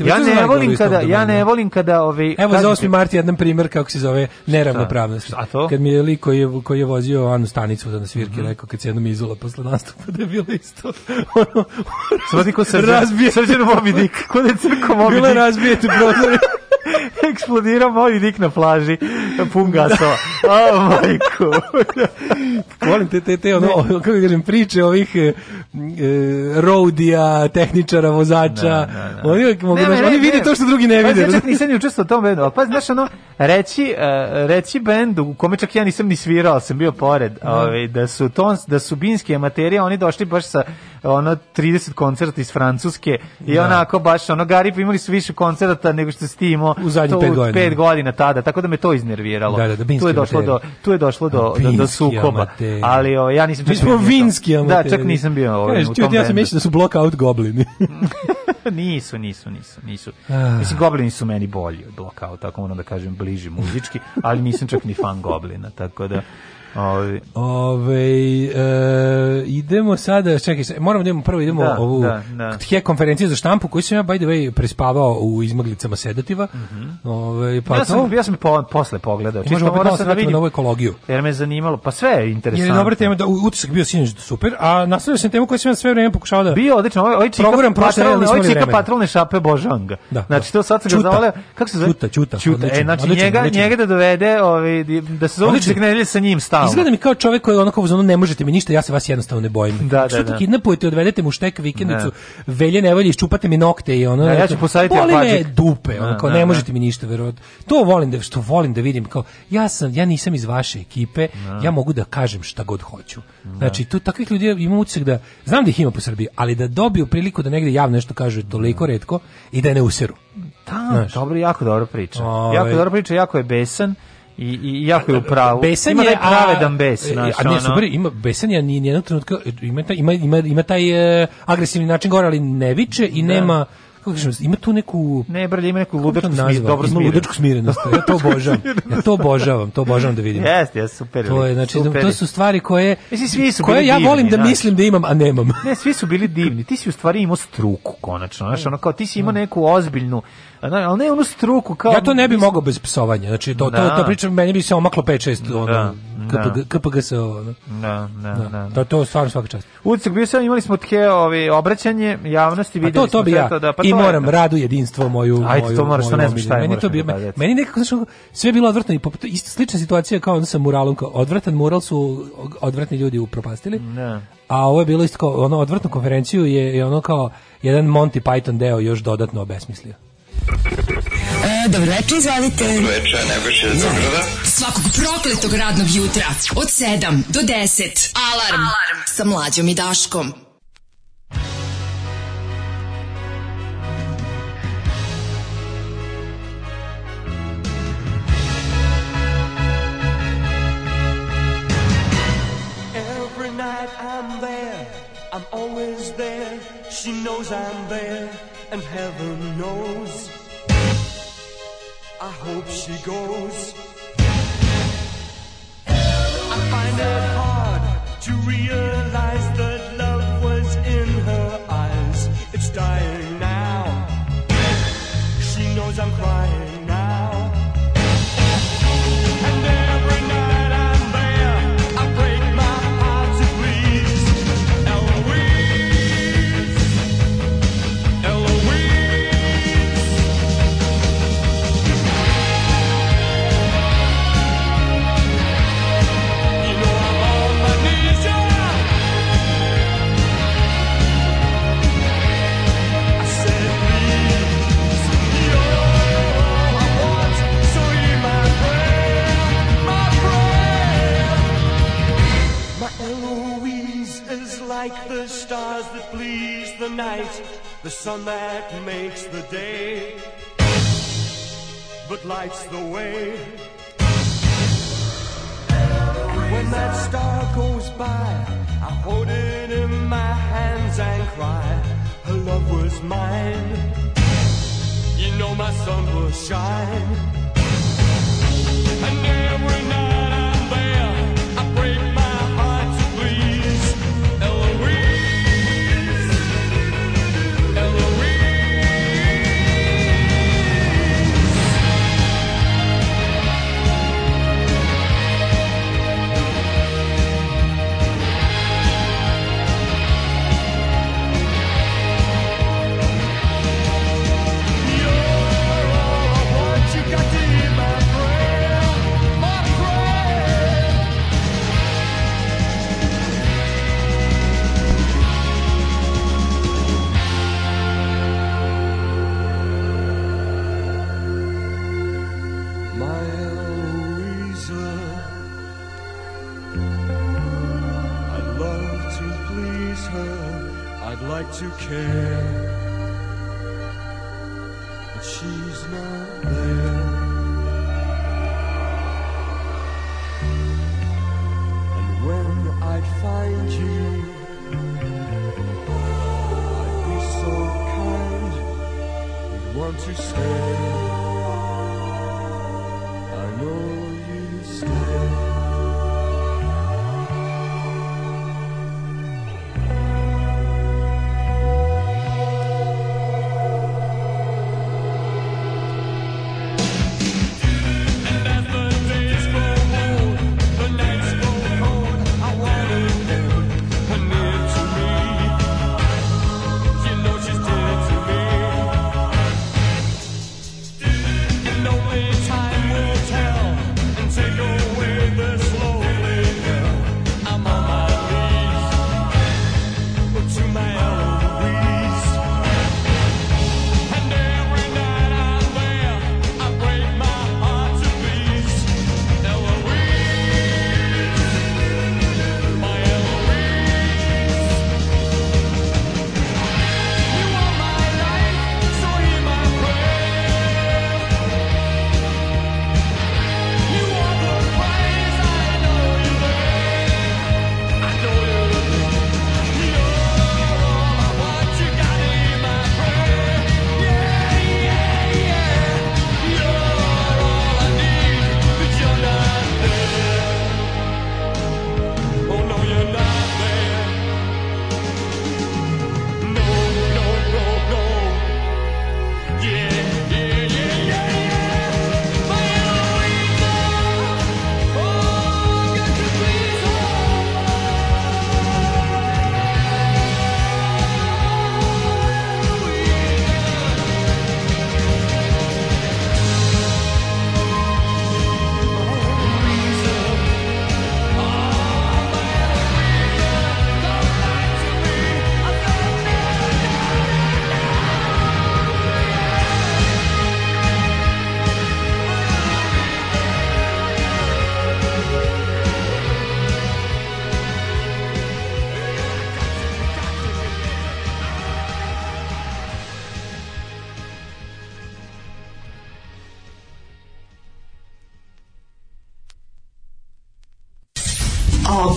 S6: ja ne volim kada ja ne volim kada ovaj
S5: Evo za
S6: kažete-
S5: 8. mart jedan primjer kako se zove neravnopravnost.
S6: A to?
S5: Kad mi je lik koji je, koji je vozio Anu Stanicu na svirke
S6: Mhm.
S5: rekao kad se jednom izula posle nastupa da je bilo isto. [laughs] Ono,
S6: Svati ko srđan,
S5: razbije.
S6: srđan Moby Dick, [laughs] ko da je crko Moby
S5: Bilo razbijete prozore. [laughs]
S6: Eksplodirao Moby Dick na plaži, pun gasova. A, majko. [laughs]
S5: Volim te, te, te, ono, [laughs] kako da kažem, priče ovih e, e, roadija, tehničara, vozača.
S6: Da, da, da.
S5: Oni, uvijek mogu,
S6: Ne,
S5: znaš,
S6: ne,
S5: oni
S6: ne,
S5: vide
S6: ne.
S5: to što drugi ne
S6: Pa,
S5: vide.
S6: ja čak nisam ni učestvovao u tom bendu, ali pa znaš ono, reći, uh, reći bendu u kome čak ja nisam ni svirao, ali sam bio pored, ovaj, da su ton, da su binski amateri, a oni došli baš sa ono 30 koncerta iz Francuske i
S5: Da.
S6: onako baš ono Gari imali su više koncerta nego što ste imao
S5: U zadnjih
S6: to
S5: pet godina.
S6: pet godina tada, tako da me to iznerviralo.
S5: Da, da, da,
S6: tu je došlo do tu je došlo do do, do sukoba. Ali o, ja nisam
S5: Mi smo vinski amateri.
S6: Da, čak nisam bio ovaj,
S5: Kažeš,
S6: u tom
S5: ja sam mislio da su blockout goblini. [laughs]
S6: nisu, nisu, nisu, nisu.
S5: Ah.
S6: Mislim, Goblini su meni bolji od Blackout, tako moram da kažem, bliži muzički, ali nisam čak ni fan Goblina, tako da... Ovi,
S5: Ove, e, idemo sada, čekaj, se- moramo da idemo prvo, idemo
S6: Da,
S5: ovu
S6: da, da.
S5: HE konferenciju za štampu, koju sam ja, by the way, prespavao u izmaglicama sedativa. Ove, pa
S6: ja,
S5: to,
S6: sam, ja sam po, posle pogledao, čisto
S5: možemo opet se
S6: da vidim,
S5: na ovu ekologiju.
S6: jer me zanimalo, pa sve je
S5: Jer
S6: interesantno.
S5: je dobra tema, da, utisak bio sinoć super, a nastavio sam temu koju sam ja sve vreme pokušao da...
S6: Bio odlično, ovaj, ovaj čika,
S5: Program prošle,
S6: patrolne, ovaj
S5: imali
S6: čika
S5: vremena.
S6: patrolne šape Božanga.
S5: Da,
S6: znači,
S5: da.
S6: to sad sam ga zavoleo, kako se zove?
S5: Ćuta, Ćuta. odličan,
S6: E, znači, njega, njega da dovede, ovaj, da se zove nedelje sa njim stalno.
S5: izgleda mi kao čovjek koji onako u zonu ne možete mi ništa, ja se vas jednostavno ne bojim.
S6: Da, da, da.
S5: kidnapujete, odvedete mu štek vikendicu,
S6: Da.
S5: velje nevolje, iščupate mi nokte i ono.
S6: Da, ja ću posaditi
S5: me dupe,
S6: Da,
S5: kao
S6: da,
S5: ne možete mi ništa verovati. To volim da što volim da vidim kao ja sam ja nisam iz vaše ekipe, ja mogu da kažem šta god hoću. Znači tu takvih ljudi imam utisak da znam da ih ima po Srbiji, ali da dobiju priliku da negde javno nešto kažu toliko retko i da ne useru.
S6: Da, dobro, jako dobro priča.
S5: Ovaj.
S6: Jako dobro priča, jako je besan i, i jako je u pravu.
S5: Besan
S6: ima
S5: je
S6: pravedan bes, znaš,
S5: a ne, super, ima besan je ni nijednog trenutka ima taj, ima ima ima taj e, agresivni način govora, ali ne viče i nema kako kažem, ima tu neku
S6: Ne, brlje, ima neku ludačku smirenost, dobro smirenost.
S5: ludačku smirenost. Ja to obožavam. [laughs] Ja to obožavam, to obožavam da vidim.
S6: Jeste, jeste, super.
S5: To je znači
S6: super.
S5: to su stvari koje
S6: Mislim, svi su
S5: koje ja
S6: divni,
S5: volim da
S6: znaš.
S5: mislim da imam, a nemam. [laughs]
S6: Ne, svi su bili divni. Ti si u stvari imao struku, konačno. Znaš, ono kao ti si imao neku ozbiljnu, ali ne onu struku kao...
S5: Ja to ne bi
S6: mislim-
S5: mogao bez psovanja. Znači to to
S6: Da.
S5: to pričam meni bi se omaklo 5 6 ono
S6: Da,
S5: KPG KPGS ono.
S6: Da, da, da.
S5: To to stvarno svaka čast.
S6: Ucak bio sam, imali smo tke ovi, obraćanje javnosti, videli
S5: to to bi ja.
S6: da, pa
S5: I
S6: to
S5: moram
S6: to.
S5: radu jedinstvo moju
S6: Ajde,
S5: moju.
S6: to moraš, to
S5: moju
S6: ne znam šta je.
S5: Meni to
S6: mi
S5: bi
S6: pokazati.
S5: meni nekako znači sve je bilo odvratno i poput isto slična situacija kao onda sa muralom kao odvratan mural su odvratni ljudi upropastili.
S6: Da.
S5: A ovo je bilo isto kao ono odvratnu konferenciju je, je ono kao jedan Monty Python deo još dodatno obesmislio.
S8: E, dobro večer, izvolite.
S10: Večer, Nebojša iz Zagrada.
S3: Svakog prokletog radnog jutra od 7 do 10. Alarm, Alarm. sa mlađom i Daškom.
S11: Always there. She knows I'm there, and heaven knows. I hope she goes. I find it hard to realize the night, the sun that makes the day, but lights the way. When that star goes by, I hold it in my hands and cry, her love was mine. You know my sun will shine. And every night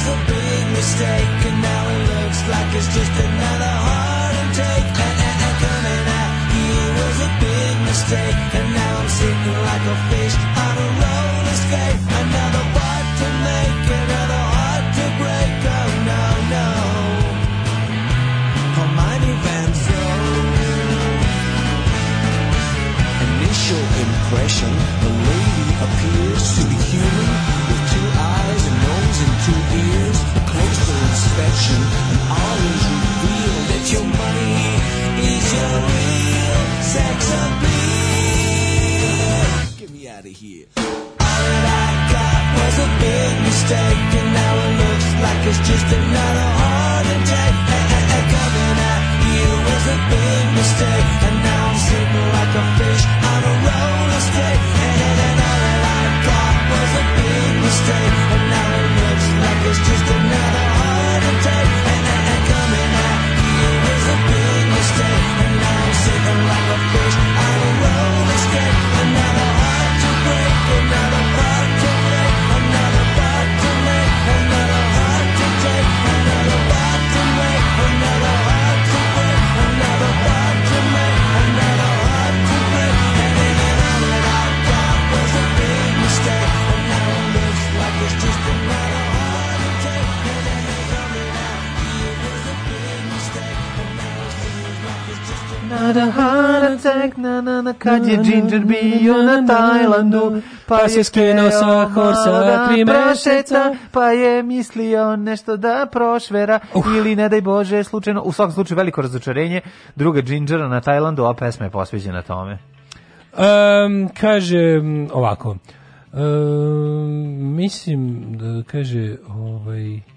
S12: was a big mistake, and now it looks like it's just another heart attack. And, and, and coming out here was a big mistake, and now I'm sitting like a fish on a roller skate. Another part to make, another heart to break. Oh no, no. Hermione Van. Initial impression, the lady appears to be human Get me out of here. All that I got was a big mistake, and now it looks like it's just another heart attack. Coming out here was a big mistake, and now I'm sitting like a fish on a roller skate. And all that I got was a big mistake, and now it looks like it's just another. And, and, and coming out here was a big mistake, and now I'm sitting like a fish on a roller skate. Just Another heart attack,
S6: na na na, kad je Ginger bio na Tajlandu, pa je skinuo sa horsa tri meseca, pa je mislio nešto da prošvera, ili ne daj Bože, slučajno, u svakom slučaju veliko razočarenje, druga Gingera na Tajlandu, a pesma je posveđena tome.
S5: Um, kaže ovako. Um, mislim da kaže ovaj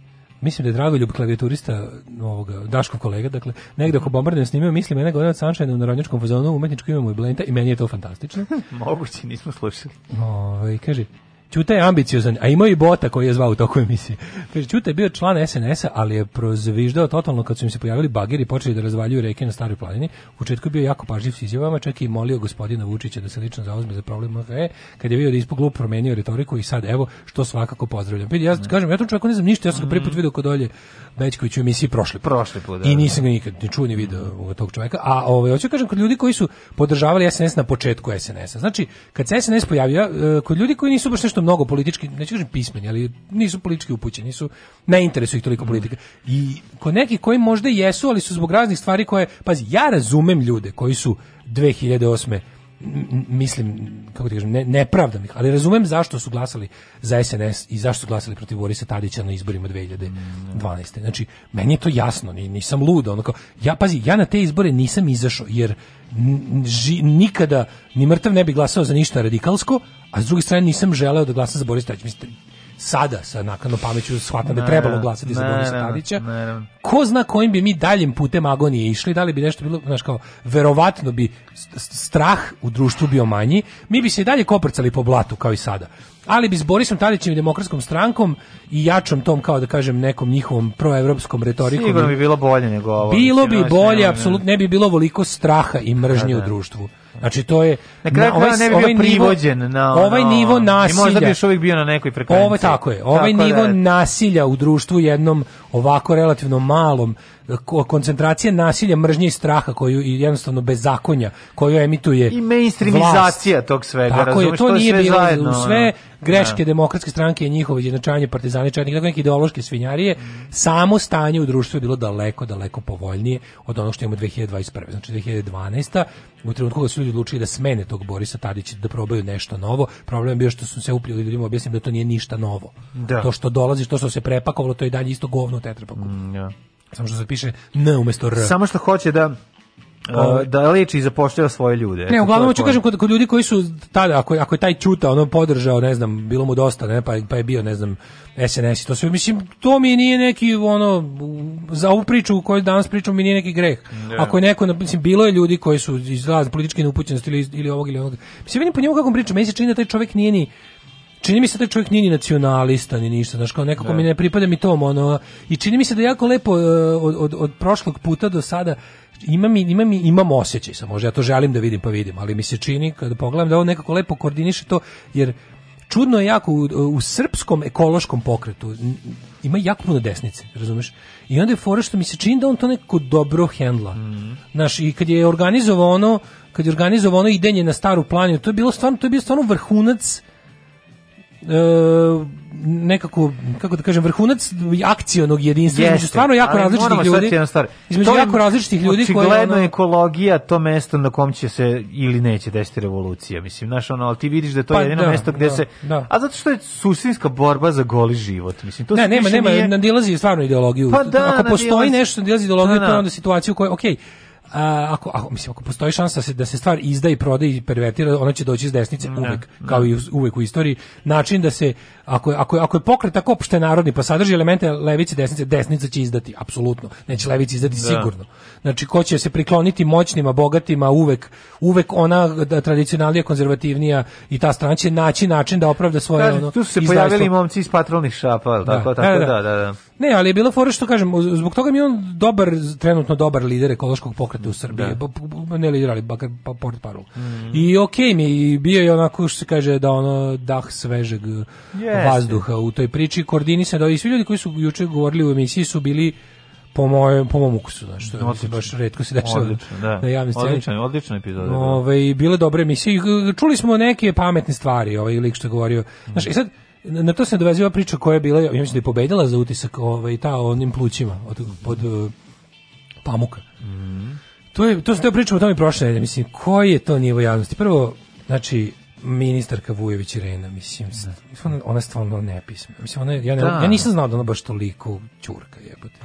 S5: Mislim da je Dragoljub klavijaturista ovoga, Daškov kolega, dakle, negde oko bombardijem snimio, mislim, mene godina Sunshine u narodnjačkom fazonu, umetničko imamo i blenta i meni je to fantastično. [laughs]
S6: Moguće, nismo slušali.
S5: Ovaj kaže Ćuta je ambiciozan, a imao i Bota koji je zvao u toku emisije. Kaže, Ćuta je bio član SNS-a, ali je prozviždao totalno kad su im se pojavili bageri i počeli da razvaljuju reke na staroj planini. U početku je bio jako pažljiv s izjavama, čak i molio gospodina Vučića da se lično zauzme za problem MHE, kad je vidio da je ispod glup promenio retoriku i sad, evo, što svakako pozdravljam. Ja kažem, ja tom čovjeku ne znam ništa, ja sam ga prvi put video kod dolje Bećković u emisiji prošli put.
S6: Prošli put, da,
S5: I
S6: da.
S5: nisam ga nikad ni čuo ni video tog čovjeka. A ovaj hoću da kažem kod ljudi koji su podržavali SNS na početku SNS-a. Znači, kad se SNS pojavio, e, kod ljudi koji nisu baš nešto mnogo politički, neću kažem pismeni, ali nisu politički upućeni, nisu, ne interesuje ih toliko politika. I kod nekih koji možda jesu, ali su zbog raznih stvari koje, pazi, ja razumem ljude koji su 2008 m- mislim, kako ti kažem, ne, ne pravdam ih, ali razumem zašto su glasali za SNS i zašto su glasali protiv Borisa Tadića na izborima 2012. Znači, meni je to jasno, ni- nisam lud, ono ja, pazi, ja na te izbore nisam izašao, jer ži- nikada ni mrtav ne bi glasao za ništa radikalsko, a s druge strane nisam želeo da glasam za Borisa Tadića. Mislim, sada sa naknadno pameću shvatam da je trebalo glasati za Borisa Tadića. Ko zna kojim bi mi daljim putem agonije išli, da li bi nešto bilo, znaš kao, verovatno bi st- st- strah u društvu bio manji, mi bi se i dalje koprcali po blatu kao i sada. Ali bi s Borisom Tadićem i demokratskom strankom i jačom tom, kao da kažem, nekom njihovom proevropskom retorikom.
S6: Sigurno bi bilo bolje nego ovo.
S5: Bilo bi bolje, apsolutno ne bi bilo ovoliko straha i mržnje
S6: Da,
S5: u
S6: da.
S5: društvu. Znači to je
S6: Na kraju
S5: na- ovaj-
S6: ne bi
S5: ovaj
S6: bio
S5: nivo-
S6: privođen na ono,
S5: ovaj nivo
S6: I
S5: nasilja.
S6: možda bi još uvijek bio na nekoj frekvenciji.
S5: Ovo tako je. Ovaj
S6: Tako
S5: nivo
S6: da je.
S5: nasilja u društvu jednom ovako relativno malom koncentracija nasilja, mržnje i straha koju i jednostavno bezakonja koju emituje
S6: I mainstreamizacija tog svega,
S5: Tako je,
S6: razumeš,
S5: to
S6: to je
S5: nije
S6: sve
S5: bilo
S6: zajedno,
S5: u sve
S6: ono.
S5: greške
S6: Da.
S5: demokratske stranke i njihovo izjednačavanje partizani četnika, neke ideološke svinjarije, samo stanje u društvu je bilo daleko, daleko povoljnije od onog što imamo 2021. Znači 2012. u trenutku kada su ljudi odlučili da smene tog Borisa Tadića da probaju nešto novo, problem je bio što su se upljeli ljudima objasnili da to nije ništa novo.
S6: Da.
S5: To što dolazi, to što se prepakovalo, to je dalje isto govno u tetrapaku.
S6: Ja.
S5: Samo što se piše N umesto R.
S6: Samo što hoće da uh, da leči i zapošljava svoje ljude.
S5: Ne, uglavnom hoću
S6: poenta.
S5: kažem kod, kod ljudi koji su tada ako ako je taj Ćuta ono podržao, ne znam, bilo mu dosta, ne, pa pa je bio, ne znam, SNS i to sve mislim to mi nije neki ono u- za ovu priču koju danas pričamo mi nije neki greh.
S6: Ne.
S5: Ako je neko mislim bilo je ljudi koji su iz političke neupućenosti ili ili ovog ili onog. Mislim vidim po njemu kako priča, meni se čini da taj čovjek nije ni Čini mi se da čovjek nije ni nacionalista ni ništa, znaš, kao nekako
S6: Da.
S5: mi ne pripada mi tom, ono, i čini mi se da je jako lepo e, od, od, od prošlog puta do sada imam, i- imam, i- imam osjećaj sam, možda ja to želim da vidim pa vidim, ali mi se čini kada pogledam da on nekako lepo koordiniše to, jer čudno je jako u, u srpskom ekološkom pokretu ima jako puno desnice, razumeš? I onda je fora što mi se čini da on to nekako dobro hendla. Znaš, i kad je organizovao ono, kad je organizovao ono idenje na staru planinu, to je bilo stvarno, to je bio stvarno vrhunac nekako, kako da kažem, vrhunac akcionog jedinstva između
S6: Jeste,
S5: stvarno jako različitih ljudi. Između
S6: To
S5: jako različitih ljudi koji
S6: Očigledno
S5: ono,
S6: ekologija to mesto na kom će se ili neće desiti revolucija. Mislim, znaš, ono, ali ti vidiš da je to
S5: Pa
S6: jedino
S5: da,
S6: mesto gde
S5: da,
S6: se...
S5: da.
S6: A zato što je suštinska borba za goli život. Mislim, to
S5: ne, nema, nema,
S6: nije-
S5: nadilazi stvarno ideologiju.
S6: Pa da,
S5: ako postoji
S6: nadilazi-
S5: nešto što nadilazi ideologiju,
S6: Da,
S5: to je
S6: da.
S5: onda situacija u kojoj, okej, a, ako, ako, mislim, ako postoji šansa da se, da se stvar izda i proda i pervertira, ona će doći iz desnice uvek, kao i u- uvek u istoriji. Način da se, ako, ako, ako je pokret tako je narodni, pa sadrži elemente levice i desnice, desnica će izdati, apsolutno. Neće levici izdati
S6: Da.
S5: sigurno. Znači, ko će se prikloniti moćnima, bogatima, uvek, uvek ona da, tradicionalnija, konzervativnija i ta strana će naći način da opravda svoje
S6: Kažem,
S5: ono,
S6: tu su se
S5: izdajstvo.
S6: pojavili momci iz patrolnih šapa, tako,
S5: Da,
S6: tako,
S5: da,
S6: da,
S5: da.
S6: da, da.
S5: Ne, ali je bilo fora što kažem, zbog toga mi je on dobar, trenutno dobar lider ekološkog pokreta u Srbiji.
S6: Da.
S5: Pa, pa, ne lider, ali bakar pa, port parol. I okej mi je, i bio je onako što se kaže da ono dah svežeg
S6: Jeste.
S5: vazduha u toj priči, koordinisan, da i svi ljudi koji su juče govorili u emisiji su bili po mojem po mom ukusu, znači što mislim, baš retko se dešava
S6: Odlično, da.
S5: na javnoj sceni.
S6: Odličan, odlična epizoda. bila.
S5: Ove, bile dobre emisije. G- Čuli smo neke pametne stvari, ovaj lik što je govorio. Znaš, i sad, na to se nadovezuje ova priča koja je bila, ja mislim da je pobedila za utisak ovaj, ta onim plućima od, pod uh, pamuka. To je, to se teo pričamo o tome i prošle nedelje. Mislim, koji je to nivo javnosti? Prvo, znači, ministarka Vujović Irena, mislim, s- ona, ona stvarno nepismena. Mislim, ona, ja, ne,
S6: Da.
S5: ja nisam znao da ona baš toliko ćurka jebote.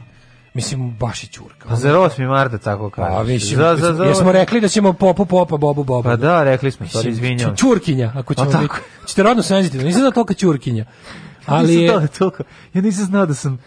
S5: Mislim, baš je ćurka.
S6: Pa za 8. marta tako kaže.
S5: Pa, mislim,
S6: za, za, za,
S5: jesmo rekli da ćemo popu popa, bobu boba.
S6: Pa da, rekli smo, izvinjam.
S5: ću- Ćurkinja, ako ćemo
S6: Pa
S5: biti. Ćete rodno senzitivno, nisam da tolika ćurkinja. [laughs] Ali je,
S6: da toliko, ja nisam znao da sam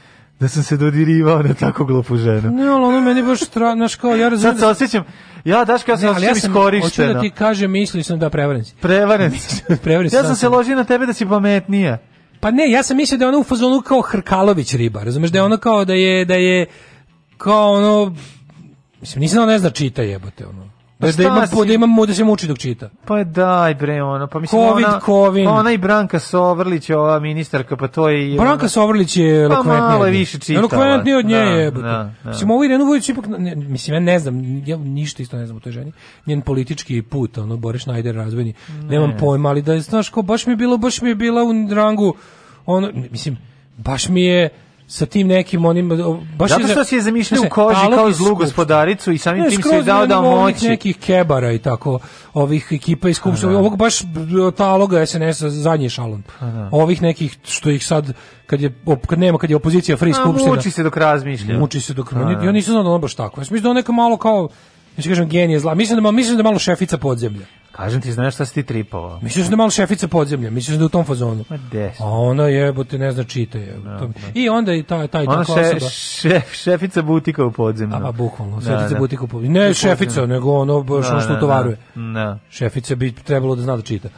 S6: da sam se dodirivao na tako glupu ženu.
S5: ne, ali ono meni baš stra, znaš kao, ja razumem.
S6: Sad se osjećam, ja Daška, ja se
S5: Ne, ali ja
S6: osjećam
S5: sam, hoću
S6: iskorišteno.
S5: da ti kažem, mislio sam da prevaren si.
S6: Prevaren [laughs] si.
S5: Prevaren si,
S6: Ja
S5: da
S6: sam se ložio na tebe da si pametnija.
S5: Pa ne, ja sam mislio da je ona u fazonu kao Hrkalović riba, razumeš, da je ona kao da je, da je, kao ono, mislim, nisam da ona ne zna čita jebote, ono. Da, da, ima,
S6: si-
S5: da, ima, mu- da se muči dok čita.
S6: Pa daj bre, ono, pa mislim
S5: Covid,
S6: ona, pa ona i Branka Sovrlić, ova ministarka, pa to je...
S5: Branka Sovrlić je
S6: Pa malo je više čitala.
S5: Elokventnija od nje
S6: Da,
S5: je.
S6: da, da.
S5: Mislim, ovo Irenu Vujović ipak, ne, mislim, ja ne znam, ja ništa isto ne znam o toj ženi. Njen politički put, ono, Boris Schneider razvojni, nemam pojma, ali da je, znaš, kao, baš mi je bilo, baš mi je bila u rangu, ono, mislim, baš mi je sa tim nekim onim baš
S6: Zato što si je zamišljao u koži kao zlu gospodaricu i samim
S5: Ne,
S6: tim si dao da moći.
S5: nekih kebara i tako, ovih ekipa iz Skupštine, ovog baš taloga SNS-a zadnji šalon. Ovih nekih što ih sad kad je op- kad nema kad je opozicija free skupština.
S6: muči se dok razmišlja.
S5: Muči se dok
S6: A, da.
S5: ja nisam znao da ona baš tako. Ja sam mislio da ona neka malo kao Ja kažem genije zla. Mislim da ma- mislim da malo šefica podzemlja.
S6: Kažem ti, znaš šta si ti tripovao?
S5: Mislim da je malo šefica podzemlja. Mislim da je u tom fazonu.
S6: Ma des.
S5: A ona jebote ne zna čita je. To- I onda i taj taj
S6: Ona
S5: tako osoba.
S6: šef, šefica butika u podzemlju.
S5: A pa bukvalno,
S6: Da,
S5: šefica
S6: da.
S5: butika u Ne šefica, nego ono baš
S6: Da,
S5: što
S6: da,
S5: utovaruje.
S6: Da.
S5: Šefica bi trebalo da zna da čita.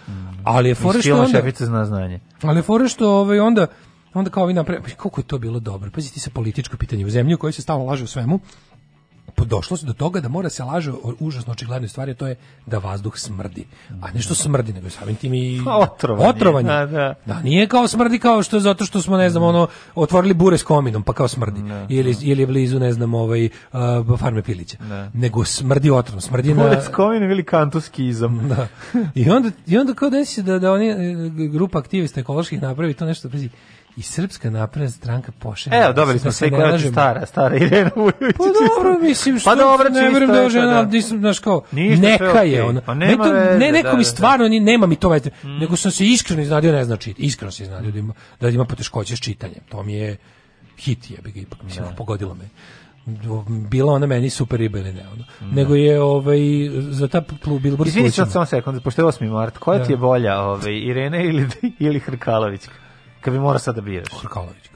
S5: Ali je fora
S6: Iz
S5: što onda,
S6: šefica zna znanje.
S5: ali je fora što ovaj onda onda kao vi napre, koliko je to bilo dobro. Pazi ti se političko pitanje u zemlji u kojoj se stalno laže o svemu. Došlo se do toga da mora se laže o užasno očiglednoj stvari, to je da vazduh smrdi. A ne što smrdi, nego samim tim i
S6: Pa otrovanje.
S5: otrovanje.
S6: Da, da.
S5: Da, nije kao smrdi kao što zato što smo ne znam ono otvorili bure s kominom pa kao smrdi ili ili je blizu ne znam ovaj uh, farme pilića. Nego smrdi otrovno, smrdi na
S6: Bude s kominom ili kantuskizam.
S5: da. I onda i onda kao desi se da da oni e, grupa aktivista ekoloških napravi to nešto pazi i srpska napredna stranka pošalje.
S6: Evo, dobili
S5: da
S6: smo sve koja je stara, stara Irena Vujović.
S5: Pa dobro, mislim što
S6: Pa dobro,
S5: ne verujem da
S6: je
S5: žena,
S6: da.
S5: nisam, znaš kao,
S6: Ništa,
S5: neka je ona.
S6: Pa
S5: Ne,
S6: nema
S5: to, ne, neko
S6: da,
S5: mi
S6: da,
S5: stvarno, ni, nema mi to veze, nego sam se iskreno iznadio ne zna čitati. Iskreno se iznadio da ima, da ima poteškoće s čitanjem. To mi je hit je, ga ipak, mislim, pogodilo me. Bila ona meni super riba ili ne, ono. Nego je ovaj, za ta plu Billboard
S6: Izvini
S5: slučajno.
S6: sad samo sekund, pošto je 8. mart, koja
S5: Da.
S6: ti je bolja, ovaj, Irene ili, ili Hrkalović? Kad bi morao sad da biraš.
S5: Hrkalović.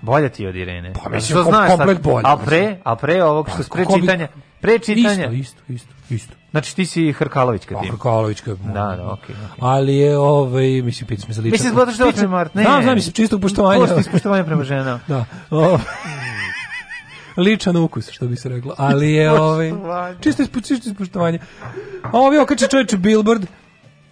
S6: Bolja ti od Irene.
S5: Pa, mislim,
S6: Što znaš sad?
S5: bolja,
S6: A pre, a pre ovog što pre čitanja, pre čitanja.
S5: Isto, isto, isto, isto.
S6: Znači ti si Hrkalović kad
S5: Pa,
S6: ti.
S5: Hrkalovićka.
S6: Da, da, okej.
S5: Ali je, ovaj, mislim, pitaš me za ličan.
S6: Mislim, zato što je 8. mart, ne.
S5: Znam, znam, mislim, čistog poštovanja.
S6: Postoji ispoštovanje prema ženama.
S5: Da. O, ličan ukus, što bi se reklo. Ali je ovaj čisto ispo, čisto ispoštovanje. A ovi okače čovječe billboard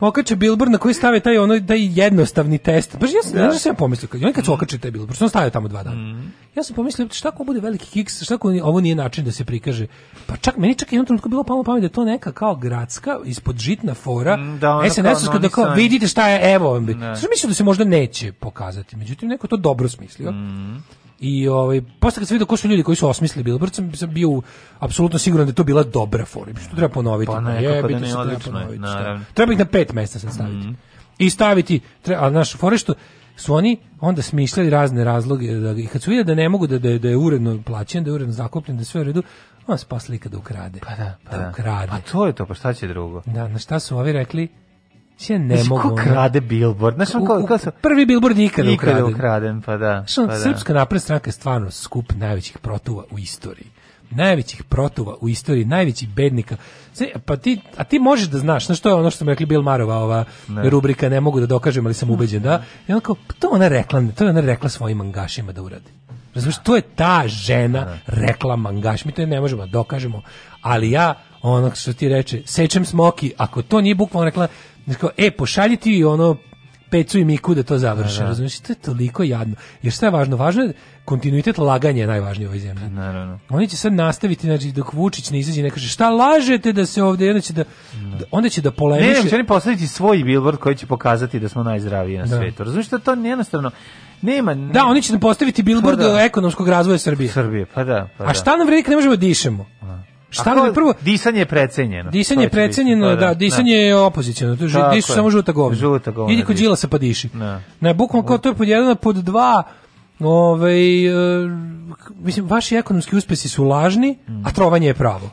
S5: Okače billboard na koji stave taj ono taj jednostavni test. Baš ja sam,
S6: Da.
S5: sam ja pomislio, kad, oni kad su okačili taj billboard, što stavio tamo dva dana. Ja sam pomislio, šta ako bude veliki kiks, šta ako ovo nije način da se prikaže. Pa čak, meni čak i jednom trenutku bilo palo pamet da je to neka kao gradska, ispod žitna fora,
S6: Mm, da, ono kao
S5: da kao, vidite šta je, evo.
S6: Ne.
S5: Sam mislio da se možda neće pokazati, međutim, neko to dobro smislio. I ovaj posle kad sam vidio ko su ljudi koji su osmislili Billboard, sam, sam bio apsolutno siguran da je to bila dobra fora. Što treba ponoviti.
S6: Pa nekako da
S5: jebite
S6: ne,
S5: se, treba
S6: odlično je, naravno.
S5: Treba ih na pet mesta sad staviti. I staviti, treba, a naš fore što su oni onda smišljali razne razloge da i kad su vidjeli da ne mogu da da, je- da je uredno plaćen, da je uredno zakupljen, da je sve u redu, on se pa slika da ukrade.
S6: Pa da, pa
S5: da,
S6: da.
S5: ukrade.
S6: Pa to je to, pa šta će drugo?
S5: Da, na šta su ovi rekli? Ja ne
S6: Znaš,
S5: mogu.
S6: ko krade billboard? Znaš, on kao, kao
S5: prvi billboard ikada
S6: Ikada
S5: ukraden.
S6: ukraden, pa da.
S5: Znaš,
S6: pa da.
S5: Srpska napredna stranka je stvarno skup najvećih protuva u istoriji. Najvećih protuva u istoriji, najvećih bednika. Pa ti, a ti možeš da znaš, znaš, to je ono što smo rekli Bill Marova, ova
S6: Ne.
S5: rubrika, ne mogu da dokažem, ali sam ubeđen, da? I onda kao, pa to ona rekla, to je ona rekla svojim mangašima da uradi. Razumiješ, to je ta žena rekla mangaš, mi to ne možemo da dokažemo, ali ja, ono što ti reče, sečem smoki, ako to nije bukvalno rekla, znači kao, e, pošalji ti ono Pecu i Miku da to završe,
S6: Da, da.
S5: razumiješ, to je toliko jadno. Jer šta je važno? Važno je kontinuitet laganja je najvažnije u ovoj zemlji.
S6: Naravno.
S5: Oni će sad nastaviti, znači, dok Vučić ne izađe i ne kaže šta lažete da se ovde, i onda će da, da- onda će da
S6: Ne,
S5: polemiše.
S6: nego će oni postaviti svoj billboard koji će pokazati da smo najzdraviji na
S5: Da.
S6: svetu. Razumiješ da to jednostavno nema...
S5: Da, oni će nam postaviti billboard
S6: Pa da.
S5: ekonomskog razvoja Srbije.
S6: Srbije, pa da. Pa
S5: A
S6: da.
S5: šta nam vredi kad ne možemo dišemo?
S6: A ko-
S5: je prvo?
S6: Disanje je precenjeno.
S5: Disanje je precenjeno,
S6: pa
S5: da, disanje je opoziciono. To je dišu samo žuta govna.
S6: Žuta govna
S5: Idi kod
S6: diši.
S5: Đilasa pa diši.
S6: Da.
S5: Ne, bukvalno kao to je pod jedan, pod dva, ovaj, e, mislim, vaši ekonomski uspesi su lažni,
S6: Mm.
S5: a trovanje je pravo.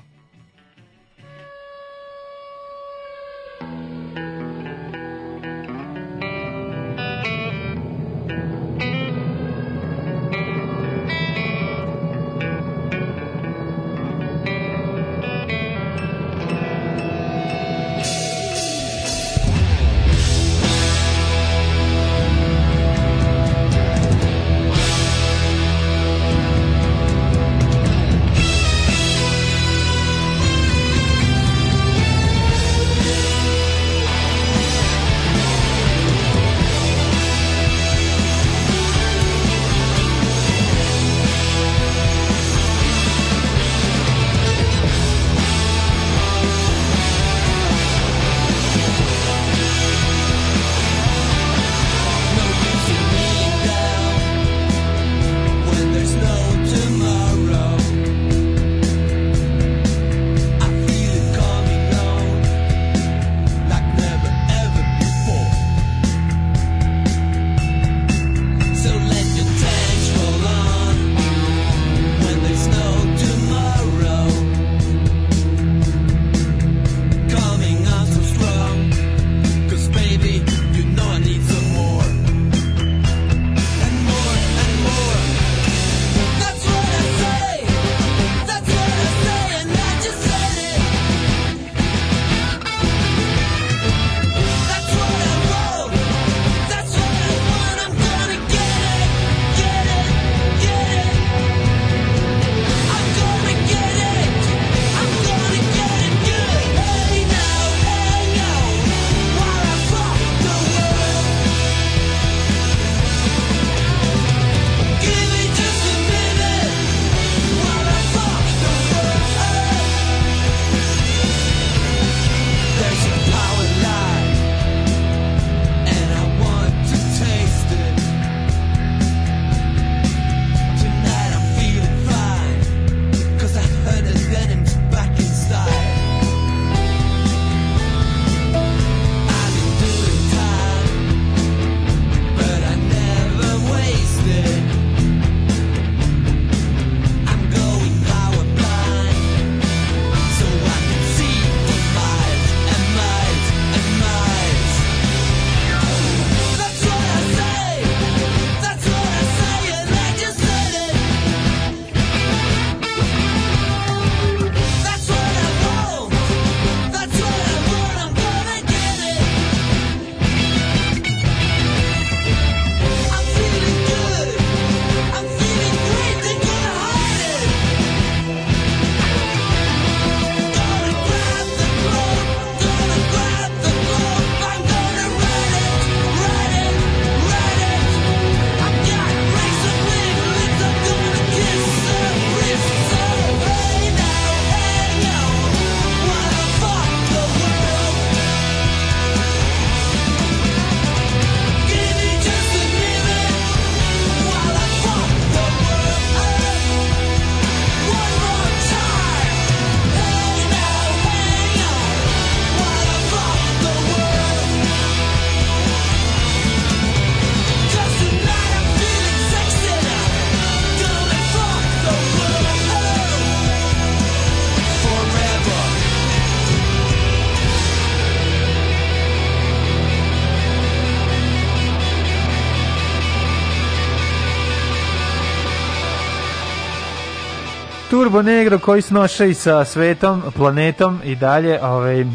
S6: Turbo Negro koji snoše i sa svetom, planetom i dalje, ovaj,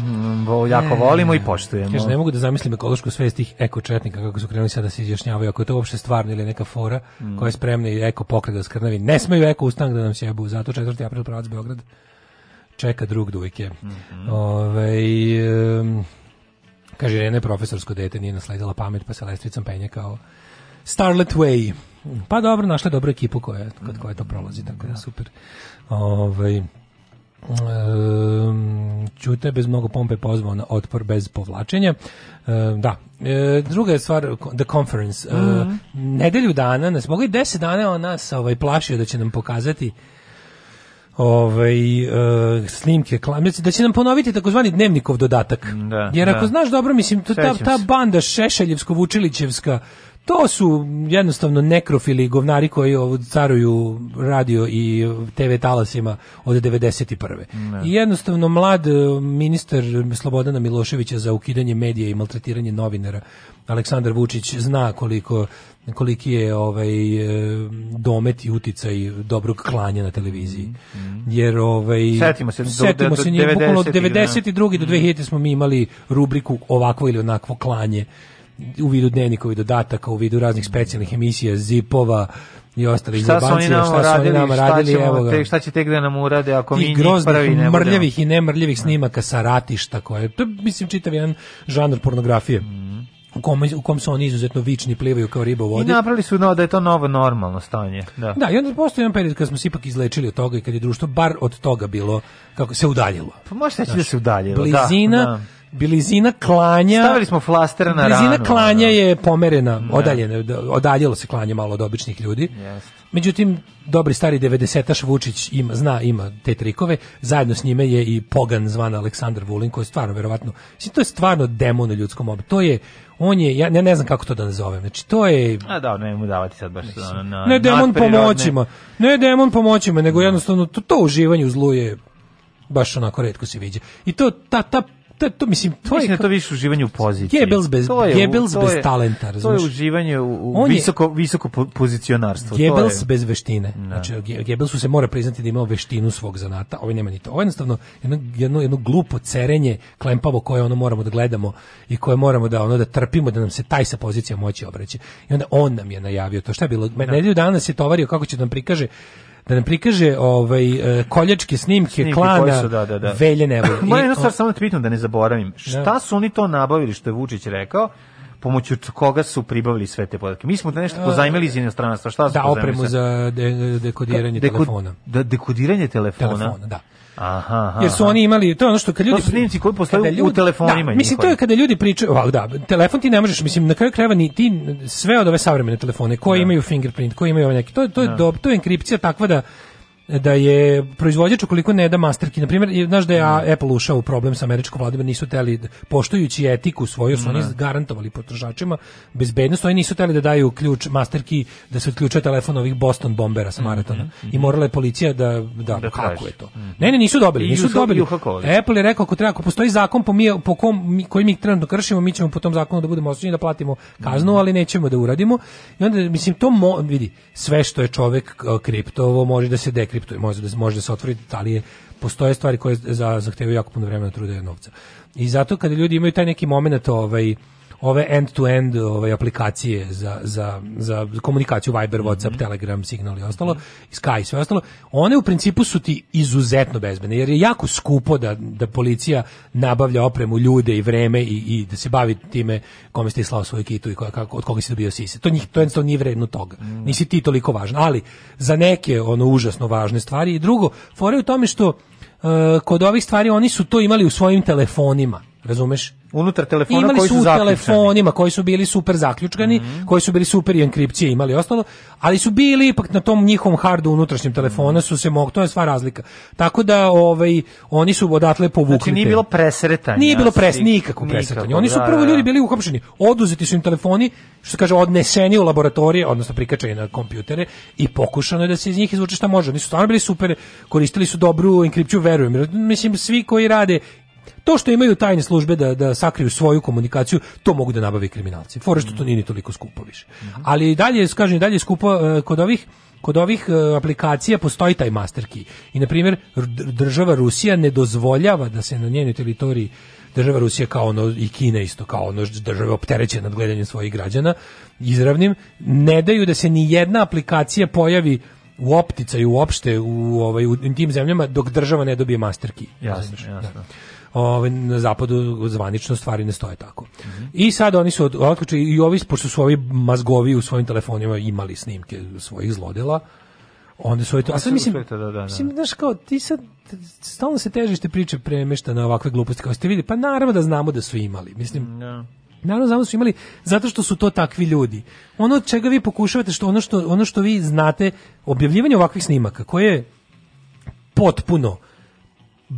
S6: jako volimo i poštujemo.
S5: Kaže, ne mogu da zamislim ekološku svest tih eko-četnika kako su krenuli sada da se izjašnjavaju, ako je to uopšte stvarno ili neka fora
S6: Mm.
S5: koja je spremna i eko pokret da skrnavi. Ne smeju eko ustanak da nam sjebu, zato 4. april pravac Beograd čeka drug dujke.
S6: Mhm.
S5: Ovaj, em, kaže, Irena je profesorsko dete, nije nasledila pamet, pa se lestvicom penje kao Starlet Way. Pa dobro, našla je dobru ekipu koja, kod koje to prolazi, tako da super. Ovaj, Um, Ćute bez mnogo pompe pozvao na otpor bez povlačenja. Um, da. E, druga je stvar, The Conference. E,
S6: Mhm.
S5: nedelju dana, nas mogu i deset dana on nas ovaj, plašio da će nam pokazati ovaj e, snimke klamnice da će nam ponoviti takozvani dnevnikov dodatak.
S6: Da,
S5: Jer ako
S6: da.
S5: znaš dobro, mislim to, ta, ta banda Šešeljevsko Vučilićevska to su jednostavno nekrofili govnari koji caruju radio i TV talasima od 91. I jednostavno mlad e, ministar Slobodana Miloševića za ukidanje medija i maltretiranje novinara Aleksandar Vučić zna koliko koliki je ovaj e, domet i uticaj dobrog klanja na televiziji. Jer ovaj
S6: Setimo se, do-
S5: setimo
S6: do-
S5: se
S6: do
S5: od
S6: 90-ih, da.
S5: 92. do 2000 smo mi imali rubriku ovakvo ili onakvo klanje u vidu dnevnikovi dodataka, u vidu raznih specijalnih emisija, zipova i ostalih
S6: Šta su oni nama
S5: šta su oni
S6: radili,
S5: nama
S6: šta,
S5: radili,
S6: ćemo
S5: evo
S6: tek, šta će tek da nam urade ako mi
S5: I
S6: njih
S5: groznih,
S6: prvi ne budemo?
S5: mrljavih i nemrljavih snimaka sa ratišta koje, to je, mislim, čitav jedan žanr pornografije. U kom, u kom su oni izuzetno vični, plivaju kao riba u
S6: I
S5: vodi.
S6: napravili su no, da je to novo normalno stanje. Da.
S5: Da, i onda postoji jedan period kad smo se ipak izlečili od toga i kad je društvo bar od toga bilo, kako se udaljilo.
S6: Pa možeš reći da se udaljilo.
S5: Blizina,
S6: da, da.
S5: Blizina klanja...
S6: Stavili smo flaster na
S5: Blizina
S6: ranu,
S5: klanja
S6: ono.
S5: je pomerena, odaljena, da, odaljilo se klanje malo od običnih ljudi.
S6: Jeste.
S5: Međutim, dobri stari 90-aš Vučić ima, zna, ima te trikove. Zajedno s njime je i pogan zvan Aleksandar Vulin, koji je stvarno, verovatno, mislim, to je stvarno demon u ljudskom obu. To je, on je, ja ne, ne znam kako to da nazovem, znači to je...
S6: A da, ne mu davati sad baš ono, na,
S5: ne demon pomoćima, ne demon pomoćima, nego jednostavno to, to uživanje u zlu je baš onako redko se viđa. I to, ta, ta, ta, to mislim, to
S6: Mislim
S5: je
S6: da to više uživanje u poziciji.
S5: Goebbels bez-
S6: To je
S5: Goebbels
S6: to
S5: bez
S6: je-
S5: talenta,
S6: To je uživanje u, u visoko, visoko po- pozicionarstvo. to
S5: Goebbels
S6: je-
S5: bez veštine. Znači, Ge- Goebbelsu se mora priznati da je imao veštinu svog zanata, ovaj nema ni to. Ovo je jednostavno jedno, jedno, jedno glupo cerenje, klempavo koje ono moramo da gledamo i koje moramo da ono da trpimo, da nam se taj sa pozicija moći obraća. I onda on nam je najavio to. Šta je bilo? Da. Nedelju dana se tovario kako će da nam prikaže da nam prikaže ovaj e, koljačke snimke,
S6: Snimke
S5: klana
S6: su, da, da, da.
S5: Velje Nevolje. [laughs]
S6: Jedna
S5: on-
S6: stvar samo da da ne zaboravim. Šta
S5: Da.
S6: su oni to nabavili što je Vučić rekao? pomoću koga su pribavili sve te podatke. Mi smo da nešto pozajmili iz inostranstva. Šta su
S5: Da, opremu za de, dekodiranje
S6: Deko-
S5: telefona.
S6: Da, dekodiranje telefona?
S5: Telefona, da.
S6: Aha, aha.
S5: Jer su oni imali, to je ono što kad ljudi...
S6: To su snimci koji postoje
S5: kada
S6: u telefonima
S5: Da, mislim, to je kada ljudi pričaju, ovako, da, telefon ti ne možeš, mislim, na kraju krajeva ni ti, sve od ove savremene telefone, koji imaju fingerprint, koji imaju ove neki, to, to, je,
S6: Da.
S5: do, to je enkripcija takva da da je proizvođač ukoliko ne da masterki, na primjer, je- znaš da je a- Apple ušao u problem sa američkom vladom, nisu teli, poštujući etiku svoju, su oni
S6: Ne.
S5: garantovali potrošačima bezbednost, oni nisu teli da daju ključ masterki, da se otključuje telefon ovih Boston bombera sa maratona. I morala je policija da, da,
S6: Da
S5: kako je to. Ne, ne, nisu dobili, nisu dobili. Apple je rekao ako treba, ako postoji zakon po, mi, po kom, mi- koji mi trenutno kršimo, mi ćemo po tom zakonu da budemo osuđeni da platimo kaznu, ali nećemo da uradimo. I onda mislim to mo, vidi, sve što je čovek k- kriptovo može da se dekriptuje, može da može da se otvori, ali je postoje stvari koje za zahtevaju jako puno vremena, truda i novca. I zato kada ljudi imaju taj neki momenat ovaj ove end-to-end ovaj, aplikacije za, za, za komunikaciju Viber, Whatsapp, Telegram, Signal i ostalo, i Sky i sve ostalo, one u principu su ti izuzetno bezbedne, jer je jako skupo da, da policija nabavlja opremu, ljude i vreme i, i da se bavi time kome ste slao svoju kitu i ko, kako, od koga si dobio sise. To, njih, to jednostavno nije vredno toga. Nisi ti toliko važan. Ali za neke ono užasno važne stvari i drugo, fora je u tome što uh, kod ovih stvari oni su to imali u svojim telefonima, razumeš?
S6: Unutar telefona
S5: imali
S6: koji
S5: su
S6: su zaključani.
S5: telefonima koji su bili super zaključkani, koji su bili super i enkripcije imali ostalo, ali su bili ipak na tom njihovom hardu unutrašnjem telefona su se mog, to je sva razlika. Tako da ovaj oni su odatle povukli.
S6: Znači nije bilo presretanja.
S5: Nije bilo pres,
S6: nikako,
S5: presretanje. Oni su
S6: da,
S5: prvo
S6: da.
S5: ljudi bili uhapšeni, oduzeti su im telefoni, što se kaže odneseni u laboratorije, odnosno prikačeni na kompjutere i pokušano je da se iz njih izvuče šta može. Oni su stvarno bili super, koristili su dobru enkripciju, verujem. Mislim, svi koji rade To što imaju tajne službe da, da sakriju svoju komunikaciju, to mogu da nabave kriminalci. Fora što to nije ni toliko skupo više. Ali i dalje, kažem, dalje je skupo e, kod ovih kod ovih e, aplikacija postoji taj master key. I na primjer država Rusija ne dozvoljava da se na njenoj teritoriji država Rusija kao ono i Kina isto kao ono države opterećene nad gledanjem svojih građana izravnim ne daju da se ni jedna aplikacija pojavi u opticaju uopšte u ovaj u tim zemljama dok država ne dobije master key.
S6: Jasno, jasno.
S5: Ovaj, na zapadu zvanično stvari ne stoje tako. I sad oni su otključili i ovi, pošto su ovi mazgovi u svojim telefonima imali snimke svojih zlodela, onda su to, a sad mislim,
S6: da, da, da.
S5: mislim, znaš kao, ti sad, stalno se težište priče premešta na ovakve gluposti, kao ste vidi, pa naravno da znamo da su imali, mislim,
S6: Da.
S5: Naravno znamo da su imali zato što su to takvi ljudi. Ono od čega vi pokušavate što ono što ono što vi znate objavljivanje ovakvih snimaka koje je potpuno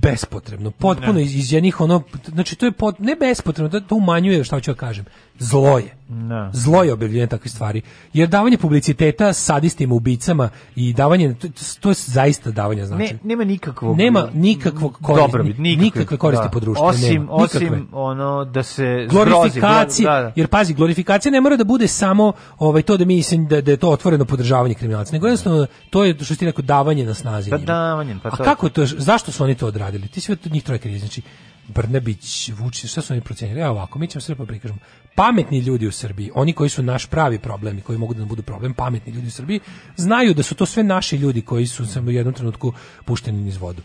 S5: bespotrebno, potpuno iz, iz jednih ono, znači to je pot, ne bespotrebno, to, to umanjuje šta ću da kažem, zlo je.
S6: Da.
S5: Zlo je objavljivanje takvih stvari. Jer davanje publiciteta sadistima, ubicama i davanje, to, je zaista davanje znači.
S6: Ne, nema nikakvog
S5: Nema nikakvog koristi,
S6: dobrobit, nikakve,
S5: nikakve koristi
S6: da.
S5: po društvu.
S6: Osim,
S5: nema,
S6: osim ono da se
S5: glorifikacije,
S6: zgrozi, da, da.
S5: jer pazi, glorifikacija ne mora da bude samo ovaj to da mi mislim da, da je to otvoreno podržavanje kriminalaca, nego jednostavno to je što ti rekao davanje na snazi.
S6: Pa
S5: njima.
S6: davanje, pa
S5: A
S6: to-
S5: kako to, zašto su oni to odradili? Ti sve njih troje krivi, znači Brnabić, Vučić, šta su oni procenili? Evo ovako, mi ćemo sve pa prikažemo. Pametni ljudi u Srbiji, oni koji su naš pravi problem i koji mogu da nam budu problem, pametni ljudi u Srbiji, znaju da su to sve naši ljudi koji su samo u jednom trenutku pušteni niz vodu.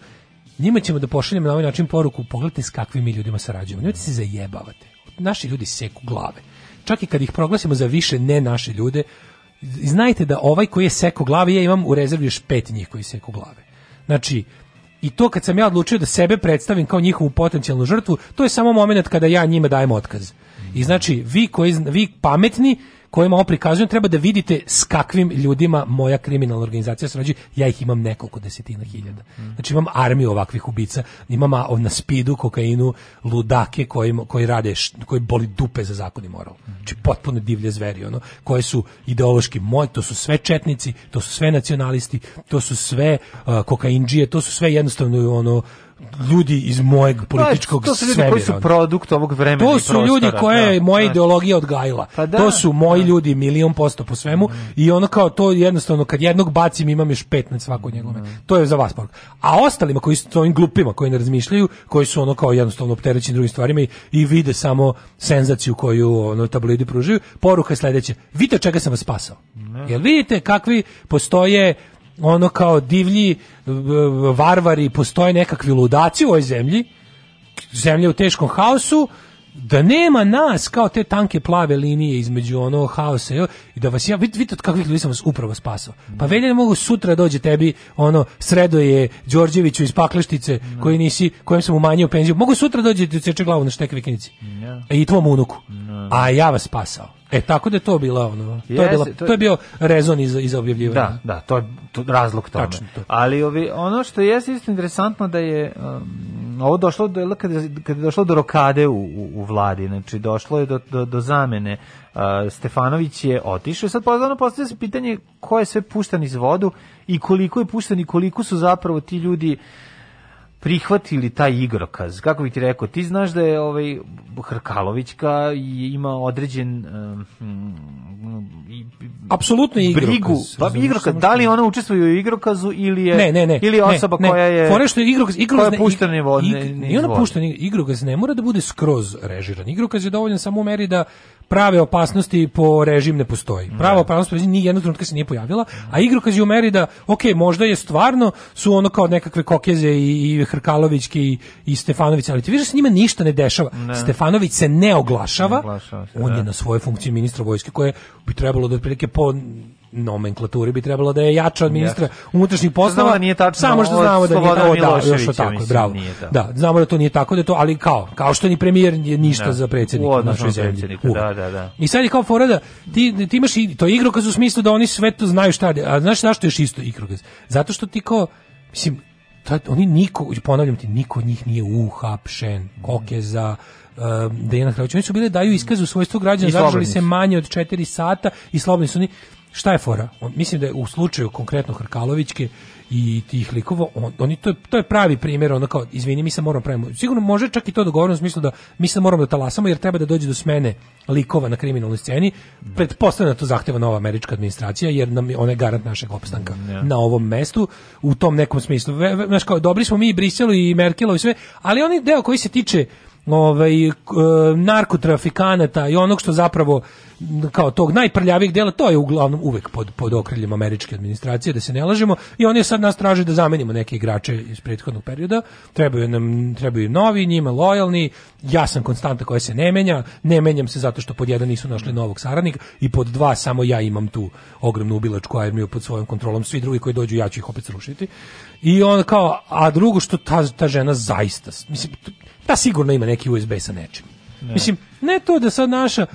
S5: Njima ćemo da pošaljemo na ovaj način poruku, pogledajte s kakvim mi ljudima sarađujemo. Nemojte se zajebavate. Naši ljudi seku glave. Čak i kad ih proglasimo za više ne naše ljude, znajte da ovaj koji je seko glave, ja imam u rezervi još pet njih koji seku glave. Znači, i to kad sam ja odlučio da sebe predstavim kao njihovu potencijalnu žrtvu, to je samo moment kada ja njima dajem otkaz. I znači, vi koji vi pametni kojima ovo prikazujem, treba da vidite s kakvim ljudima moja kriminalna organizacija sarađuje. Ja ih imam nekoliko desetina hiljada. Znači imam armiju ovakvih ubica, imam na spidu, kokainu, ludake koji, koji rade, koji boli dupe za zakon i moral. Znači potpuno divlje zveri, ono, koje su ideološki moj, to su sve četnici, to su sve nacionalisti, to su sve uh, kokainđije, to su sve jednostavno ono ljudi iz mojeg političkog
S6: to su ljudi
S5: svemira,
S6: koji su produkt ovog vremena
S5: To su
S6: prostora,
S5: ljudi koje je
S6: da,
S5: moja
S6: da.
S5: ideologija odgajila.
S6: Pa da,
S5: to su moji ljudi milion posto po svemu i ono kao to jednostavno kad jednog bacim imam još pet na svako njegove. To je za vas poruka. A ostalima koji su ovim glupima koji ne razmišljaju, koji su ono kao jednostavno opterećeni drugim stvarima i, i vide samo senzaciju koju ono tabloidi pružaju, poruka je sledeća. Vidite čega sam vas spasao. Jel vidite kakvi postoje ono kao divlji varvari, postoje nekakvi ludaci u ovoj zemlji, zemlja u teškom haosu, da nema nas kao te tanke plave linije između ono haosa i da vas ja vidite vidite od kakvih ljudi sam vas upravo spasao. Pa velje ne mogu sutra dođe tebi ono Sredoje Đorđeviću iz Pakleštice koji nisi kojem sam umanjio penziju. Mogu sutra dođe ti ceče glavu na štek vikinici. I tvom unuku. A ja vas spasao. E tako da je to bila ono. To je bila
S6: to je-
S5: to je bio rezon iza iza objavljivanja.
S6: Da, da, to je to, razlog tome.
S5: Tačno to.
S6: Ali ovi, ono što je isto interesantno da je um, ovo došlo do kada kada je došlo do rokade u, u, u vladi, znači došlo je do do, do zamene. Uh, Stefanović je otišao. Sad pozvano postavlja se pitanje ko je sve pušten iz vodu i koliko je pušten i koliko su zapravo ti ljudi prihvatili taj igrokaz. Kako bih ti rekao, ti znaš da je ovaj Hrkalovićka ima određen um, i-
S5: Apsolutno igrokaz.
S6: brigu. Pa igrokaz, da li ona učestvuje u igrokazu ili je
S5: Ne, ne, ne.
S6: ili je osoba
S5: ne.
S6: koja je
S5: Fore što igrokaz, igrokaz ne-
S6: je puštena ni vod,
S5: ig-
S6: ne, ne
S5: I ona
S6: iz vode.
S5: pušten igrokaz ne mora da bude skroz režiran. Igrokaz je dovoljan samo u meri da prave opasnosti po režim ne postoji. Prava opasnost po režim ni jednog trenutka se nije pojavila, a igrokaz je u meri da, ok, možda je stvarno su ono kao nekakve kokeze i, i Hrkalovićke i, i Stefanović, ali ti vidiš da se njima ništa ne dešava.
S6: Ne.
S5: Stefanović se ne oglašava,
S6: Ne oglašava se,
S5: on
S6: da.
S5: je na svojoj funkciji ministra vojske koje bi trebalo da otprilike po nomenklaturi bi trebalo da je jača od ministra unutrašnjih poslova.
S6: Znamo da nije tačno
S5: Samo što znamo da nije
S6: Slobodana
S5: o, da, još o tako,
S6: mislim,
S5: bravo.
S6: tako.
S5: Da, znamo da to nije tako, da to, ali kao, kao što ni premijer je ništa
S6: Da.
S5: za predsjednika u našoj
S6: na
S5: zemlji.
S6: da, da, da.
S5: I sad je kao fora da ti, ti imaš i to igrokaz u smislu da oni sve to znaju šta. A znaš zašto je još isto igrokaz? Zato što ti kao, mislim, to, oni niko, ponavljam ti, niko od njih nije uhapšen, Kokeza, um, Dejana Hrvaća. Oni su bili daju iskaz u svojstvu građana, zadržali se manje od 4 sata i slobodni su oni. Šta je fora? On, mislim da je u slučaju konkretno Hrkalovićke i tih likova, on, oni to je, to je pravi primjer, ono kao, izvini, mi se moramo pravimo. Sigurno može čak i to dogovorno u smislu da mi se moramo da talasamo jer treba da dođe do smene likova na kriminalnoj sceni. Pretpostavljam da to zahteva nova američka administracija jer nam ona je garant našeg opstanka
S6: Ja.
S5: na ovom mestu u tom nekom smislu. Znaš kao, dobri smo mi i Briselu i Merkelov i sve, ali onaj deo koji se tiče ovaj e, narkotrafikanata i onog što zapravo kao tog najprljavijeg dela to je uglavnom uvek pod pod okriljem američke administracije da se ne lažemo i oni sad nas traže da zamenimo neke igrače iz prethodnog perioda. Trebaju nam trebaju novi njima lojalni. Ja sam konstanta koja se ne menja. Ne menjam se zato što pod jedan nisu našli novog saradnika i pod dva samo ja imam tu ogromnu ubilačku armiju pod svojom kontrolom. Svi drugi koji dođu ja ću ih opet srušiti. I on kao a drugo što ta, ta žena zaista mislim ta sigurno ima neki USB sa nečim Mislim, ne to da sad naša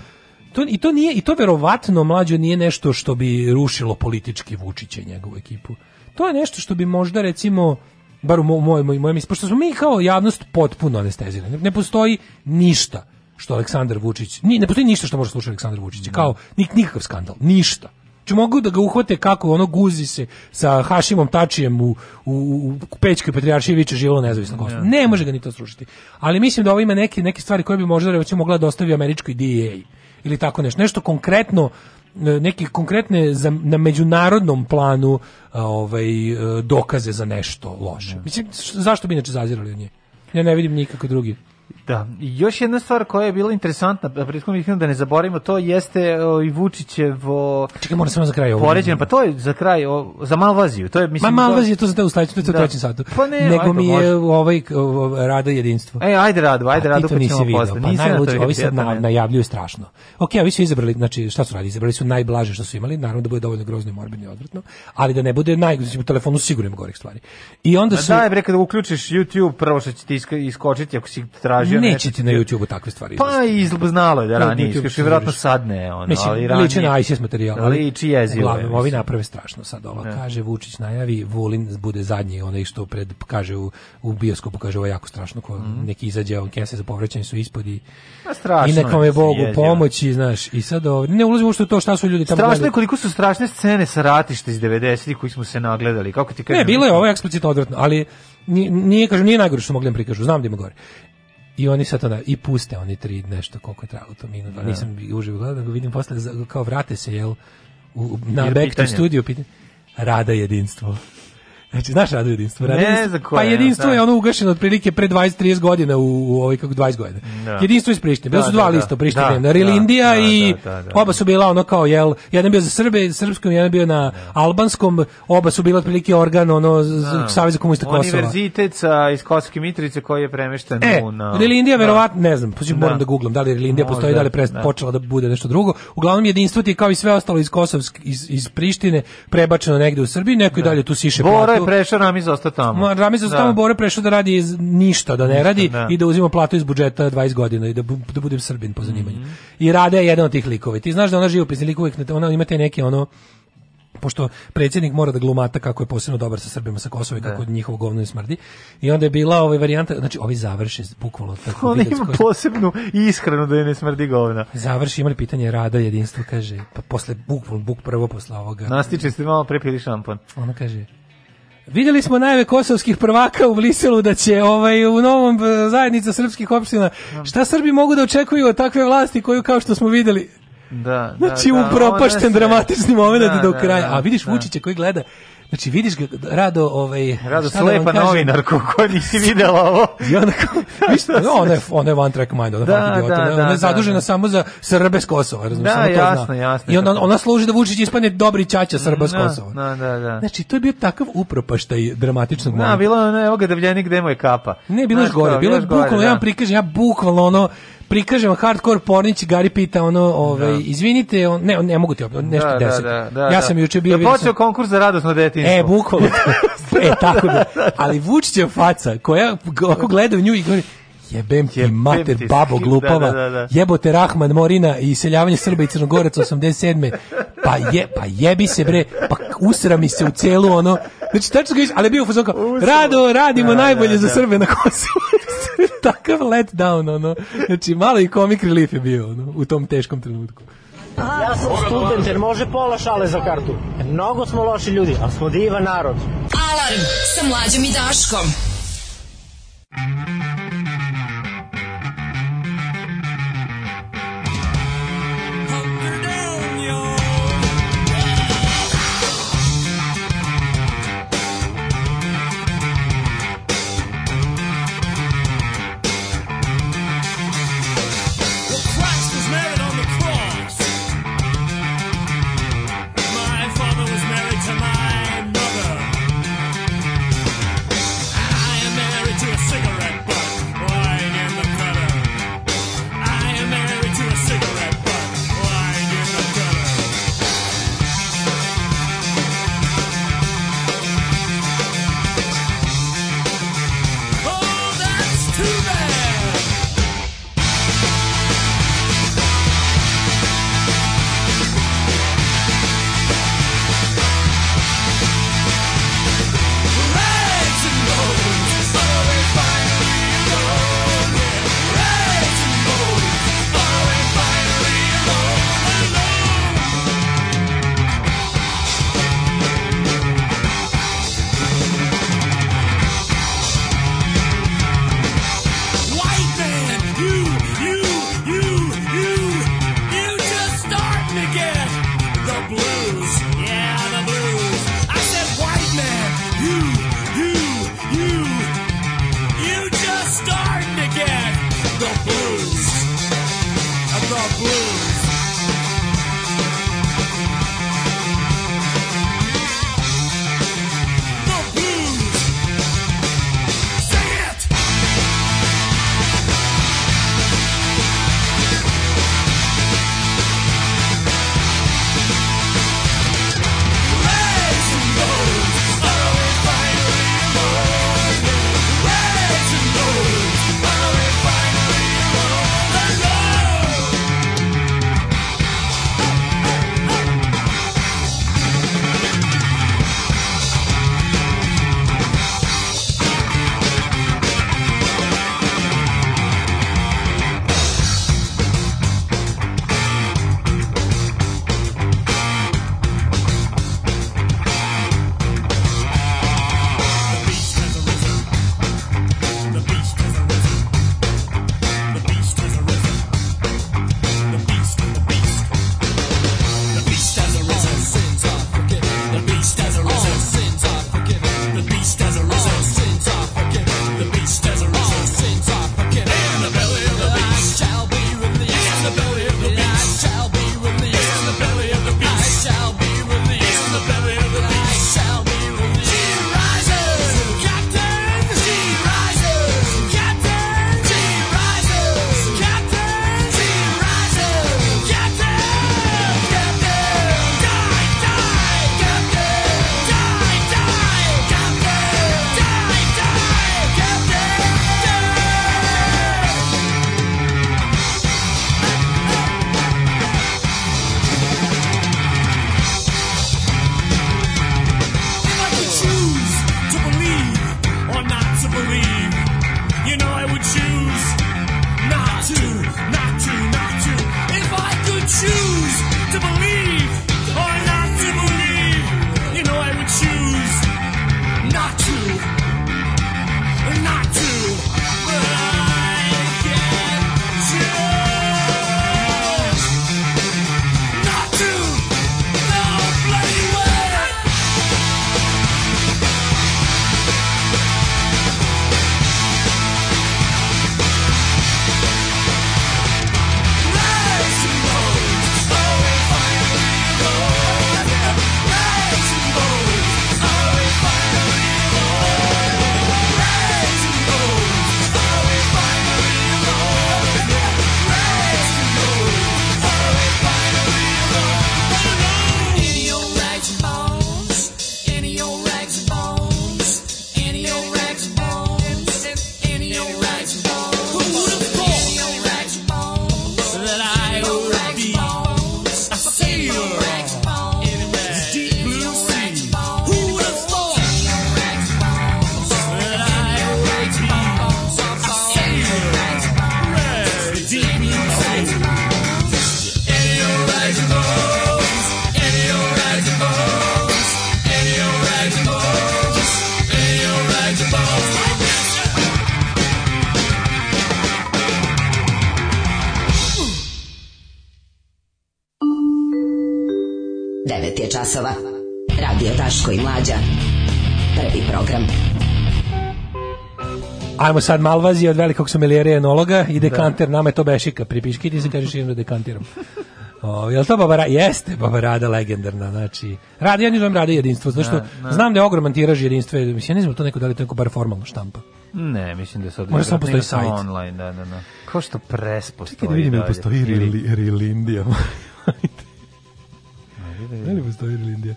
S5: to, i to nije i to verovatno mlađo nije nešto što bi rušilo politički Vučića i njegovu ekipu. To je nešto što bi možda recimo bar u mo- moj moj moj pošto smo mi kao javnost potpuno anestezirani. Ne postoji ništa što Aleksandar Vučić, ni, ne postoji ništa što može slušati Aleksandar Vučić, kao nik, nikakav skandal, ništa. Znači mogu da ga uhvate kako ono guzi se sa Hašimom Tačijem u, u, u Pećkoj patrijaršiji viče živelo nezavisno Kosovo. Ne može ga ni to srušiti. Ali mislim da ovo ima neke, neke stvari koje bi možda recimo mogla da ostavi američkoj DEA ili tako nešto. Nešto konkretno neke konkretne za, na međunarodnom planu ovaj e, dokaze za nešto loše. Mislim š- zašto bi inače zazirali od nje? Ja ne vidim nikako drugi.
S6: Da, i još jedna stvar koja je bila interesantna, a prethodno bih da ne zaboravimo, to jeste o, i Vučićevo...
S5: Čekaj, moram samo za kraj ovo.
S6: Pa to je za kraj, o, za Malvaziju, to je,
S5: Ma
S6: mislim...
S5: Malvazija to za te u sledećem, to je
S6: Da.
S5: trećem satu.
S6: Pa ne,
S5: Nego
S6: ajde,
S5: mi je ovaj k- o- rada jedinstvo.
S6: E, ajde Radu, ajde Radu, pa ćemo posle.
S5: pa
S6: Nisam na
S5: najluđe,
S6: to
S5: ovi sad na, najavljuju strašno. Ok, ovi su izabrali, znači šta su radili? Izabrali su najblaže što su imali, naravno da bude dovoljno grozno i morbidno i odvratno, ali da ne bude naj, znači, u telefonu sigurno ima gorih stvari. I onda
S6: Ma
S5: su...
S6: Daj bre, kada uključiš YouTube, prvo što će ti iskočiti ako si tražio
S5: Neće
S6: nešto,
S5: ti na YouTubeu takve stvari
S6: Pa i znalo je da ranije vjerojatno
S5: vidiš.
S6: sad ne, ono,
S5: Mislim,
S6: ali ranije.
S5: liči na ISIS materijal. ali
S6: Liči jezivo. je,
S5: Uglavnom, ovi naprave strašno sad. Ova
S6: Da.
S5: kaže, Vučić najavi, Vulin bude zadnji, onaj što pred, kaže u, u bioskopu, kaže ovo jako strašno, ko neki izađe, on kese za povraćanje su ispod i,
S6: A strašno
S5: i neka vam je Bogu
S6: jezivo.
S5: pomoći, znaš, i sad ovo, ne ulazimo u to šta su ljudi tamo
S6: Strašno je koliko su strašne scene sa ratišta iz 90-ih koji smo se nagledali. Kako ti kažem?
S5: Ne, bilo je ovo eksplicitno odvratno, ali nije, nije kažem, nije najgore što mogli da prikažu, znam da ima gore. I oni sad to na, i puste oni tri nešto koliko je trajalo to minut,
S6: Da.
S5: nisam uživo gledao, nego vidim posle kao vrate se jel u, na
S6: Jer
S5: back
S6: pitanje.
S5: to studio pitanje rada jedinstvo. Znači, znaš radu jedinstvo? Rada
S6: Ne
S5: jedinstvo-
S6: znam koje,
S5: Pa jedinstvo
S6: da.
S5: je ono ugašeno otprilike pre 20-30 godina u, u ovoj kako 20 godina.
S6: Da.
S5: Jedinstvo iz Prištine. Bila
S6: Da,
S5: su dva
S6: da, da.
S5: lista u Prištini,
S6: Da,
S5: na Rilindija
S6: da,
S5: i
S6: da, da, da.
S5: oba su bila ono kao jel, jedan bio za Srbe, srpskom, jedan bio na albanskom, oba su bila otprilike organ ono z- Saveza komunista Kosova.
S6: Univerzitet sa, iz Kosovske Mitrice koji je premešten
S5: E,
S6: u... Na,
S5: Rilindija
S6: Da.
S5: verovatno, ne znam, poslije moram
S6: Da.
S5: da googlam da li Rilindija postoji, da li
S6: da.
S5: počela da bude nešto drugo. Uglavnom jedinstvo ti kao i sve ostalo iz Kosovsk, iz, iz Prištine prebačeno negde u Srbiji, neko i dalje tu siše
S6: Bora je prešao, Ramiz ostao tamo.
S5: Ma, Ramiz je
S6: Da.
S5: tamo Bore prešao da radi iz ništa, da ne radi
S6: da.
S5: i da uzima platu iz budžeta 20 godina i da, bu- da budem Srbin po zanimanju.
S6: Mhm.
S5: I Rada je jedan od tih likova. Ti znaš da ona živopisni lik uvijek, ona ima te neke ono pošto predsjednik mora da glumata kako je posebno dobar sa Srbima sa Kosova i kako njihovo govno ne smrdi. I onda je bila ovaj varijanta, znači ovi završe bukvalno tako
S6: On ima
S5: koji-
S6: posebnu ishranu da je ne smrdi govna.
S5: Završi imali pitanje rada, jedinstvo, kaže, pa posle bukvalno buk prvo posle ovoga.
S6: Nastiče ste malo prepili šampon.
S5: Ona kaže, Vidjeli smo najave kosovskih prvaka u Briselu da će ovaj u novom e, zajednica srpskih opština. Šta Srbi mogu da očekuju od takve vlasti koju kao što smo videli
S6: Da,
S5: Znači
S6: da, da,
S5: upropašten dramatični moment
S6: Da,
S5: do
S6: da,
S5: kraja.
S6: da,
S5: A vidiš
S6: da.
S5: Vučića koji gleda Znači vidiš ga rado ovaj
S6: Rado
S5: da
S6: slepa
S5: kažem?
S6: novinarko koja nisi videla ovo.
S5: I onda kao, [laughs] no, ona je, ona je one track mind, ona,
S6: Da,
S5: da, idiota,
S6: da,
S5: ona,
S6: da,
S5: ona je
S6: da,
S5: zadužena
S6: da.
S5: samo za Srbe s Kosova, razumiješ,
S6: Da,
S5: samo to
S6: jasno,
S5: zna.
S6: jasno,
S5: I ona,
S6: tako.
S5: ona služi da Vučić ispane dobri ćaća Srba s
S6: Da,
S5: Kosova.
S6: Da, da, da.
S5: Znači, to je bio takav upropaštaj dramatičnog
S6: Da,
S5: momenta.
S6: bilo je ono, evo ga davljenik, gde mu je kapa.
S5: Ne, bilo je gore, bilo je bukvalno,
S6: da.
S5: ja vam prikažem, ja bukvalno ono, prikažem hardcore pornić, Gari pita ono, ovaj,
S6: Da.
S5: izvinite, on, ne, ne mogu ti opet, nešto
S6: Da, da,
S5: deset.
S6: da, da,
S5: ja
S6: da.
S5: sam juče bio...
S6: Da počeo
S5: sam-
S6: konkurs za radosno detinjstvo.
S5: E, bukvalno. [laughs] e, tako da. Ali Vučićeva faca, koja ako gleda u nju i govori, jebem ti
S6: Jebem
S5: mater,
S6: ti,
S5: babo
S6: da,
S5: glupava,
S6: da, da, da.
S5: jebote Rahman Morina i iseljavanje Srba i Crnogoraca 87. Pa, je, pa jebi se bre, pa usra mi se u celu ono, znači tačno ga ali je bio u fazonu rado, radimo
S6: Da,
S5: najbolje
S6: da,
S5: za
S6: da.
S5: Srbe na Kosovu. [laughs] Takav let down, ono. Znači, malo i comic relief je bio, ono, u tom teškom trenutku.
S13: Ja sam student, jer može pola šale za kartu. Mnogo smo loši ljudi, ali smo divan narod.
S11: Alarm sa mlađom i Daškom.
S14: Müzik
S5: Ajmo sad Malvazija od velikog sommelijera i enologa i dekanter, nama je to bešika, pripiški ti se kaže širno dekantiram. O, je li to Baba Rada? Jeste Baba Rada legendarna, znači. Rada, ja ne zovem Rada jedinstvo, zato što
S6: Da, da.
S5: znam da je ogroman tiraž jedinstva, mislim, ja ne znam to neko da li to neko bar formalno štampa.
S6: Ne, mislim da sad...
S5: Možda samo postoji sajt.
S6: online, da, da, da. Kao što pres postoji.
S5: Čekaj da vidim ili
S6: dalje.
S5: postoji
S6: Ili-
S5: Rili- Rilindija.
S6: Ajde da
S5: Da li postoji Rilindija?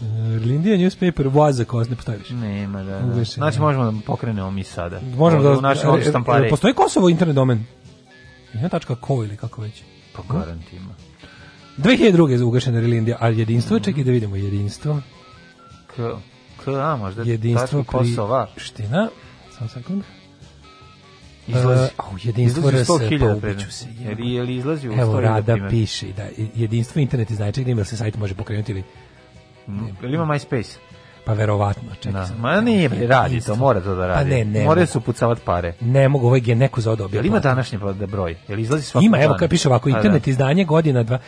S5: Uh, Rilindija newspaper was za kost, ne postoji više.
S6: Nema, da, da.
S5: Ugašen,
S6: Znači možemo da pokrenemo mi sada.
S5: Možemo da
S6: u našoj
S5: e, e,
S6: štampari.
S5: Postoji Kosovo internet domen. Internet.co ili kako već.
S6: Po garantima.
S5: 2002. je ugašena Rilindija, a jedinstvo, čekaj da vidimo jedinstvo.
S6: K, K, a možda
S5: Jedinstvo
S6: Kosova.
S5: Ština. Samo sekund.
S6: Izlazi.
S5: E, au, jedinstvo RS,
S6: 100.000
S5: pa ubiću se,
S6: Jer, je li izlazi u
S5: Evo,
S6: 100.000
S5: Rada piše da jedinstvo internet iz nečeg da se sajt može pokrenuti ili
S6: Mm, Jel ima MySpace?
S5: pa verovatno, čekaj.
S6: Da. Ma nije, bre, radi to,
S5: Jedinstvo.
S6: mora to da
S5: Pa
S6: radi.
S5: ne, ne.
S6: Moraju
S5: mogu.
S6: su pucavati pare.
S5: Ne mogu, ovaj je neko za odobio.
S6: Jel ima današnji pa- da broj? Jel izlazi svakog
S5: Ima, evo
S6: dana?
S5: kad piše ovako,
S6: Pa da.
S5: internet izdanje godina dva.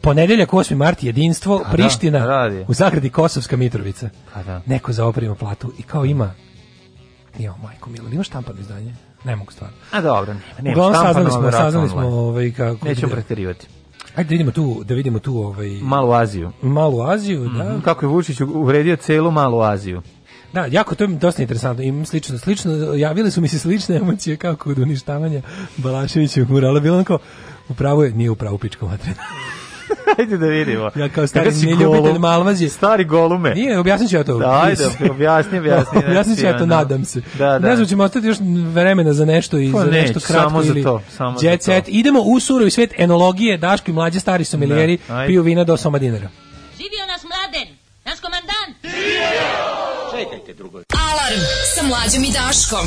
S5: Ponedeljak 8. mart jedinstvo,
S6: Pa da,
S5: Priština,
S6: radi.
S5: u zagradi Kosovska Mitrovica.
S6: Pa da.
S5: Neko za oprima platu i kao ima Jo, majko milo, ima štampano izdanje? Ne mogu stvarno.
S6: A dobro, nema. nema
S5: Uglavnom saznali smo, saznali smo ovaj kako
S6: Nećemo preterivati.
S5: Ajde da vidimo tu, da vidimo tu ovaj
S6: Malu Aziju.
S5: malu Aziju, da.
S6: Mhm, Kako je Vučić uvredio celu malu Aziju.
S5: Da, jako to je dosta interesantno. Imam slično, slično, javile su mi se slične emocije kao kod uništavanja Balaševićevog murala. Bilo onako, upravo je, nije upravo pičko materina. [laughs]
S6: Ajde da vidimo.
S5: Ja kao stari neljubitelj
S6: golum?
S5: Malvazije.
S6: Stari golume.
S5: Nije, objasnit ću ja to.
S6: Da, ajde, objasni, [laughs] objasni.
S5: objasnit ću ja to, nadam se.
S6: Da, da.
S5: Ne znam, ćemo ostati još vremena za nešto i
S6: Pa
S5: za nešto
S6: neće,
S5: kratko
S6: samo za
S5: ili
S6: to, samo za
S5: jet
S6: to.
S5: set. Idemo u surovi svet enologije, Daško i mlađe stari sommelijeri
S6: Da,
S5: piju vina do soma dinara.
S4: Živio nas mladen, naš komandant.
S15: Čekajte drugo.
S3: Alarm sa mlađom i Daškom.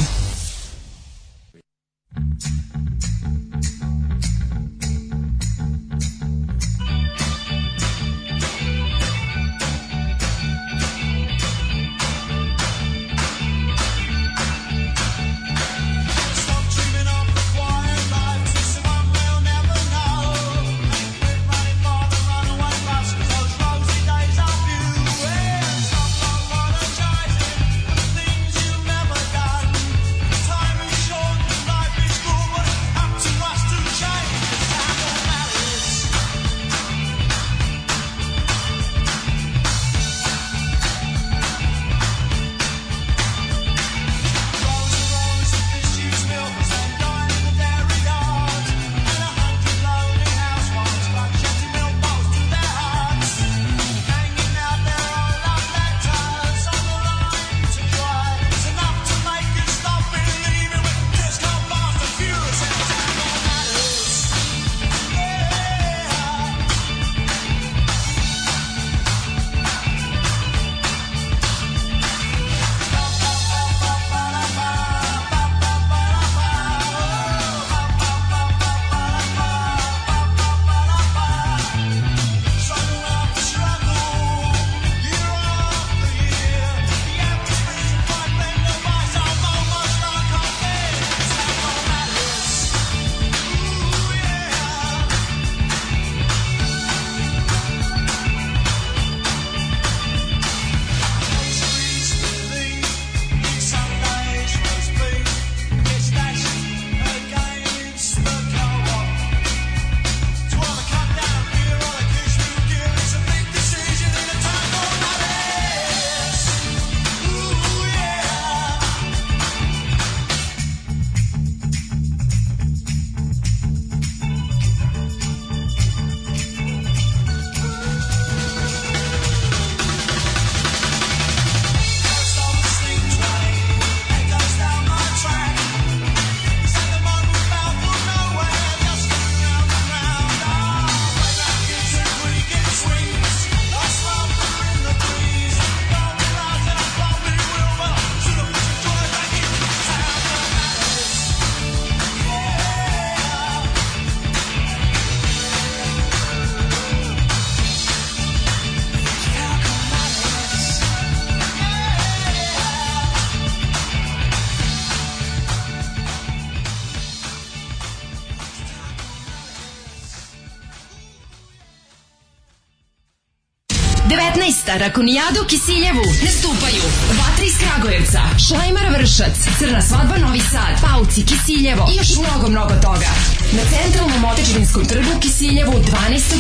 S11: 19. Rakonijada u Kisiljevu. Nastupaju Vatra iz Kragujevca, Šlajmara Vršac, Crna svadba Novi Sad, Pauci, Kisiljevo i još mnogo, mnogo toga. Na centralnom otečevinskom trgu Kisiljevu 12.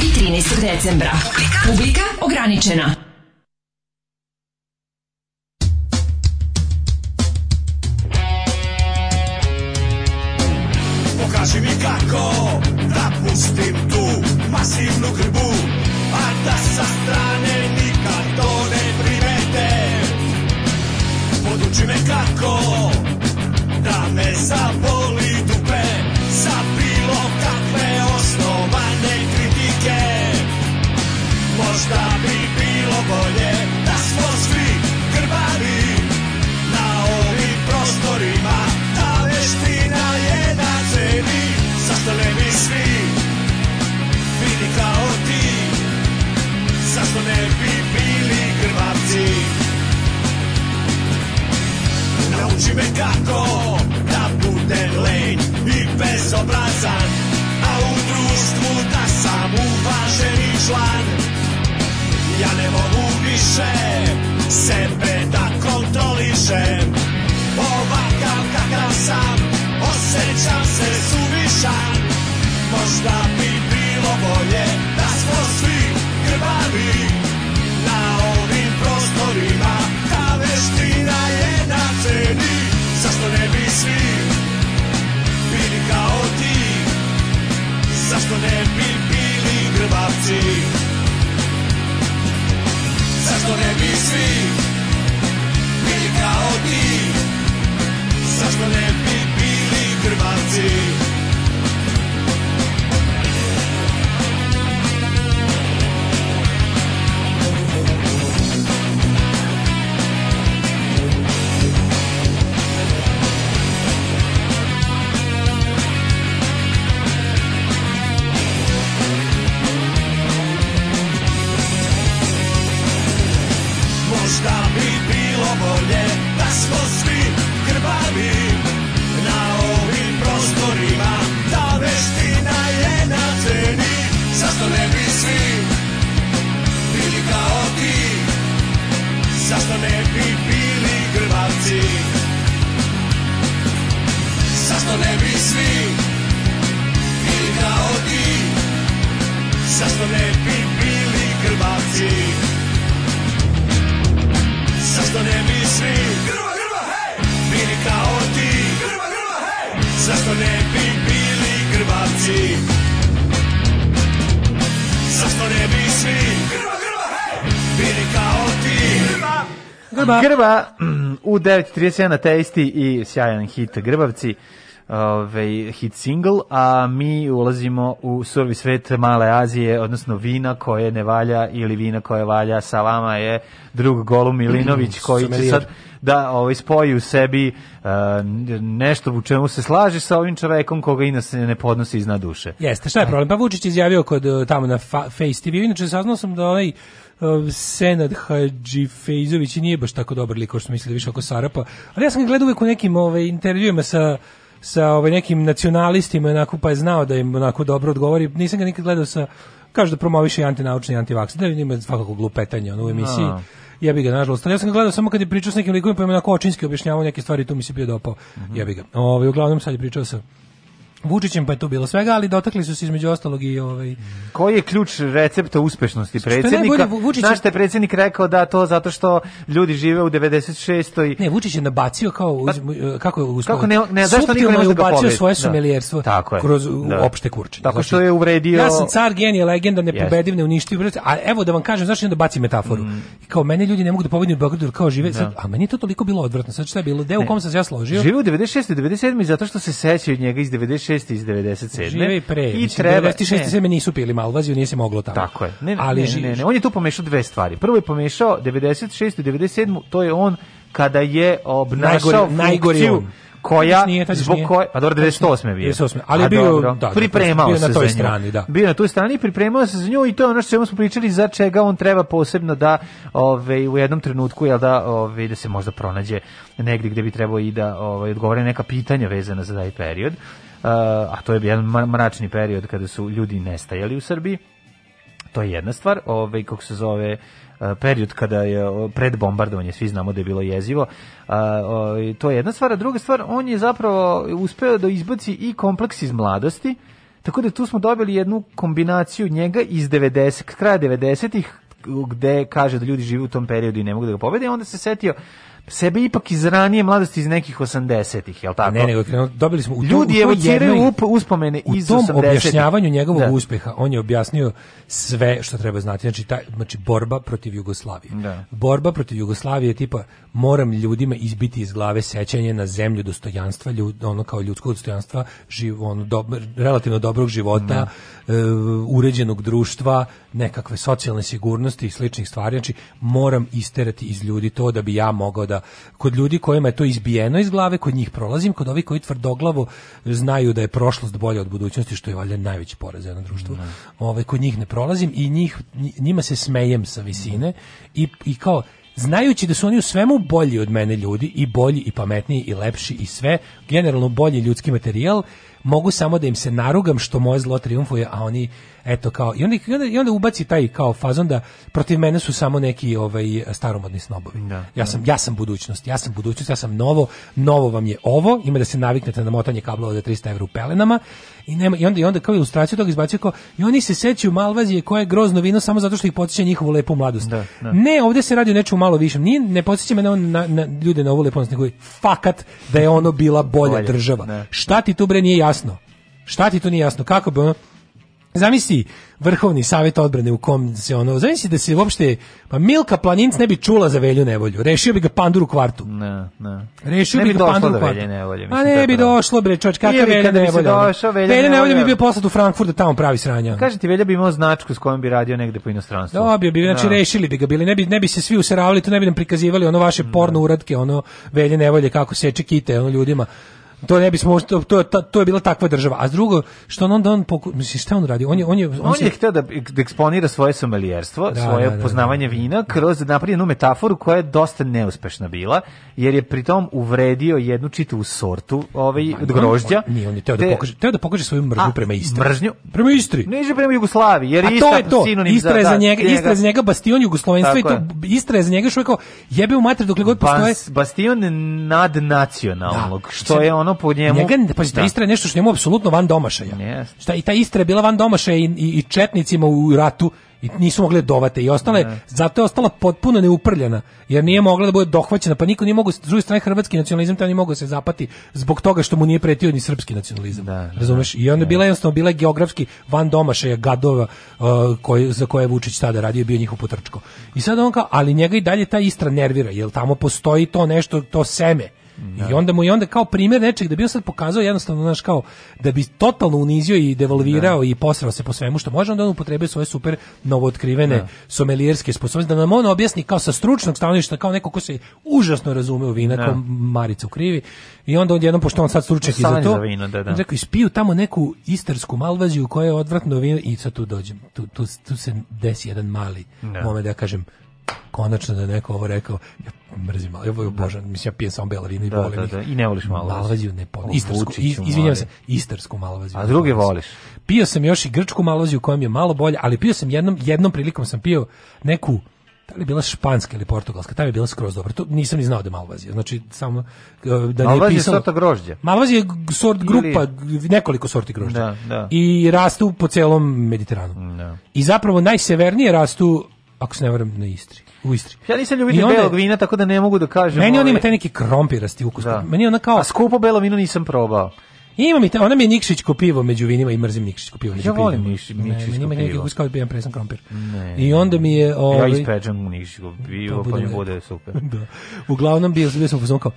S11: i 13. decembra. Publika ograničena.
S16: Grba. Grba
S6: mm, u 9.31 na Tasty i sjajan hit Grbavci ove, hit single, a mi ulazimo u survi svet Male Azije, odnosno vina koje ne valja ili vina koje valja. Sa vama je drug Golum Milinović koji će sad da ovaj, spoji u sebi uh, nešto u čemu se slaže sa ovim čovekom koga inače ne podnosi iznad duše.
S5: Jeste, šta je problem? Pa Vučić izjavio kod uh, tamo na fa Face TV, inače saznao sam da onaj uh, Senad Hadži Fejzović i nije baš tako dobar lik, kao što mislili više oko Sarapa, ali ja sam ga gledao uvek u nekim ovaj, intervjuima sa sa ovaj nekim nacionalistima onako pa je znao da im onako dobro odgovori nisam ga nikad gledao sa kaže da promoviše i antinaučni i antivaks da ima svakako glupetanje ono u emisiji
S6: A.
S5: ja bih ga nažalost. Ja sam ga gledao samo kad je pričao s nekim likovima pa im onako očinski objašnjavao neke stvari tu mi se bio dopao. Ja bih ga. Ovaj uglavnom sad je pričao sa Vučićem pa je tu bilo svega, ali dotakli su se između ostalog i ovaj
S6: Koji je ključ recepta uspešnosti
S5: je
S6: predsjednika?
S5: Vučić
S6: Znaš je predsjednik rekao da to zato što ljudi žive u 96.
S5: Ne, Vučić je nabacio kao uz, kako je uspeo.
S6: Pa, Kako ne- ne, zašto niko ne može da
S5: ubacio svoje
S6: Da.
S5: somelijerstvo
S6: Tako je.
S5: kroz
S6: Da.
S5: opšte kurčenje.
S6: Tako što je uvredio-
S5: Ja sam car, genije, legenda, nepobediv, neuništiv, a evo da vam kažem zašto onda baci metaforu. I kao mene ljudi ne mogu da pobedim u Beogradu, kao žive, sad, a meni je to toliko bilo odvratno. Sad šta je bilo? Deo u kom sam se ja složio?
S6: Žive u 96. i 97. zato što se sećaju njega iz 96. i iz 97.
S5: Žive i pre.
S6: I
S5: Mislim,
S6: treba...
S5: 96.
S6: ne.
S5: nisu pili malvaziju, nije se moglo tamo.
S6: Tako je. Ne,
S5: ali
S6: ne, ne, ne, on je tu pomešao dve stvari. Prvo je pomešao 96. i 97. To je on kada je obnašao
S5: Najgori-
S6: funkciju koja
S5: nije,
S6: zbog koje pa dobro 98 je bio
S5: 98, ali je bio-
S6: dobro,
S5: da, da,
S6: pripremao
S5: bio
S6: se
S5: na toj strani, da.
S6: bio na toj strani pripremao se za nju i to je ono što smo pričali za čega on treba posebno da ovaj u jednom trenutku jel da ovaj da se možda pronađe negdje gdje bi trebao i da ovaj odgovore na neka pitanja vezana za taj period a to je jedan mračni period kada su ljudi nestajali u Srbiji To je jedna stvar, ovaj kako se zove e, period kada je pred bombardovanje, svi znamo da je bilo jezivo. A, ovaj, to je jedna stvar, a druga stvar, on je zapravo uspeo da izbaci i kompleks iz mladosti, tako da tu smo dobili jednu kombinaciju njega iz 90, kraja 90-ih, gde kaže da ljudi žive u tom periodu i ne mogu da ga pobede, onda se setio sebe ipak iz ranije mladosti iz nekih 80-ih, jel tako?
S5: Ne, nego dobili smo u tom-
S6: Ljudi evociraju uspomene
S5: u
S6: iz
S5: tom
S6: 80-ih.
S5: objašnjavanju njegovog
S6: Da.
S5: uspeha on je objasnio sve što treba znati znači taj znači borba protiv Jugoslavije
S6: Da.
S5: borba protiv Jugoslavije je tipa moram ljudima izbiti iz glave sećanje na zemlju dostojanstva ljud, ono kao ljudskog dostojanstva živ, ono, dob- relativno dobrog života e, uređenog društva nekakve socijalne sigurnosti i sličnih stvari. Znači moram isterati iz ljudi to da bi ja mogao da kod ljudi kojima je to izbijeno iz glave kod njih prolazim kod ovih koji tvrdoglavo znaju da je prošlost bolja od budućnosti što je valjda najveći poraz za jedno društvo ovaj kod njih ne prolazim i njih njima se smejem sa visine i, i kao znajući da su oni u svemu bolji od mene ljudi i bolji i pametniji i lepši i sve, generalno bolji ljudski materijal, mogu samo da im se narugam što moje zlo triumfuje, a oni eto kao i onda, i onda, i onda ubaci taj kao fazon da protiv mene su samo neki ovaj staromodni snobovi. ja sam ja sam budućnost, ja sam budućnost, ja sam novo, novo vam je ovo, ima da se naviknete na motanje kablova za 300 evra u pelenama i nema i onda i onda kao ilustraciju toga izbacio kao i oni se sećaju Malvazije koje je grozno vino samo zato što ih podsjeća njihovu lepu mladost.
S6: Da, da.
S5: Ne, ovdje se radi o nečemu malo višem. Nije, ne podsjeća me na, na, na ljude na ovu leponost, nego fakat da je ono bila bolja
S6: Bolje,
S5: država.
S6: da.
S5: Šta ti tu bre nije jasno? Šta ti tu nije jasno? Kako bi ono... Zamisli vrhovni savjet odbrane u kom se ono, zamisli da se uopšte, pa Milka Planinc ne bi čula za velju nevolju, rešio bi ga pandur u kvartu.
S6: Ne, ne.
S5: Rešio
S6: Ne
S5: bi
S6: bi
S5: ga pandur u kvartu.
S6: Nevolje,
S5: A
S6: mislim, to je
S5: ne bi došlo bre, čovječ, kakav
S6: Ili
S5: Velja nevolja.
S6: Velja
S5: nevolja bi bio poslat u Frankfurt da tamo pravi sranja.
S6: Kaže ti Velja bi imao značku s kojom bi radio negde po inostranstvu.
S5: Dobio bi, znači
S6: Da.
S5: rešili bi ga bili, ne bi, ne bi se svi useravali, tu ne bi nam prikazivali ono vaše porno uratke, ono velje nevolje, kako seče kite, ono ljudima. To ne bismo, to, to, to, je bila takva država. A drugo, što on onda on, poku, mislim, šta on radi? On je, on je, on,
S6: On
S5: se-
S6: je htio da, da eksponira svoje somelijerstvo,
S5: Da,
S6: svoje
S5: da, da,
S6: poznavanje vina kroz napravljenu metaforu koja je dosta neuspešna bila, jer je pritom uvredio jednu čitavu sortu ovaj, od grožđa.
S5: On, nije, on je teo da pokaže, teo da pokaže svoju mržnju
S6: A,
S5: prema Istri.
S6: mržnju?
S5: Prema Istri.
S6: Ne prema Jugoslaviji, jer
S5: A
S6: je
S5: to
S6: ista
S5: je to.
S6: sinonim
S5: Istra je
S6: da,
S5: za
S6: da,
S5: njega, Istra je za njega bastion jugoslovenstva i to
S6: je.
S5: Istra je za njega što je kao jebe u mater dokle god postoje.
S6: Bas, bastion nadnacionalnog,
S5: Da.
S6: što je ono po njemu...
S5: Njega, pa
S6: Da.
S5: Istra je nešto što njemu apsolutno van domašaja.
S6: Jeste.
S5: Šta, I ta Istra je bila van domašaja i, i, i četnicima u ratu i nisu mogli da dovate i ostale, zato je ostala potpuno neuprljana, jer nije mogla da bude dohvaćena, pa niko nije mogao, s druge strane hrvatski nacionalizam tamo nije mogao se zapati zbog toga što mu nije pretio ni srpski nacionalizam. razumeš? I onda je bila jednostavno bila je geografski van domašaja gadova uh, koji, za koje je Vučić tada radio, bio njihov potrčko. I sad on kao, ali njega i dalje ta Istra nervira, jer tamo postoji to nešto, to seme. I onda mu i onda kao primjer nečeg da bi on sad pokazao jednostavno znaš kao da bi totalno unizio i devalvirao i posrao se po svemu što može onda on upotrebio svoje super novootkrivene
S6: Da.
S5: somelijerske sposobnosti da nam on objasni kao sa stručnog stanovišta kao neko ko se užasno razume u vina
S6: Da.
S5: kao Marica u krivi i onda odjednom pošto on sad stručnjak i za to
S6: vino, da, da.
S5: on rekao ispiju tamo neku istarsku malvaziju koja je odvratno vino i sad tu dođem tu, tu, tu se desi jedan mali
S6: Da.
S5: moment da ja kažem konačno da je neko ovo rekao ja mrzim malo, ja ovo obožavam, mislim ja pijem samo belo vino i
S6: Da,
S5: volim
S6: da, da, i ne voliš malvaziju.
S5: Malvaziju ne
S6: O,
S5: volim. Istarsku, iz, se, istarsku malvaziju.
S6: A druge
S5: ne
S6: voliš?
S5: Pio sam još i grčku malvaziju koja mi je malo bolja, ali pio sam jednom, jednom prilikom sam pio neku da li je bila španska ili portugalska, ta je bila skroz dobra. To nisam ni znao da je malvazija. Znači, samo uh, da nije
S6: Malvazija je
S5: pisalo...
S6: sorta grožđa.
S5: Malvazija je sort grupa, g- nekoliko sorti grožđa.
S6: Da, da.
S5: I rastu po celom Mediteranu.
S6: Da.
S5: I zapravo najsevernije rastu, ako se ne varam, na Istri. U Istri.
S6: Ja nisam ljubitelj
S5: onda-
S6: belog vina, tako da ne mogu da kažem...
S5: Meni on
S6: ovaj,
S5: ima taj neki krompirasti ukus.
S6: Da.
S5: Meni ona kao...
S6: A skupo belo vino nisam probao.
S5: Ima mi ta, ona mi je Nikšićko pivo među vinima i mrzim Nikšićko pivo među
S6: Ja volim
S5: pivima.
S6: Nikši-
S5: Ne,
S6: Nikšićko
S5: meni ima neki
S6: pivo.
S5: ukus kao da pijem presan krompir.
S6: Ne.
S5: I onda mi je...
S6: Ja
S5: Ovaj,
S6: ispečem u Nišićko pivo, pa mi
S5: bude
S6: super. [laughs]
S5: da. Uglavnom bio, bio sam kao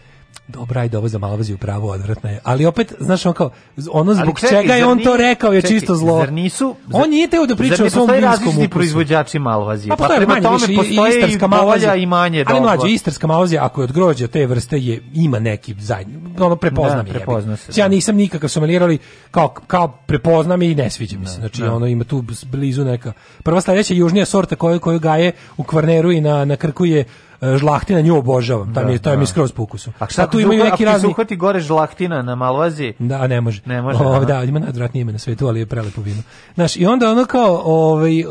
S5: dobra, ajde, ovo za Malvaziju pravo odvratno je. Ali opet, znaš, on kao, ono zbog
S6: Ali čekaj,
S5: čega je
S6: zar
S5: on to rekao je
S6: čekaj,
S5: čisto zlo.
S6: Zar nisu...
S5: On nije teo da priča
S6: zar
S5: o svom vinskom ukusu.
S6: proizvođači malvazije?
S5: Pa
S6: Pa,
S5: postoje
S6: prema
S5: manje
S6: tome
S5: više, i-
S6: postoje i
S5: istarska
S6: bolja
S5: malvazija.
S6: i manje
S5: Ali
S6: dobra.
S5: mlađe, istarska malvazija, ako je od grožđa te vrste, je, ima neki zajedno, ono prepoznam
S6: Da,
S5: je.
S6: prepozna se,
S5: Ja
S6: da.
S5: nisam nikakav sommelier, ali kao, kao prepoznam je i ne sviđa mi se. Znači,
S6: da.
S5: ono ima tu blizu neka. Prva sledeća južnija sorta koju, koju gaje u Kvarneru i na, na Krku je žlahtina, nju obožavam. Tam
S6: Da,
S5: je, to je mi
S6: da.
S5: skroz po ukusu.
S6: A šta
S5: tu imaju neki razni...
S6: uhvati gore žlahtina na malvaziji?
S5: Da, ne može.
S6: Ne može,
S5: O, da, ima najodvratnije ime na svetu, ali je prelepo vino. Znaš, i onda ono kao, ovaj,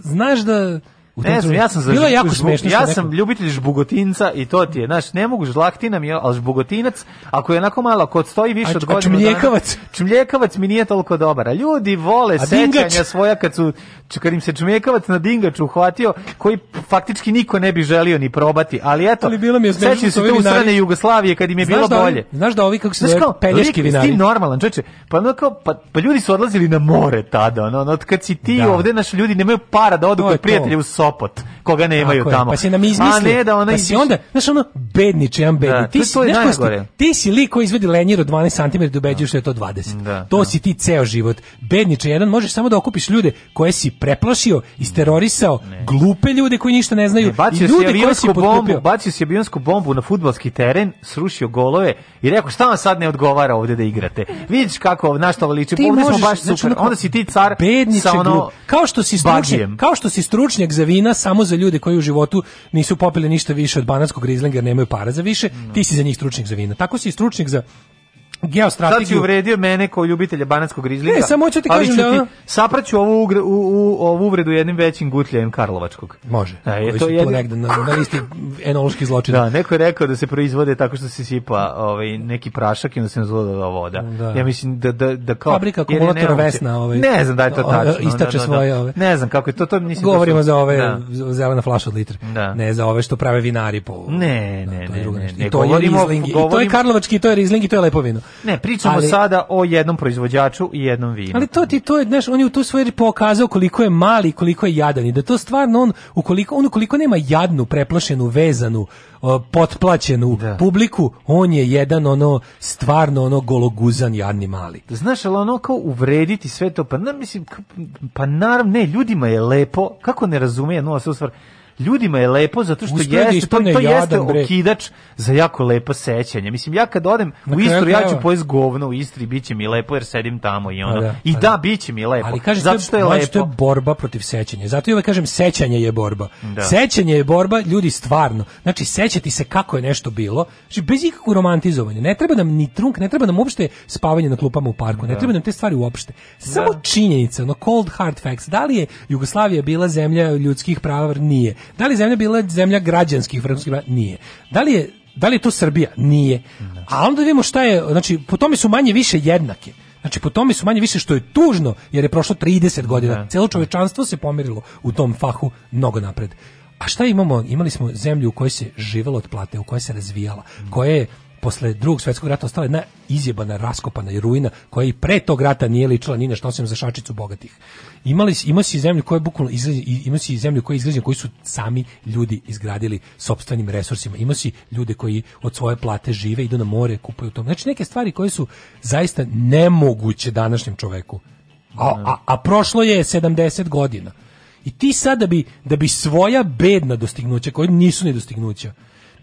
S5: znaš da u
S6: Ne znam, ja sam za
S5: Bilo jako smešno.
S6: Ja
S5: neko-
S6: sam ljubitelj žbugotinca i to ti je, znaš, ne mogu žlahtina mi je, ali žbugotinac, ako je onako malo, ako stoji više
S5: A-
S6: od
S5: a
S6: godinu
S5: čmljekavac?
S6: dana, čmljekavac mi nije toliko dobar, a ljudi vole sećanja svoja kad su, kad im se čmljekavac na dingaču uhvatio, koji faktički niko ne bi želio ni probati, ali eto,
S5: Ali bilo mi je
S6: sećaju se te
S5: vinari-
S6: usrane Jugoslavije kad im je
S5: Znaš
S6: bilo
S5: da ovi-
S6: bolje.
S5: znaš da ovi kako se zove pelješki vinari?
S6: Ti normalan, čoveče, pa, ono kao, pa, pa ljudi su odlazili na more tada, ono, ono, kad si ti
S5: Da.
S6: ovde, naši ljudi nemaju para da odu kod prijatelja u Sopot, koga nemaju tamo.
S5: Pa si nam izmislio.
S6: A ne da ona
S5: pa si onda, znaš ono, bedniče, jedan bedni.
S6: Da,
S5: ti
S6: to-
S5: si,
S6: to je
S5: znaš ti? ti si lik koji izvedi lenjir od 12 cm da ubeđuješ da je to 20.
S6: Da,
S5: to
S6: da.
S5: si ti ceo život. Bedniče, jedan možeš samo da okupiš ljude koje si preplašio, isterorisao, glupe ljude koji ništa ne znaju
S6: Ne,
S5: i
S6: bacio si
S5: ljude koje si
S6: bombu, bacio si avionsku bombu na fudbalski teren, srušio golove i rekao šta vam sad ne odgovara ovde da igrate. Vidiš kako na što ovo liči.
S5: Ti
S6: Ovde smo baš
S5: znači,
S6: super. Onda si ti car
S5: bedniče
S6: sa ono
S5: kao što si stručnjak, kao što si stručnjak za vina samo za ljude koji u životu nisu popili ništa više od banatskog rizlinga jer nemaju para za više, ti si za njih stručnjak za vina. Tako si i stručnjak za
S6: Sad si
S5: geostrategiju.
S6: uvredio mene kao ljubitelja banatskog rizlinga.
S5: Ne, samo hoću ti kažem
S6: ću
S5: da ono-
S6: sapraću ovu, ugre- u, u, ovu uvredu jednim većim gutljajem Karlovačkog.
S5: Može.
S6: Da, je to jedin-
S5: negde na, na listi enoloških zločina.
S6: Da, neko je rekao da se proizvode tako što se sipa ovaj, neki prašak i onda se nazvala voda.
S5: Da.
S6: Ja mislim da, da, da kao...
S5: Fabrika akumulatora Vesna, ovaj,
S6: ne znam da je to tačno.
S5: istače
S6: da, da, da.
S5: svoje, ove.
S6: Ne znam kako je to, to mislim...
S5: Govorimo
S6: to su-
S5: za ove
S6: Da.
S5: zelena flaša od litre.
S6: Da.
S5: Ne za ove što prave vinari po...
S6: Ne,
S5: Da,
S6: ne, ne,
S5: I to je Karlovački, i to je Riesling, i to je lepo vino.
S6: Ne, pričamo
S5: Ali-
S6: sada o jednom proizvođaču i jednom vinu.
S5: Ali to ti to je, znaš, on je u tu svoje pokazao koliko je mali, koliko je jadan i da to stvarno on ukoliko on ukoliko nema jadnu, preplašenu, vezanu, potplaćenu publiku, on je jedan ono stvarno ono gologuzan jadni mali.
S6: Znaš, ali ono kao uvrediti sve to, pa ne, mislim, pa naravno, ne, ljudima je lepo, kako ne razumije, no, stvar, ljudima je lepo zato što
S5: Uspeo da
S6: jeste, to, to jeste
S5: bre.
S6: okidač za jako lepo sećanje. Mislim, ja kad odem
S5: Na
S6: u Istru, ja ću pojest govno u Istri, bit će mi lepo jer sedim tamo i ono.
S5: Da,
S6: I da,
S5: da.
S6: bit će mi lepo.
S5: Ali kaže
S6: zato što je
S5: mlađe, to je
S6: lepo.
S5: borba protiv sećanja. Zato ja uvek kažem sećanje je borba.
S6: Da.
S5: Sećanje je borba, ljudi stvarno. Znači sećati se kako je nešto bilo, znači bez ikakvog romantizovanja. Ne treba nam ni trunk, ne treba nam uopšte spavanje na klupama u parku, ne treba nam te stvari uopšte. Samo činjenica, no cold hard facts. Da li je Jugoslavija bila zemlja ljudskih prava? Nije. Da li zemlja bila zemlja građanskih prava? Nije. Da li je da li je to Srbija? Nije. A onda vidimo šta je, znači po tome su manje više jednake. Znači po tome su manje više što je tužno jer je prošlo 30 godina. Celo čovečanstvo se pomerilo u tom fahu mnogo napred. A šta imamo? Imali smo zemlju u kojoj se živelo od plate, u kojoj se razvijala, koja je posle drugog svjetskog rata ostala jedna izjebana, raskopana i ruina koja i pre tog rata nije ličila ni na što osim za šačicu bogatih. Imali si, imao si zemlju koja je bukvalno izgrađena, imao si zemlju koja je izgrađena, koji su sami ljudi izgradili sopstvenim resursima. Imao si ljude koji od svoje plate žive, idu na more, kupuju to. Znači neke stvari koje su zaista nemoguće današnjem čoveku. A, a, a prošlo je 70 godina. I ti sad da bi, da bi svoja bedna dostignuća, koje nisu ni dostignuća,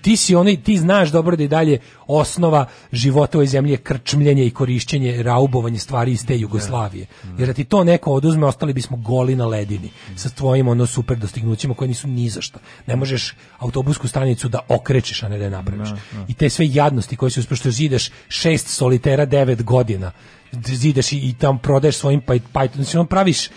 S5: ti si onaj, ti znaš dobro da je dalje osnova života u ovoj zemlji je krčmljenje i korišćenje, raubovanje stvari iz te Jugoslavije. Jer da ti to neko oduzme, ostali bismo goli na ledini sa tvojim ono super dostignućima koje nisu ni za šta. Ne možeš autobusku stanicu da okrećeš, a ne da je napraviš. I te sve jadnosti koje se uspošto zideš šest solitera devet godina, zideš i, i tam prodaješ svojim paj, paj, znači on praviš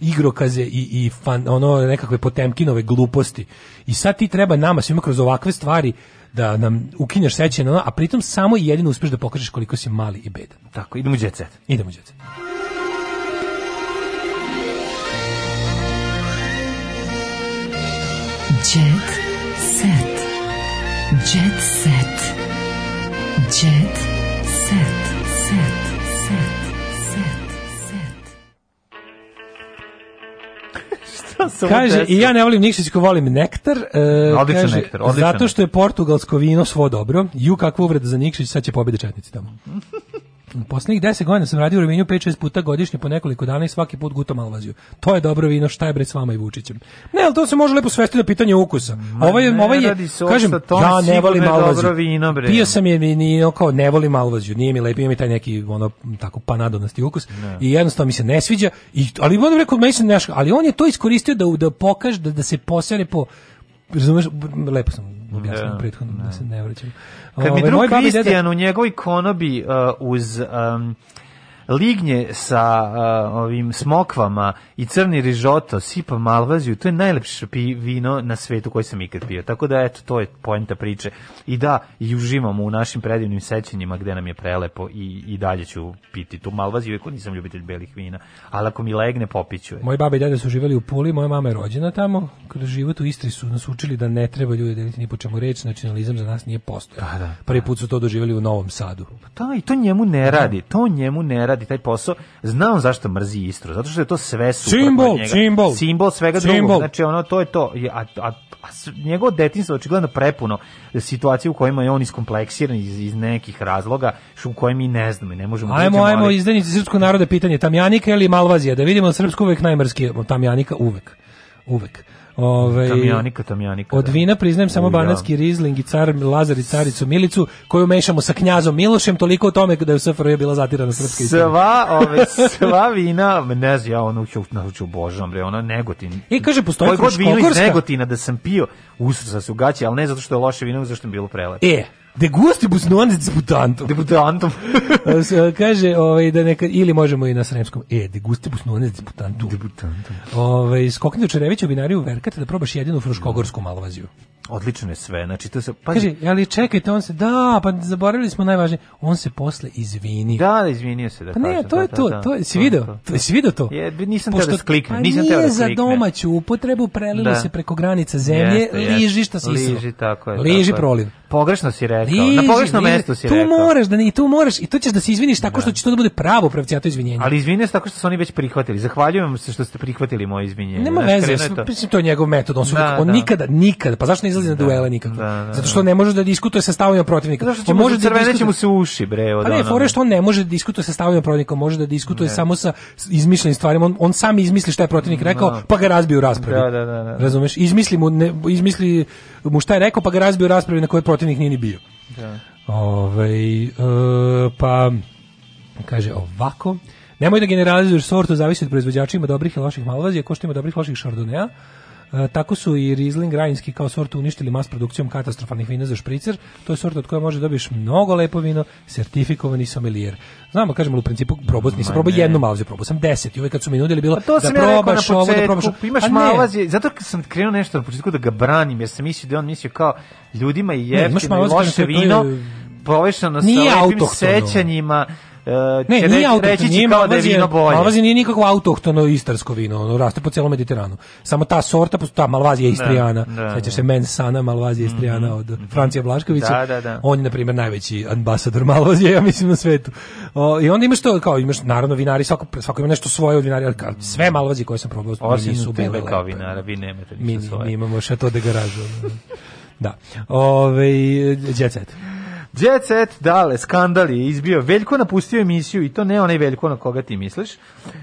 S5: igrokaze i, i fan, ono nekakve potemkinove gluposti. I sad ti treba nama svima kroz ovakve stvari da nam ukinješ sećanje na ono, a pritom samo i jedino uspeš da pokažeš koliko si mali i bedan.
S6: Tako, idemo u jet set.
S5: Idemo u jet set.
S8: Jet set. Jet set. Jet set. [laughs]
S5: Kaže, i ja ne volim Nikšićku, volim nektar. E,
S6: Odličan
S5: kaže,
S6: nektar, odličan
S5: Zato što je portugalsko vino svo dobro. Ju, kakva uvreda za Nikšić, sad će pobede četnici tamo. U Poslednjih 10 godina sam radio u Rovinju 5-6 puta godišnje po nekoliko dana i svaki put gutam Alvaziju. To je dobro vino, šta je bre s vama i Vučićem? Ne, ali to se može lepo svesti na pitanje ukusa. Ovo je,
S6: ne
S5: ovo je, kažem, ja ne volim Alvaziju.
S6: vino, bre.
S5: Pio sam je, ni, kao, ne volim Alvaziju, nije mi lepo, ima mi taj neki, ono, tako panadonasti ukus. I jednostavno mi se ne sviđa, i, ali on rekao, meni se ne, ali on je to iskoristio da, da pokaže, da, da se posere po, razumeš, lepo sam objasnio
S6: Da,
S5: prethodno, da se ne vraćam.
S6: Kad mi drug Kristijan u njegovoj konobi uh, uz um, lignje sa a, ovim smokvama i crni rižoto, sipa malvaziju, to je najlepše vino na svetu koji sam ikad pio. Tako da, eto, to je poenta priče. I da, i uživamo u našim predivnim sećanjima gde nam je prelepo i, i dalje ću piti tu malvaziju, iako nisam ljubitelj belih vina. Ali ako mi legne, popiću je.
S5: Moji baba i deda su živjeli u Puli, moja mama je rođena tamo. Kada život u Istri su nas učili da ne treba ljudi deliti ni po čemu reč, nacionalizam za nas nije postojao.
S6: Da, da.
S5: Prvi put su to doživjeli u Novom Sadu.
S6: Da, i to njemu ne radi, to njemu ne radi taj posao. Zna on zašto mrzi Istru, zato što je to sve super
S5: Simbol,
S6: njega.
S5: simbol.
S6: simbol svega
S5: Simbol.
S6: drugog. Znači ono to je to. A, a, a njegovo detinjstvo je očigledno prepuno situacije u kojima je on iskompleksiran iz, iz nekih razloga što u koje mi ne znamo i ne možemo da
S5: Ajmo,
S6: uđemo,
S5: ajmo,
S6: ali-
S5: izdanici srpskog naroda pitanje, Tamjanika ili Malvazija? Da vidimo srpsko uvek najmrskije. Tamjanika uvek. Uvek. Ove,
S6: Tamjanika, tamjanika.
S5: Od
S6: da.
S5: vina priznajem samo
S6: ja.
S5: banatski rizling i car Lazar i caricu Milicu, koju mešamo sa knjazom Milošem, toliko o tome da je u SFRJ bila zatirana srpska istorija.
S6: Sva, ove, sva vina, ne znam, ja ono ću, ću božam, bre, ono Negotin.
S5: I kaže, postoji
S6: Koje god vino iz. Negotina da sam pio, usrsa se u gaći, ali ne zato što je loše vino, zato što je bilo prelepo.
S5: E, de gustibus non disputantum.
S6: Debutantom.
S5: S- [laughs] kaže ovaj da neka ili možemo i na sremskom e de gustibus non disputantum
S6: Debutantom.
S5: ovaj skokni do Čerevića u binariju verkate da probaš jedinu fruškogorsku malvaziju
S6: Odlično je sve, znači to se... Pa,
S5: kaže ali čekajte on se da pa zaboravili smo najvažnije on se posle izvini
S6: Da, da, izvinio se da
S5: Pa ne,
S6: kažem,
S5: to je
S6: da,
S5: to,
S6: da,
S5: to je, si
S6: da,
S5: video,
S6: to,
S5: to, si video to?
S6: Je, nisam teo
S5: Pošto-
S6: da skliknem,
S5: pa
S6: nisam teo da
S5: za
S6: skliknem.
S5: domaću upotrebu, prelilo
S6: Da.
S5: se preko granica zemlje,
S6: Jeste,
S5: liži šta si
S6: Liži, tako je.
S5: Liži
S6: tako je. Pogrešno si rekao,
S5: Liži,
S6: na pogrešnom
S5: liži.
S6: mestu si
S5: tu
S6: rekao.
S5: moraš da ne, tu moraš i tu ćeš da se izviniš tako što će to da bude pravo pravcijato izvinjenje.
S6: Ali izvinio se tako što su oni već prihvatili. Zahvaljujem se što ste prihvatili moje izvinjenje.
S5: Nema
S6: Znaš,
S5: veze,
S6: je to.
S5: mislim to je njegov metod, on,
S6: Da,
S5: uvijek- on
S6: da.
S5: nikada, nikada, pa zašto ne izlazi na duele nikako?
S6: da, da,
S5: Zato što ne može da diskutuje sa stavovima protivnika.
S6: Zato što će
S5: on može
S6: crvene
S5: diskutuje-
S6: mu se uši, bre. Od
S5: Pa ne, fore što on ne može da diskutuje sa stavovima protivnika, može da diskutuje samo sa izmišljenim stvarima. On, on sam izmisli šta je protivnik rekao, pa ga razbije u raspravi.
S6: Da, da, da, da.
S5: Razumeš? Izmisli mu, ne, izmisli mu šta je rekao, pa ga razbije u raspravi na kojoj protivnik nije ni bio.
S6: Da.
S5: Ovaj, e, pa kaže ovako nemoj da generalizuješ sortu zavisi od proizvođača ima dobrih i loših malvazija ko što ima dobrih i loših šardonea E, tako su i Riesling Rajinski kao sortu uništili mas produkcijom katastrofalnih vina za špricer. To je sorta od koje može dobiješ mnogo lepo vino, sertifikovani sommelier. Znamo, kažemo u principu probao, nisam probao jednu malvaziju, probao sam deset i uvek kad su mi nudili bilo
S6: Pa to
S5: da
S6: sam ja
S5: probaš ovo, da probaš ovo.
S6: imaš malvazije, zato kad sam krenuo nešto na početku da ga branim, jer sam mislio da on mislio kao ljudima je jeftino i loše vino, povešano sa lepim sećanjima,
S5: Ne,
S6: će
S5: nije
S6: reći-
S5: autohtono,
S6: reći
S5: nije
S6: kao da je
S5: Malvazija-
S6: vino bolje.
S5: Malvazija nije nikakvo autohtono istarsko vino, ono raste po celom Mediteranu. Samo ta sorta, ta Malvazija Istrijana,
S6: Da, da,
S5: sećaš
S6: da.
S5: se Mensana Malvazija Istrijana od Francija Blaškovića.
S6: Da, da, da.
S5: On je na primjer najveći ambasador Malvazije, [laughs] ja mislim na svetu. O, I onda imaš to kao imaš naravno vinari svako svako ima nešto svoje od vinari, ali kao sve Malvazije koje sam probao
S6: Osim
S5: nisu bile
S6: tebe kao
S5: lepe.
S6: vinara, vi nemate
S5: Mi,
S6: ništa svoje.
S5: mi imamo šato de garažu. da. Ove, jet set.
S6: Jet Set, dale, skandal je izbio. Veljko napustio emisiju i to ne onaj Veljko na koga ti misliš,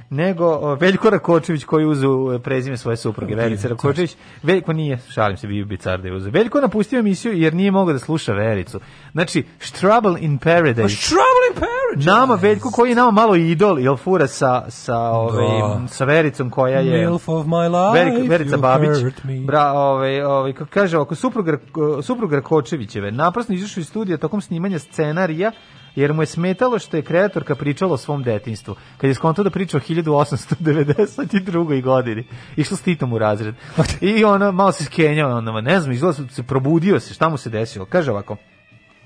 S6: nego Veljko Rakočević koji uzu prezime svoje supruge, Verice Rakočević. Veljko nije, šalim se, bio bi car da je uzeo. Veljko napustio emisiju jer nije mogao da sluša Vericu. Znači, Trouble in Paradise.
S5: Trouble in Paradise.
S6: Nama Veljko koji je nama malo idol, jel fura sa, sa, ovaj, sa Vericom koja je...
S5: Milf of my life,
S6: Verica
S5: you
S6: Babić, bra, ovaj, ovaj, kaže, oko supruga, supruga Rakočevićeve, naprasno izašao iz studija tokom snimanja scenarija, jer mu je smetalo što je kreatorka pričala o svom detinstvu. Kad je skontao da priča o 1892. godini, išla s Titom u razred. I ona malo se skenjao, ona, ne znam, izgleda se probudio se, šta mu se desilo. Kaže ovako,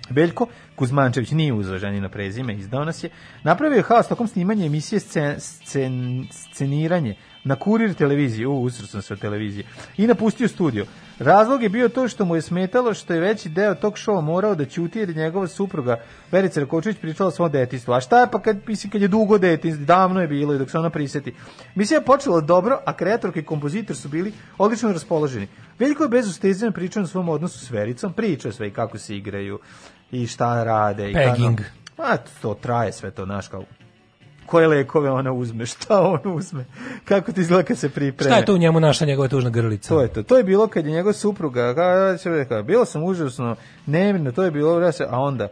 S6: Veljko Kuzmančević nije uzeo ženi na prezime, izdao nas je. Napravio je haos tokom snimanja emisije scen, scen, sceniranje na kurir televiziji, u, usro sam televizije, i napustio studio. Razlog je bio to što mu je smetalo što je veći deo tog šova morao da ćuti jer je njegova supruga Verica Rakočević pričala o svom. A šta je pa kad, mislim, kad je dugo detinjstvo, davno je bilo i dok se ona priseti. Mislim je počela dobro, a kreatorka i kompozitor su bili odlično raspoloženi. Veljko je bez ustezanja pričao o svom odnosu s Vericom, pričao sve i kako se igraju i šta rade. I
S5: Pegging.
S6: Kako, pa to traje sve to, znaš, kao koje lekove ona uzme, šta on uzme, kako ti izgleda kad se pripreme.
S5: Šta je to u njemu naša njegova tužna grlica?
S6: To je to. To je bilo kad je njegova supruga, bilo sam užasno nemirno, to je bilo, a onda,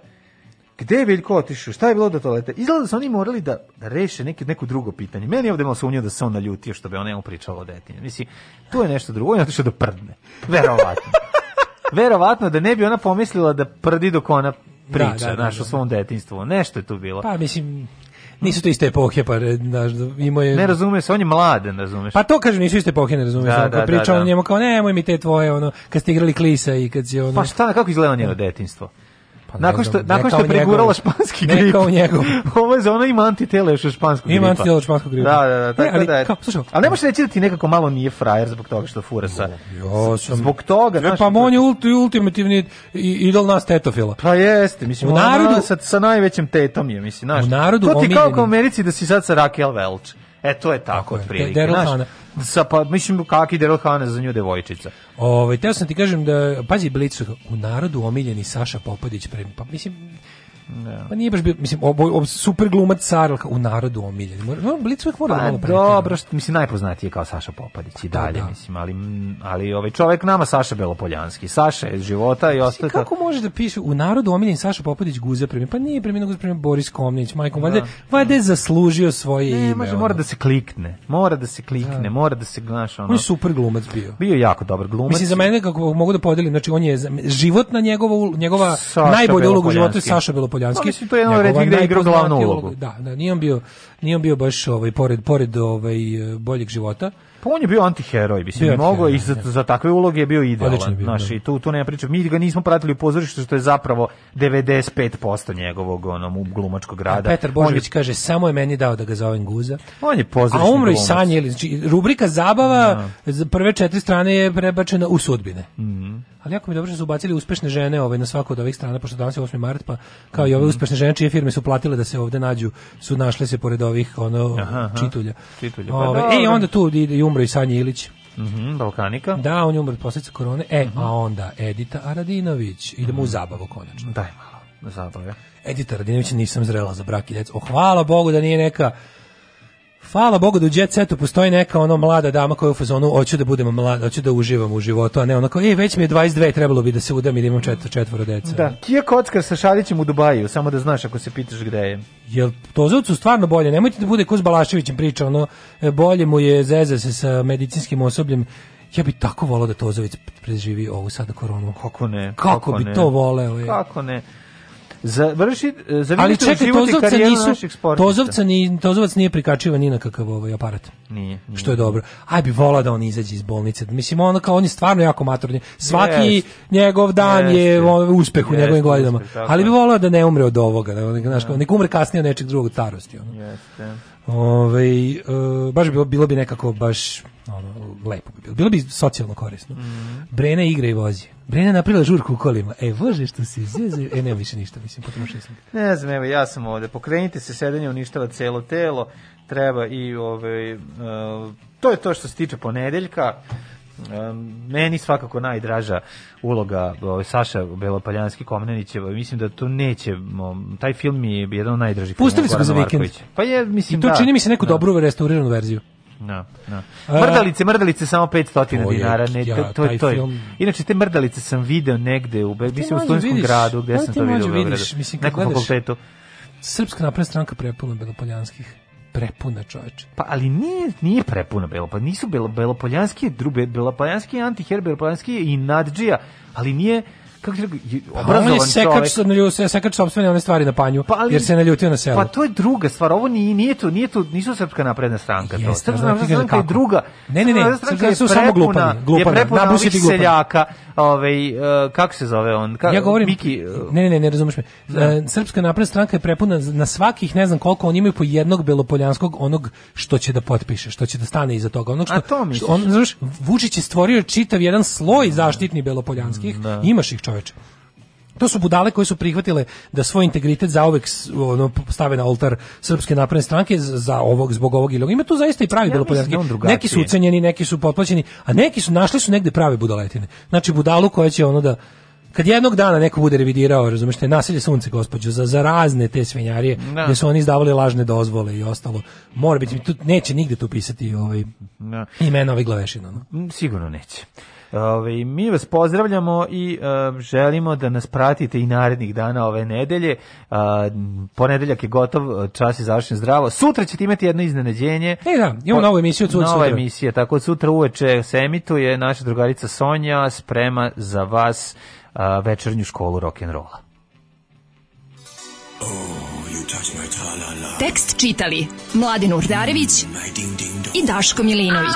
S6: gde je Veljko otišao, šta je bilo do toaleta? Izgleda da su oni morali da, da reše neke, neko drugo pitanje. Meni je ovde malo sumnio da se on naljutio što bi ona njemu pričala o detinju. Mislim, to je nešto drugo, on je otišao da prdne. Verovatno. Verovatno da ne bi ona pomislila da prdi dok ona priča,
S5: da, da,
S6: znaš,
S5: da.
S6: o svom detinjstvu. Nešto je tu bilo.
S5: Pa mislim, nisu to iste epohe, pa znaš, imao je...
S6: Ne razume se, on je mladen, razumeš?
S5: Pa to kažem, nisu iste epohe, ne razumiješ.
S6: Da,
S5: ono,
S6: da,
S5: kad priča
S6: da,
S5: on
S6: da.
S5: njemu kao, nemoj mi te tvoje, ono, kad ste igrali klisa i kad si ono...
S6: Pa šta, kako izgleda njeno detinjstvo?
S5: Ne
S6: nakon što,
S5: ne
S6: nakon što pregurala španski
S5: Ne
S6: grip.
S5: kao njegov. [laughs]
S6: Ovo je za ona ima antitela još od španskog gripa.
S5: Ima antitela od španskog gripa.
S6: Da, da, da. Tako
S5: Ne, ali
S6: da je.
S5: kao, slušaj,
S6: ali ne možeš reći da ti nekako malo nije frajer zbog toga što fura sa...
S5: Ja sam-
S6: Zbog toga,
S5: E,
S6: znaš...
S5: pa on je ulti, ultimativni i- idol nas tetofila.
S6: Pa jeste, mislim,
S5: U
S6: ona
S5: narodu-
S6: sa, sa najvećim tetom je, mislim, znaš.
S5: U narodu
S6: To ti kao u Americi da si sad sa Raquel Welch. E, to je tako,
S5: je,
S6: otprilike, znaš.
S5: Hannah.
S6: Sa, pa, mislim, kaki Daryl Hannah za nju devojčica.
S5: Ovaj teo sam ti kažem da pazi Blicu u narodu omiljeni Saša Popadić pre pa mislim Pa nije baš bio, mislim, ob, ob, super glumac car u narodu omiljeni. Mora, Blic uvijek mora da
S6: Pa
S5: malo
S6: dobro, što, mislim, najpoznatiji je kao Saša Popadić i dalje,
S5: da.
S6: mislim, ali, ali ovaj čovjek nama Saša Belopoljanski. Saša je iz života i ostaje...
S5: Kako može da piše u narodu omiljeni Saša Popadić guza premijer? Pa nije premijer, nego premijer Boris Komnić, majkom, valjda, valjda je zaslužio svoje
S6: Ne,
S5: ime.
S6: može,
S5: ono.
S6: mora da se klikne. Mora da se klikne, mora da se, znaš, ono...
S5: On je super glumac bio.
S6: Bio je jako dobar glumac.
S5: Mislim za mene kako mogu da podelim, znači on je za- životna njegova njegova
S6: Saša
S5: najbolja uloga u životu je. Saša Belopoljanski.
S6: Pa, mislim, to je jedan retkih gde igrao glavnu ulogu.
S5: Da, da, nije on bio nije on bio baš ovaj pored pored ovaj boljeg života.
S6: Pa on je bio antiheroj, mislim,
S5: Bio
S6: i mogao i za, za takve uloge je bio idealan.
S5: Bio,
S6: Znaš,
S5: da.
S6: i tu, tu nema priča. Mi ga nismo pratili u pozorištu, što je zapravo 95% njegovog onom, glumačkog rada.
S5: Petar
S6: on
S5: Božović
S6: je,
S5: kaže samo je meni dao da ga zovem Guza.
S6: on je
S5: A
S6: pozorišni
S5: umro i sanje, znači, rubrika zabava za prve četiri strane je prebačena u sudbine.
S6: Mhm.
S5: Ali jako mi dobro što su ubacili uspešne žene ovaj, na svaku od ovih strana, pošto danas je 8. mart, pa kao i ove uspešne žene čije firme su platile da se ovde nađu, su našle se pored ovih ono,
S6: Aha, aha.
S5: čitulja.
S6: Čitulja, pa
S5: Ovaj,
S6: dobro.
S5: e, i onda tu i, umro i Sanje Ilić.
S6: Mhm, Balkanika.
S5: Da, on je umro od posljedica korone. E, a onda Edita Aradinović. Idemo u zabavu konačno.
S6: Daj malo, da zabave.
S5: Edita Aradinović nisam zrela za brak i djecu. O, hvala Bogu da nije neka Hvala Bogu da u Jet Setu postoji neka ono mlada dama koja je u fazonu hoću da budem mlada, hoću da uživam u životu, a ne ono kao, ej, već mi je 22, trebalo bi da se udam i da imam četvoro, četvoro dece.
S6: Da, Kija Kockar sa Šadićem u Dubaju, samo da znaš ako se pitaš gde je.
S5: Jel Tozovcu stvarno bolje? Nemojte da bude ko s Balaševićem priča, ono, e, bolje mu je zeza se sa medicinskim osobljem. Ja bi tako volao da Tozović preživi ovu sada koronu.
S6: Kako ne?
S5: Kako bi
S6: ne?
S5: to voleo, je.
S6: Kako ne? Završi, završi
S5: Ali čekaj, Tozovca nisu. Tozovca ni, Tozovac nije prikačivan ni na kakav ovaj aparat.
S6: Nije, nije.
S5: Što je dobro. Aj bi volao da on izađe iz bolnice. Mislim, ono kao on je stvarno jako matorni. Svaki
S6: Jeste.
S5: njegov dan je
S6: Jeste.
S5: ono, uspeh u njegovim godinama. Ali bi
S6: je.
S5: volao da ne umre od ovoga. Da, da, znaš, kao, nek umre kasnije od nečeg drugog starosti. Ono.
S6: Jeste.
S5: Ove, e, baš bi bilo, bilo bi nekako baš ono, lepo bi bilo. Bilo bi socijalno korisno.
S6: Mhm.
S5: Brena igra i vozi. Brena napravila žurku u kolima. E, bože što se zeze. E, nema više ništa, mislim, potrošio sam.
S6: Ne znam, evo ja sam ovde. Pokrenite se, sedenje uništava celo telo. Treba i ove, uh, to je to što se tiče ponedeljka. Um, meni svakako najdraža uloga ovaj, Saša Belopaljanski Komnenićeva. Mislim da to neće, taj film mi je jedan od najdražih
S5: Pustili ga za vikend.
S6: Pa je, mislim,
S5: I to
S6: da.
S5: čini mi se neku
S6: da.
S5: dobru restauriranu verziju.
S6: Da, da.
S5: A-
S6: Mrdalice, mrdalice samo 500
S5: To
S6: dinara, ne,
S5: ja,
S6: to, to, je- to je.
S5: film-
S6: Inače te mrdalice sam video negde u Be- mislim u studentskom
S5: vidiš,
S6: gradu, gde
S5: ali
S6: sam to video u Beogradu.
S5: mislim,
S6: nekom fakultetu.
S5: Srpska napredna stranka prepuna belopoljanskih. Prepuna čoveče.
S6: Pa ali nije nije prepuna Belo, pa nisu Belo Belopoljanski, drube Belopoljanski je antiher Belopoljanski je i Nadžija, ali nije kako je
S5: Pa on
S6: obrazovan
S5: je sekač,
S6: čovek.
S5: nalju- sekač sopstvene one stvari na panju,
S6: Pa ali-
S5: jer se naljutio na selu.
S6: Pa to je druga stvar, ovo nije, nije to, nije to, nisu Srpska napredna stranka to.
S5: Jeste,
S6: Srpska
S5: znam ti
S6: napredna stranka je druga.
S5: Ne, ne, ne,
S6: Srpska
S5: Srpska su samo glupani, glupani,
S6: je prepuna ovih seljaka, ovaj, e, kako se zove on? Ka,
S5: ja govorim,
S6: Miki, e,
S5: ne, ne, ne, ne razumeš me. E, Srpska napredna stranka je prepuna na svakih, ne znam koliko, oni imaju po jednog belopoljanskog onog što će da potpiše, što će da stane iza toga. Onog što,
S6: A to misliš?
S5: što- on, znaš, Vučić je stvorio čitav jedan sloj zaštitni belopoljanskih, imaš ih čoveče. To su budale koje su prihvatile da svoj integritet zauvek s- ono, stave na oltar Srpske napredne stranke za ovog zbog ovog ili. Ima tu zaista i pravi
S6: Ja da drugačiji.
S5: Neki su ucenjeni, neki su potplaćeni, a neki su našli su negde prave budaletine. Znači budalu koja će ono da kad jednog dana neko bude revidirao, razumeš, te naselje sunce, gospođo, za, za razne te svinjarije,
S6: Da.
S5: gde su oni izdavali lažne dozvole i ostalo, mora biti, tu, neće nigde tu pisati ovaj,
S6: Da.
S5: imena ovih glavešina.
S6: Mm, Sigurno neće. Ove, mi vas pozdravljamo i e, želimo da nas pratite i narednih dana ove nedelje. A, ponedeljak je gotov, čas je završen zdravo. Sutra ćete imati jedno iznenađenje.
S5: E da, imamo novu emisiju od sutra.
S6: Nova emisija, tako od sutra uveče se emituje naša drugarica Sonja sprema za vas a, večernju školu rock'n'rolla.
S1: Oh,
S8: Tekst čitali Mladin Urdarević i Daško Milinović.